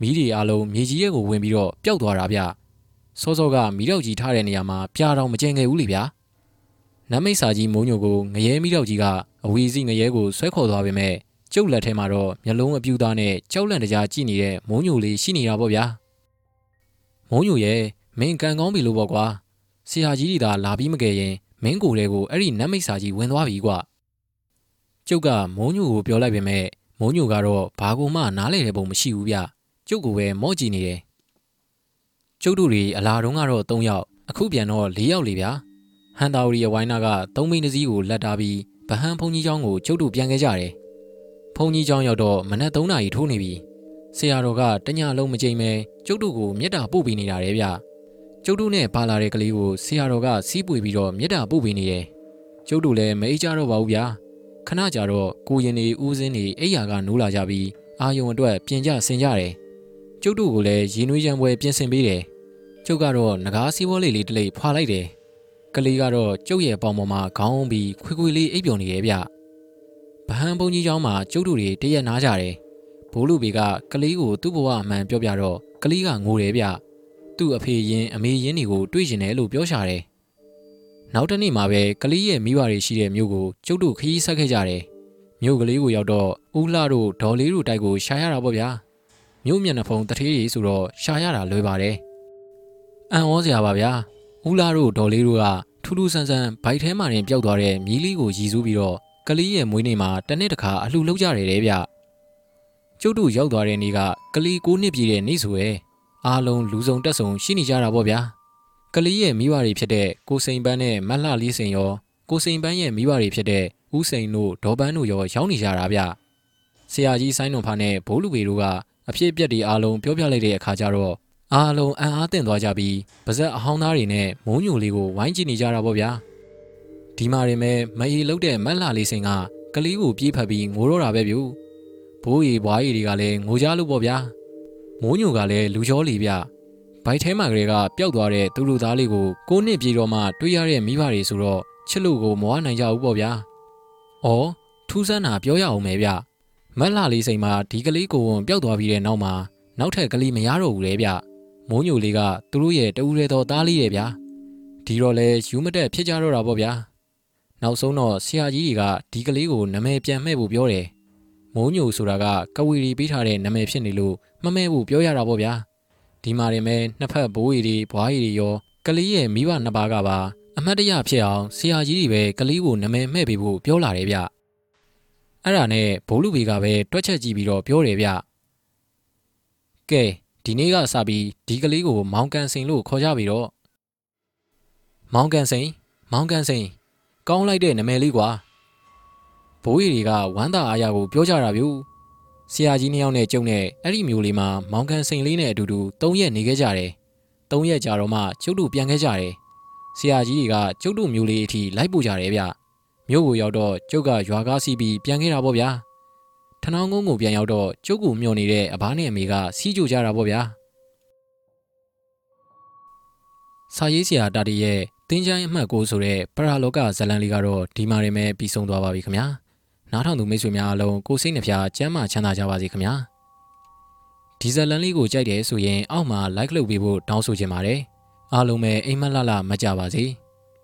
မီးတွေအလုံးမြေကြီးရဲ့ကိုဝင်ပြီးတော့ပျောက်သွားတာဗျ စောစောကမီးတော့ကြီးထားတဲ့နေရာမှာပြားတော့မကျင်ခဲ့ဘူးလေဗျာနတ်မိတ်စာကြီးမိုးညိုကိုငရဲမီးတော့ကြီးကအဝီစီငရဲကိုဆွဲခေါ်သွားပေမဲ့ကျုပ်လက်ထဲမှာတော့မျက်လုံးအပြူသားနဲ့ကြောက်လန့်တကြားကြည့်နေတဲ့မုံညိုလေးရှိနေတာပေါ့ဗျာမုံညိုရဲ့မင်းကန်ကောင်းပြီလို့ပေါ့ကွာဆရာကြီးတွေသာလာပြီးမကယ်ရင်မင်းကိုယ်လေးကိုအဲ့ဒီနတ်မိတ်စာကြီးဝင်သွားပြီကွာကျုပ်ကမုံညိုကိုပြောလိုက်ပေမဲ့မုံညိုကတော့ဘာကူမှနားလေတဲ့ပုံမရှိဘူးဗျကျုပ်ကပဲမော့ကြည့်နေတယ် ကျုပ်တို့တွေအလာတုံးကတော့၃ယောက်အခုပြန်တော့၄ယောက်လေဗျာဟန်တာဝရီရဲ့ဝိုင်းနာကသုံးမိန်းတစ်စီးကိုလက်ထားပြီးဗဟန်းဖုန်ကြီးเจ้าကိုကျုပ်တို့ပြန်ခဲ့ကြတယ်ဖုန်ကြီးเจ้าရောက်တော့မနက်3နာရီထိုးနေပြီဆရာတော်ကတညလုံးမကြိမ်ပဲကျုပ်တို့ကိုမြတ်တာပို့ပေးနေတာတဲ့ဗျကျုပ်တို့နဲ့ပါလာတဲ့ကလေးကိုဆရာတော်ကစီးပွေပြီးတော့မြတ်တာပို့ပေးနေတယ်ကျုပ်တို့လည်းမအိကြတော့ပါဘူးဗျာခဏကြာတော့ကိုရင်နေဦးစင်းနေအိယာကနိုးလာကြပြီးအာယုံအတွက်ပြင်ကြဆင်ကြတယ် ကျုပ်တို့ကိုလည်းရင်းနှွေးရံပွဲပြင်ဆင်ပေးတယ်။ကျုပ်ကတော့ငကားစီးပွားလေးလေးတစ်လိပ်ဖွာလိုက်တယ်။ကလေးကတော့ကျုပ်ရဲ့ပေါင်ပေါ်မှာခေါင်းပြီးခွေခွေလေးအိပ်ပျော်နေရဲ့ဗျ။ဗဟန်ဘုံကြီးကျောင်းမှာကျုပ်တို့တွေတရက်နားကြတယ်။ဘိုးလူဘေကကလေးကိုသူ့ဘဝအမှန်ပြောပြတော့ကလေးကငိုတယ်ဗျ။သူ့အဖေရင်အမေရင်တွေကိုတွေးရှင်တယ်လို့ပြောရှာတယ်။နောက်တနေ့မှာပဲကလေးရဲ့မိဘတွေရှိတဲ့မြို့ကိုကျုပ်တို့ခရီးဆက်ခဲ့ကြတယ်။မြို့ကလေးကိုရောက်တော့ဦးလှတို့ဒေါ်လေးတို့တိုက်ကိုရှာရတာပေါ့ဗျာ။ မြို့မျက်နှာဖုံးတထေးကြီးဆိုတော့ရှာရတာလွယ်ပါတယ်အံ့ဩစရာပါဗျာဦးလာတို့ဒေါ်လေးတို့ကထူးထူးဆန်းဆန်းဘိုက်ထဲမှာတင်ပျောက်သွားတဲ့မြီးလေးကိုရည်စူးပြီးတော့ကလေးရဲ့မွေးနေ့မှာတစ်နေ့တစ်ခါအလှလုပ်ကြရတယ်တဲ့ဗျကျုပ်တို့ရောက်သွားတဲ့နေ့ကကလေးကိုနှစ်ပြည့်တဲ့နေ့ဆိုရဲအားလုံးလူစုံတက်ဆုံရှိနေကြတာပေါ့ဗျာကလေးရဲ့မိဘတွေဖြစ်တဲ့ကိုစိန်ပန်းနဲ့မလှလေးစိန်ရောကိုစိန်ပန်းရဲ့မိဘတွေဖြစ်တဲ့ဦးစိန်တို့ဒေါ်ပန်းတို့ရောရောက်နေကြတာဗျဆရာကြီးဆိုင်းနှုံဖာနဲ့ဘိုးလူပေတို့က အဖြစ်အပျက်တွေအားလုံးပြောပြလိုက်တဲ့အခါကျတော့အားလုံးအံ့အားသင့်သွားကြပြီးပါဇက်အဟောင်းသားတွေနဲ့မုံညိုလေးကိုဝိုင်းကြည့်နေကြတာပေါ့ဗျာဒီမှာရင်မဲ့မအေးလုတ်တဲ့မက်လာလေးစင်ကကလေးကိုပြေးဖက်ပြီးငိုတော့တာပဲဗျဘိုးရီဘွားရီတွေကလည်းငိုကြလို့ပေါ့ဗျာမိုးညိုကလည်းလူချောလီဗျဘိုက်ထဲမှာကလေးကပျောက်သွားတဲ့သူလူသားလေးကိုကိုနှစ်ပြေတော့မှတွေ့ရတဲ့မိဘတွေဆိုတော့ချစ်လို့ကိုမဝနိုင်ကြဘူးပေါ့ဗျာ။အော်ထူးဆန်းတာပြောရအောင်မယ်ဗျ။ မက်လာလေးစိန်မှာဒီကလေးကိုဝင်ပျောက်သွားပြီးတဲ့နောက်မှာနောက်ထပ်ကလေးမရတော့ဘူးလေဗျ။မိုးညိုလေးကသူတို့ရဲ့တူရဲတော်သားလေးရဲ့ဗျာဒီတော့လဲယူမတက်ဖြစ်ကြတော့တာပေါ့ဗျာနောက်ဆုံးတော့ဆရာကြီးတွေကဒီကလေးကိုနာမည်ပြန်မှဲ့ဖို့ပြောတယ်မိုးညိုဆိုတာကကဝီရီပေးထားတဲ့နာမည်ဖြစ်နေလို့မမဲဖို့ပြောရတာပေါ့ဗျာဒီမှာရင်မဲနှစ်ဖက်ဘိုးရီတွေဘွားရီတွေရောကလေးရဲ့မိဘနှစ်ပါးကပါအမတ်တရဖြစ်အောင်ဆရာကြီးတွေပဲကလေးကိုနာမည်မှဲ့ပေးဖို့ပြောလာတယ်ဗျ အဲ့ဒါနဲ့ဘိုးလူဘေကပဲတွက်ချက်ကြည့်ပြီးတော့ပြောတယ်ဗျကဲဒီနေ့ကစပြီးဒီကလေးကိုမောင်ကန်စိန်လို့ခေါ်ကြပြီတော့မောင်ကန်စိန်မောင်ကန်စိန်ကောင်းလိုက်တဲ့နာမည်လေးကွာဘိုးရီတွေကဝမ်းသာအားရကိုပြောကြတာဗျဆရာကြီးနှစ်ယောက်နဲ့ကျုံနဲ့အဲ့ဒီမျိုးလေးမှာမောင်ကန်စိန်လေးနဲ့အတူတူ၃ရက်နေခဲ့ကြတယ်၃ရက်ကြာတော့မှကျုပ်တို့ပြန်ခဲ့ကြတယ်ဆရာကြီးတွေကကျုပ်တို့မျိုးလေးအထိလိုက်ပို့ကြတယ်ဗျ မြို့ကိုရောက်တော့ကျုပ်ကရွာကားစီးပြီးပြန်ခဲ့တာပေါ့ဗျာထနောင်းကုန်းကိုပြန်ရောက်တော့ကျုပ်ကိုမျှော်နေတဲ့အဘနဲ့အမေကစီးကြကြတာပေါ့ဗျာစာရေးဆရာတာတီရဲ့တတင်းချိုင်းအမှတ်ကိုဆိုတဲ့ပရာလောကဇတ်လန်လေးကတော့ဒီမှာရင်ပဲပြီးဆုံးသွားပါပြီခင်ဗျာနားထောင်သူမိတ်ဆွေများအားလုံးကိုစိတ်နှဖျားကျမ်းမာချမ်းသာကြပါစေခင်ဗျာဒီဇတ်လန်လေးကိုကြိုက်တယ်ဆိုရင်အောက်မှာ like လုပ်ပေးဖို့တောင်းဆိုချင်ပါတယ်အားလုံးပဲအိမ်မက်လှလှမကြပါစေ။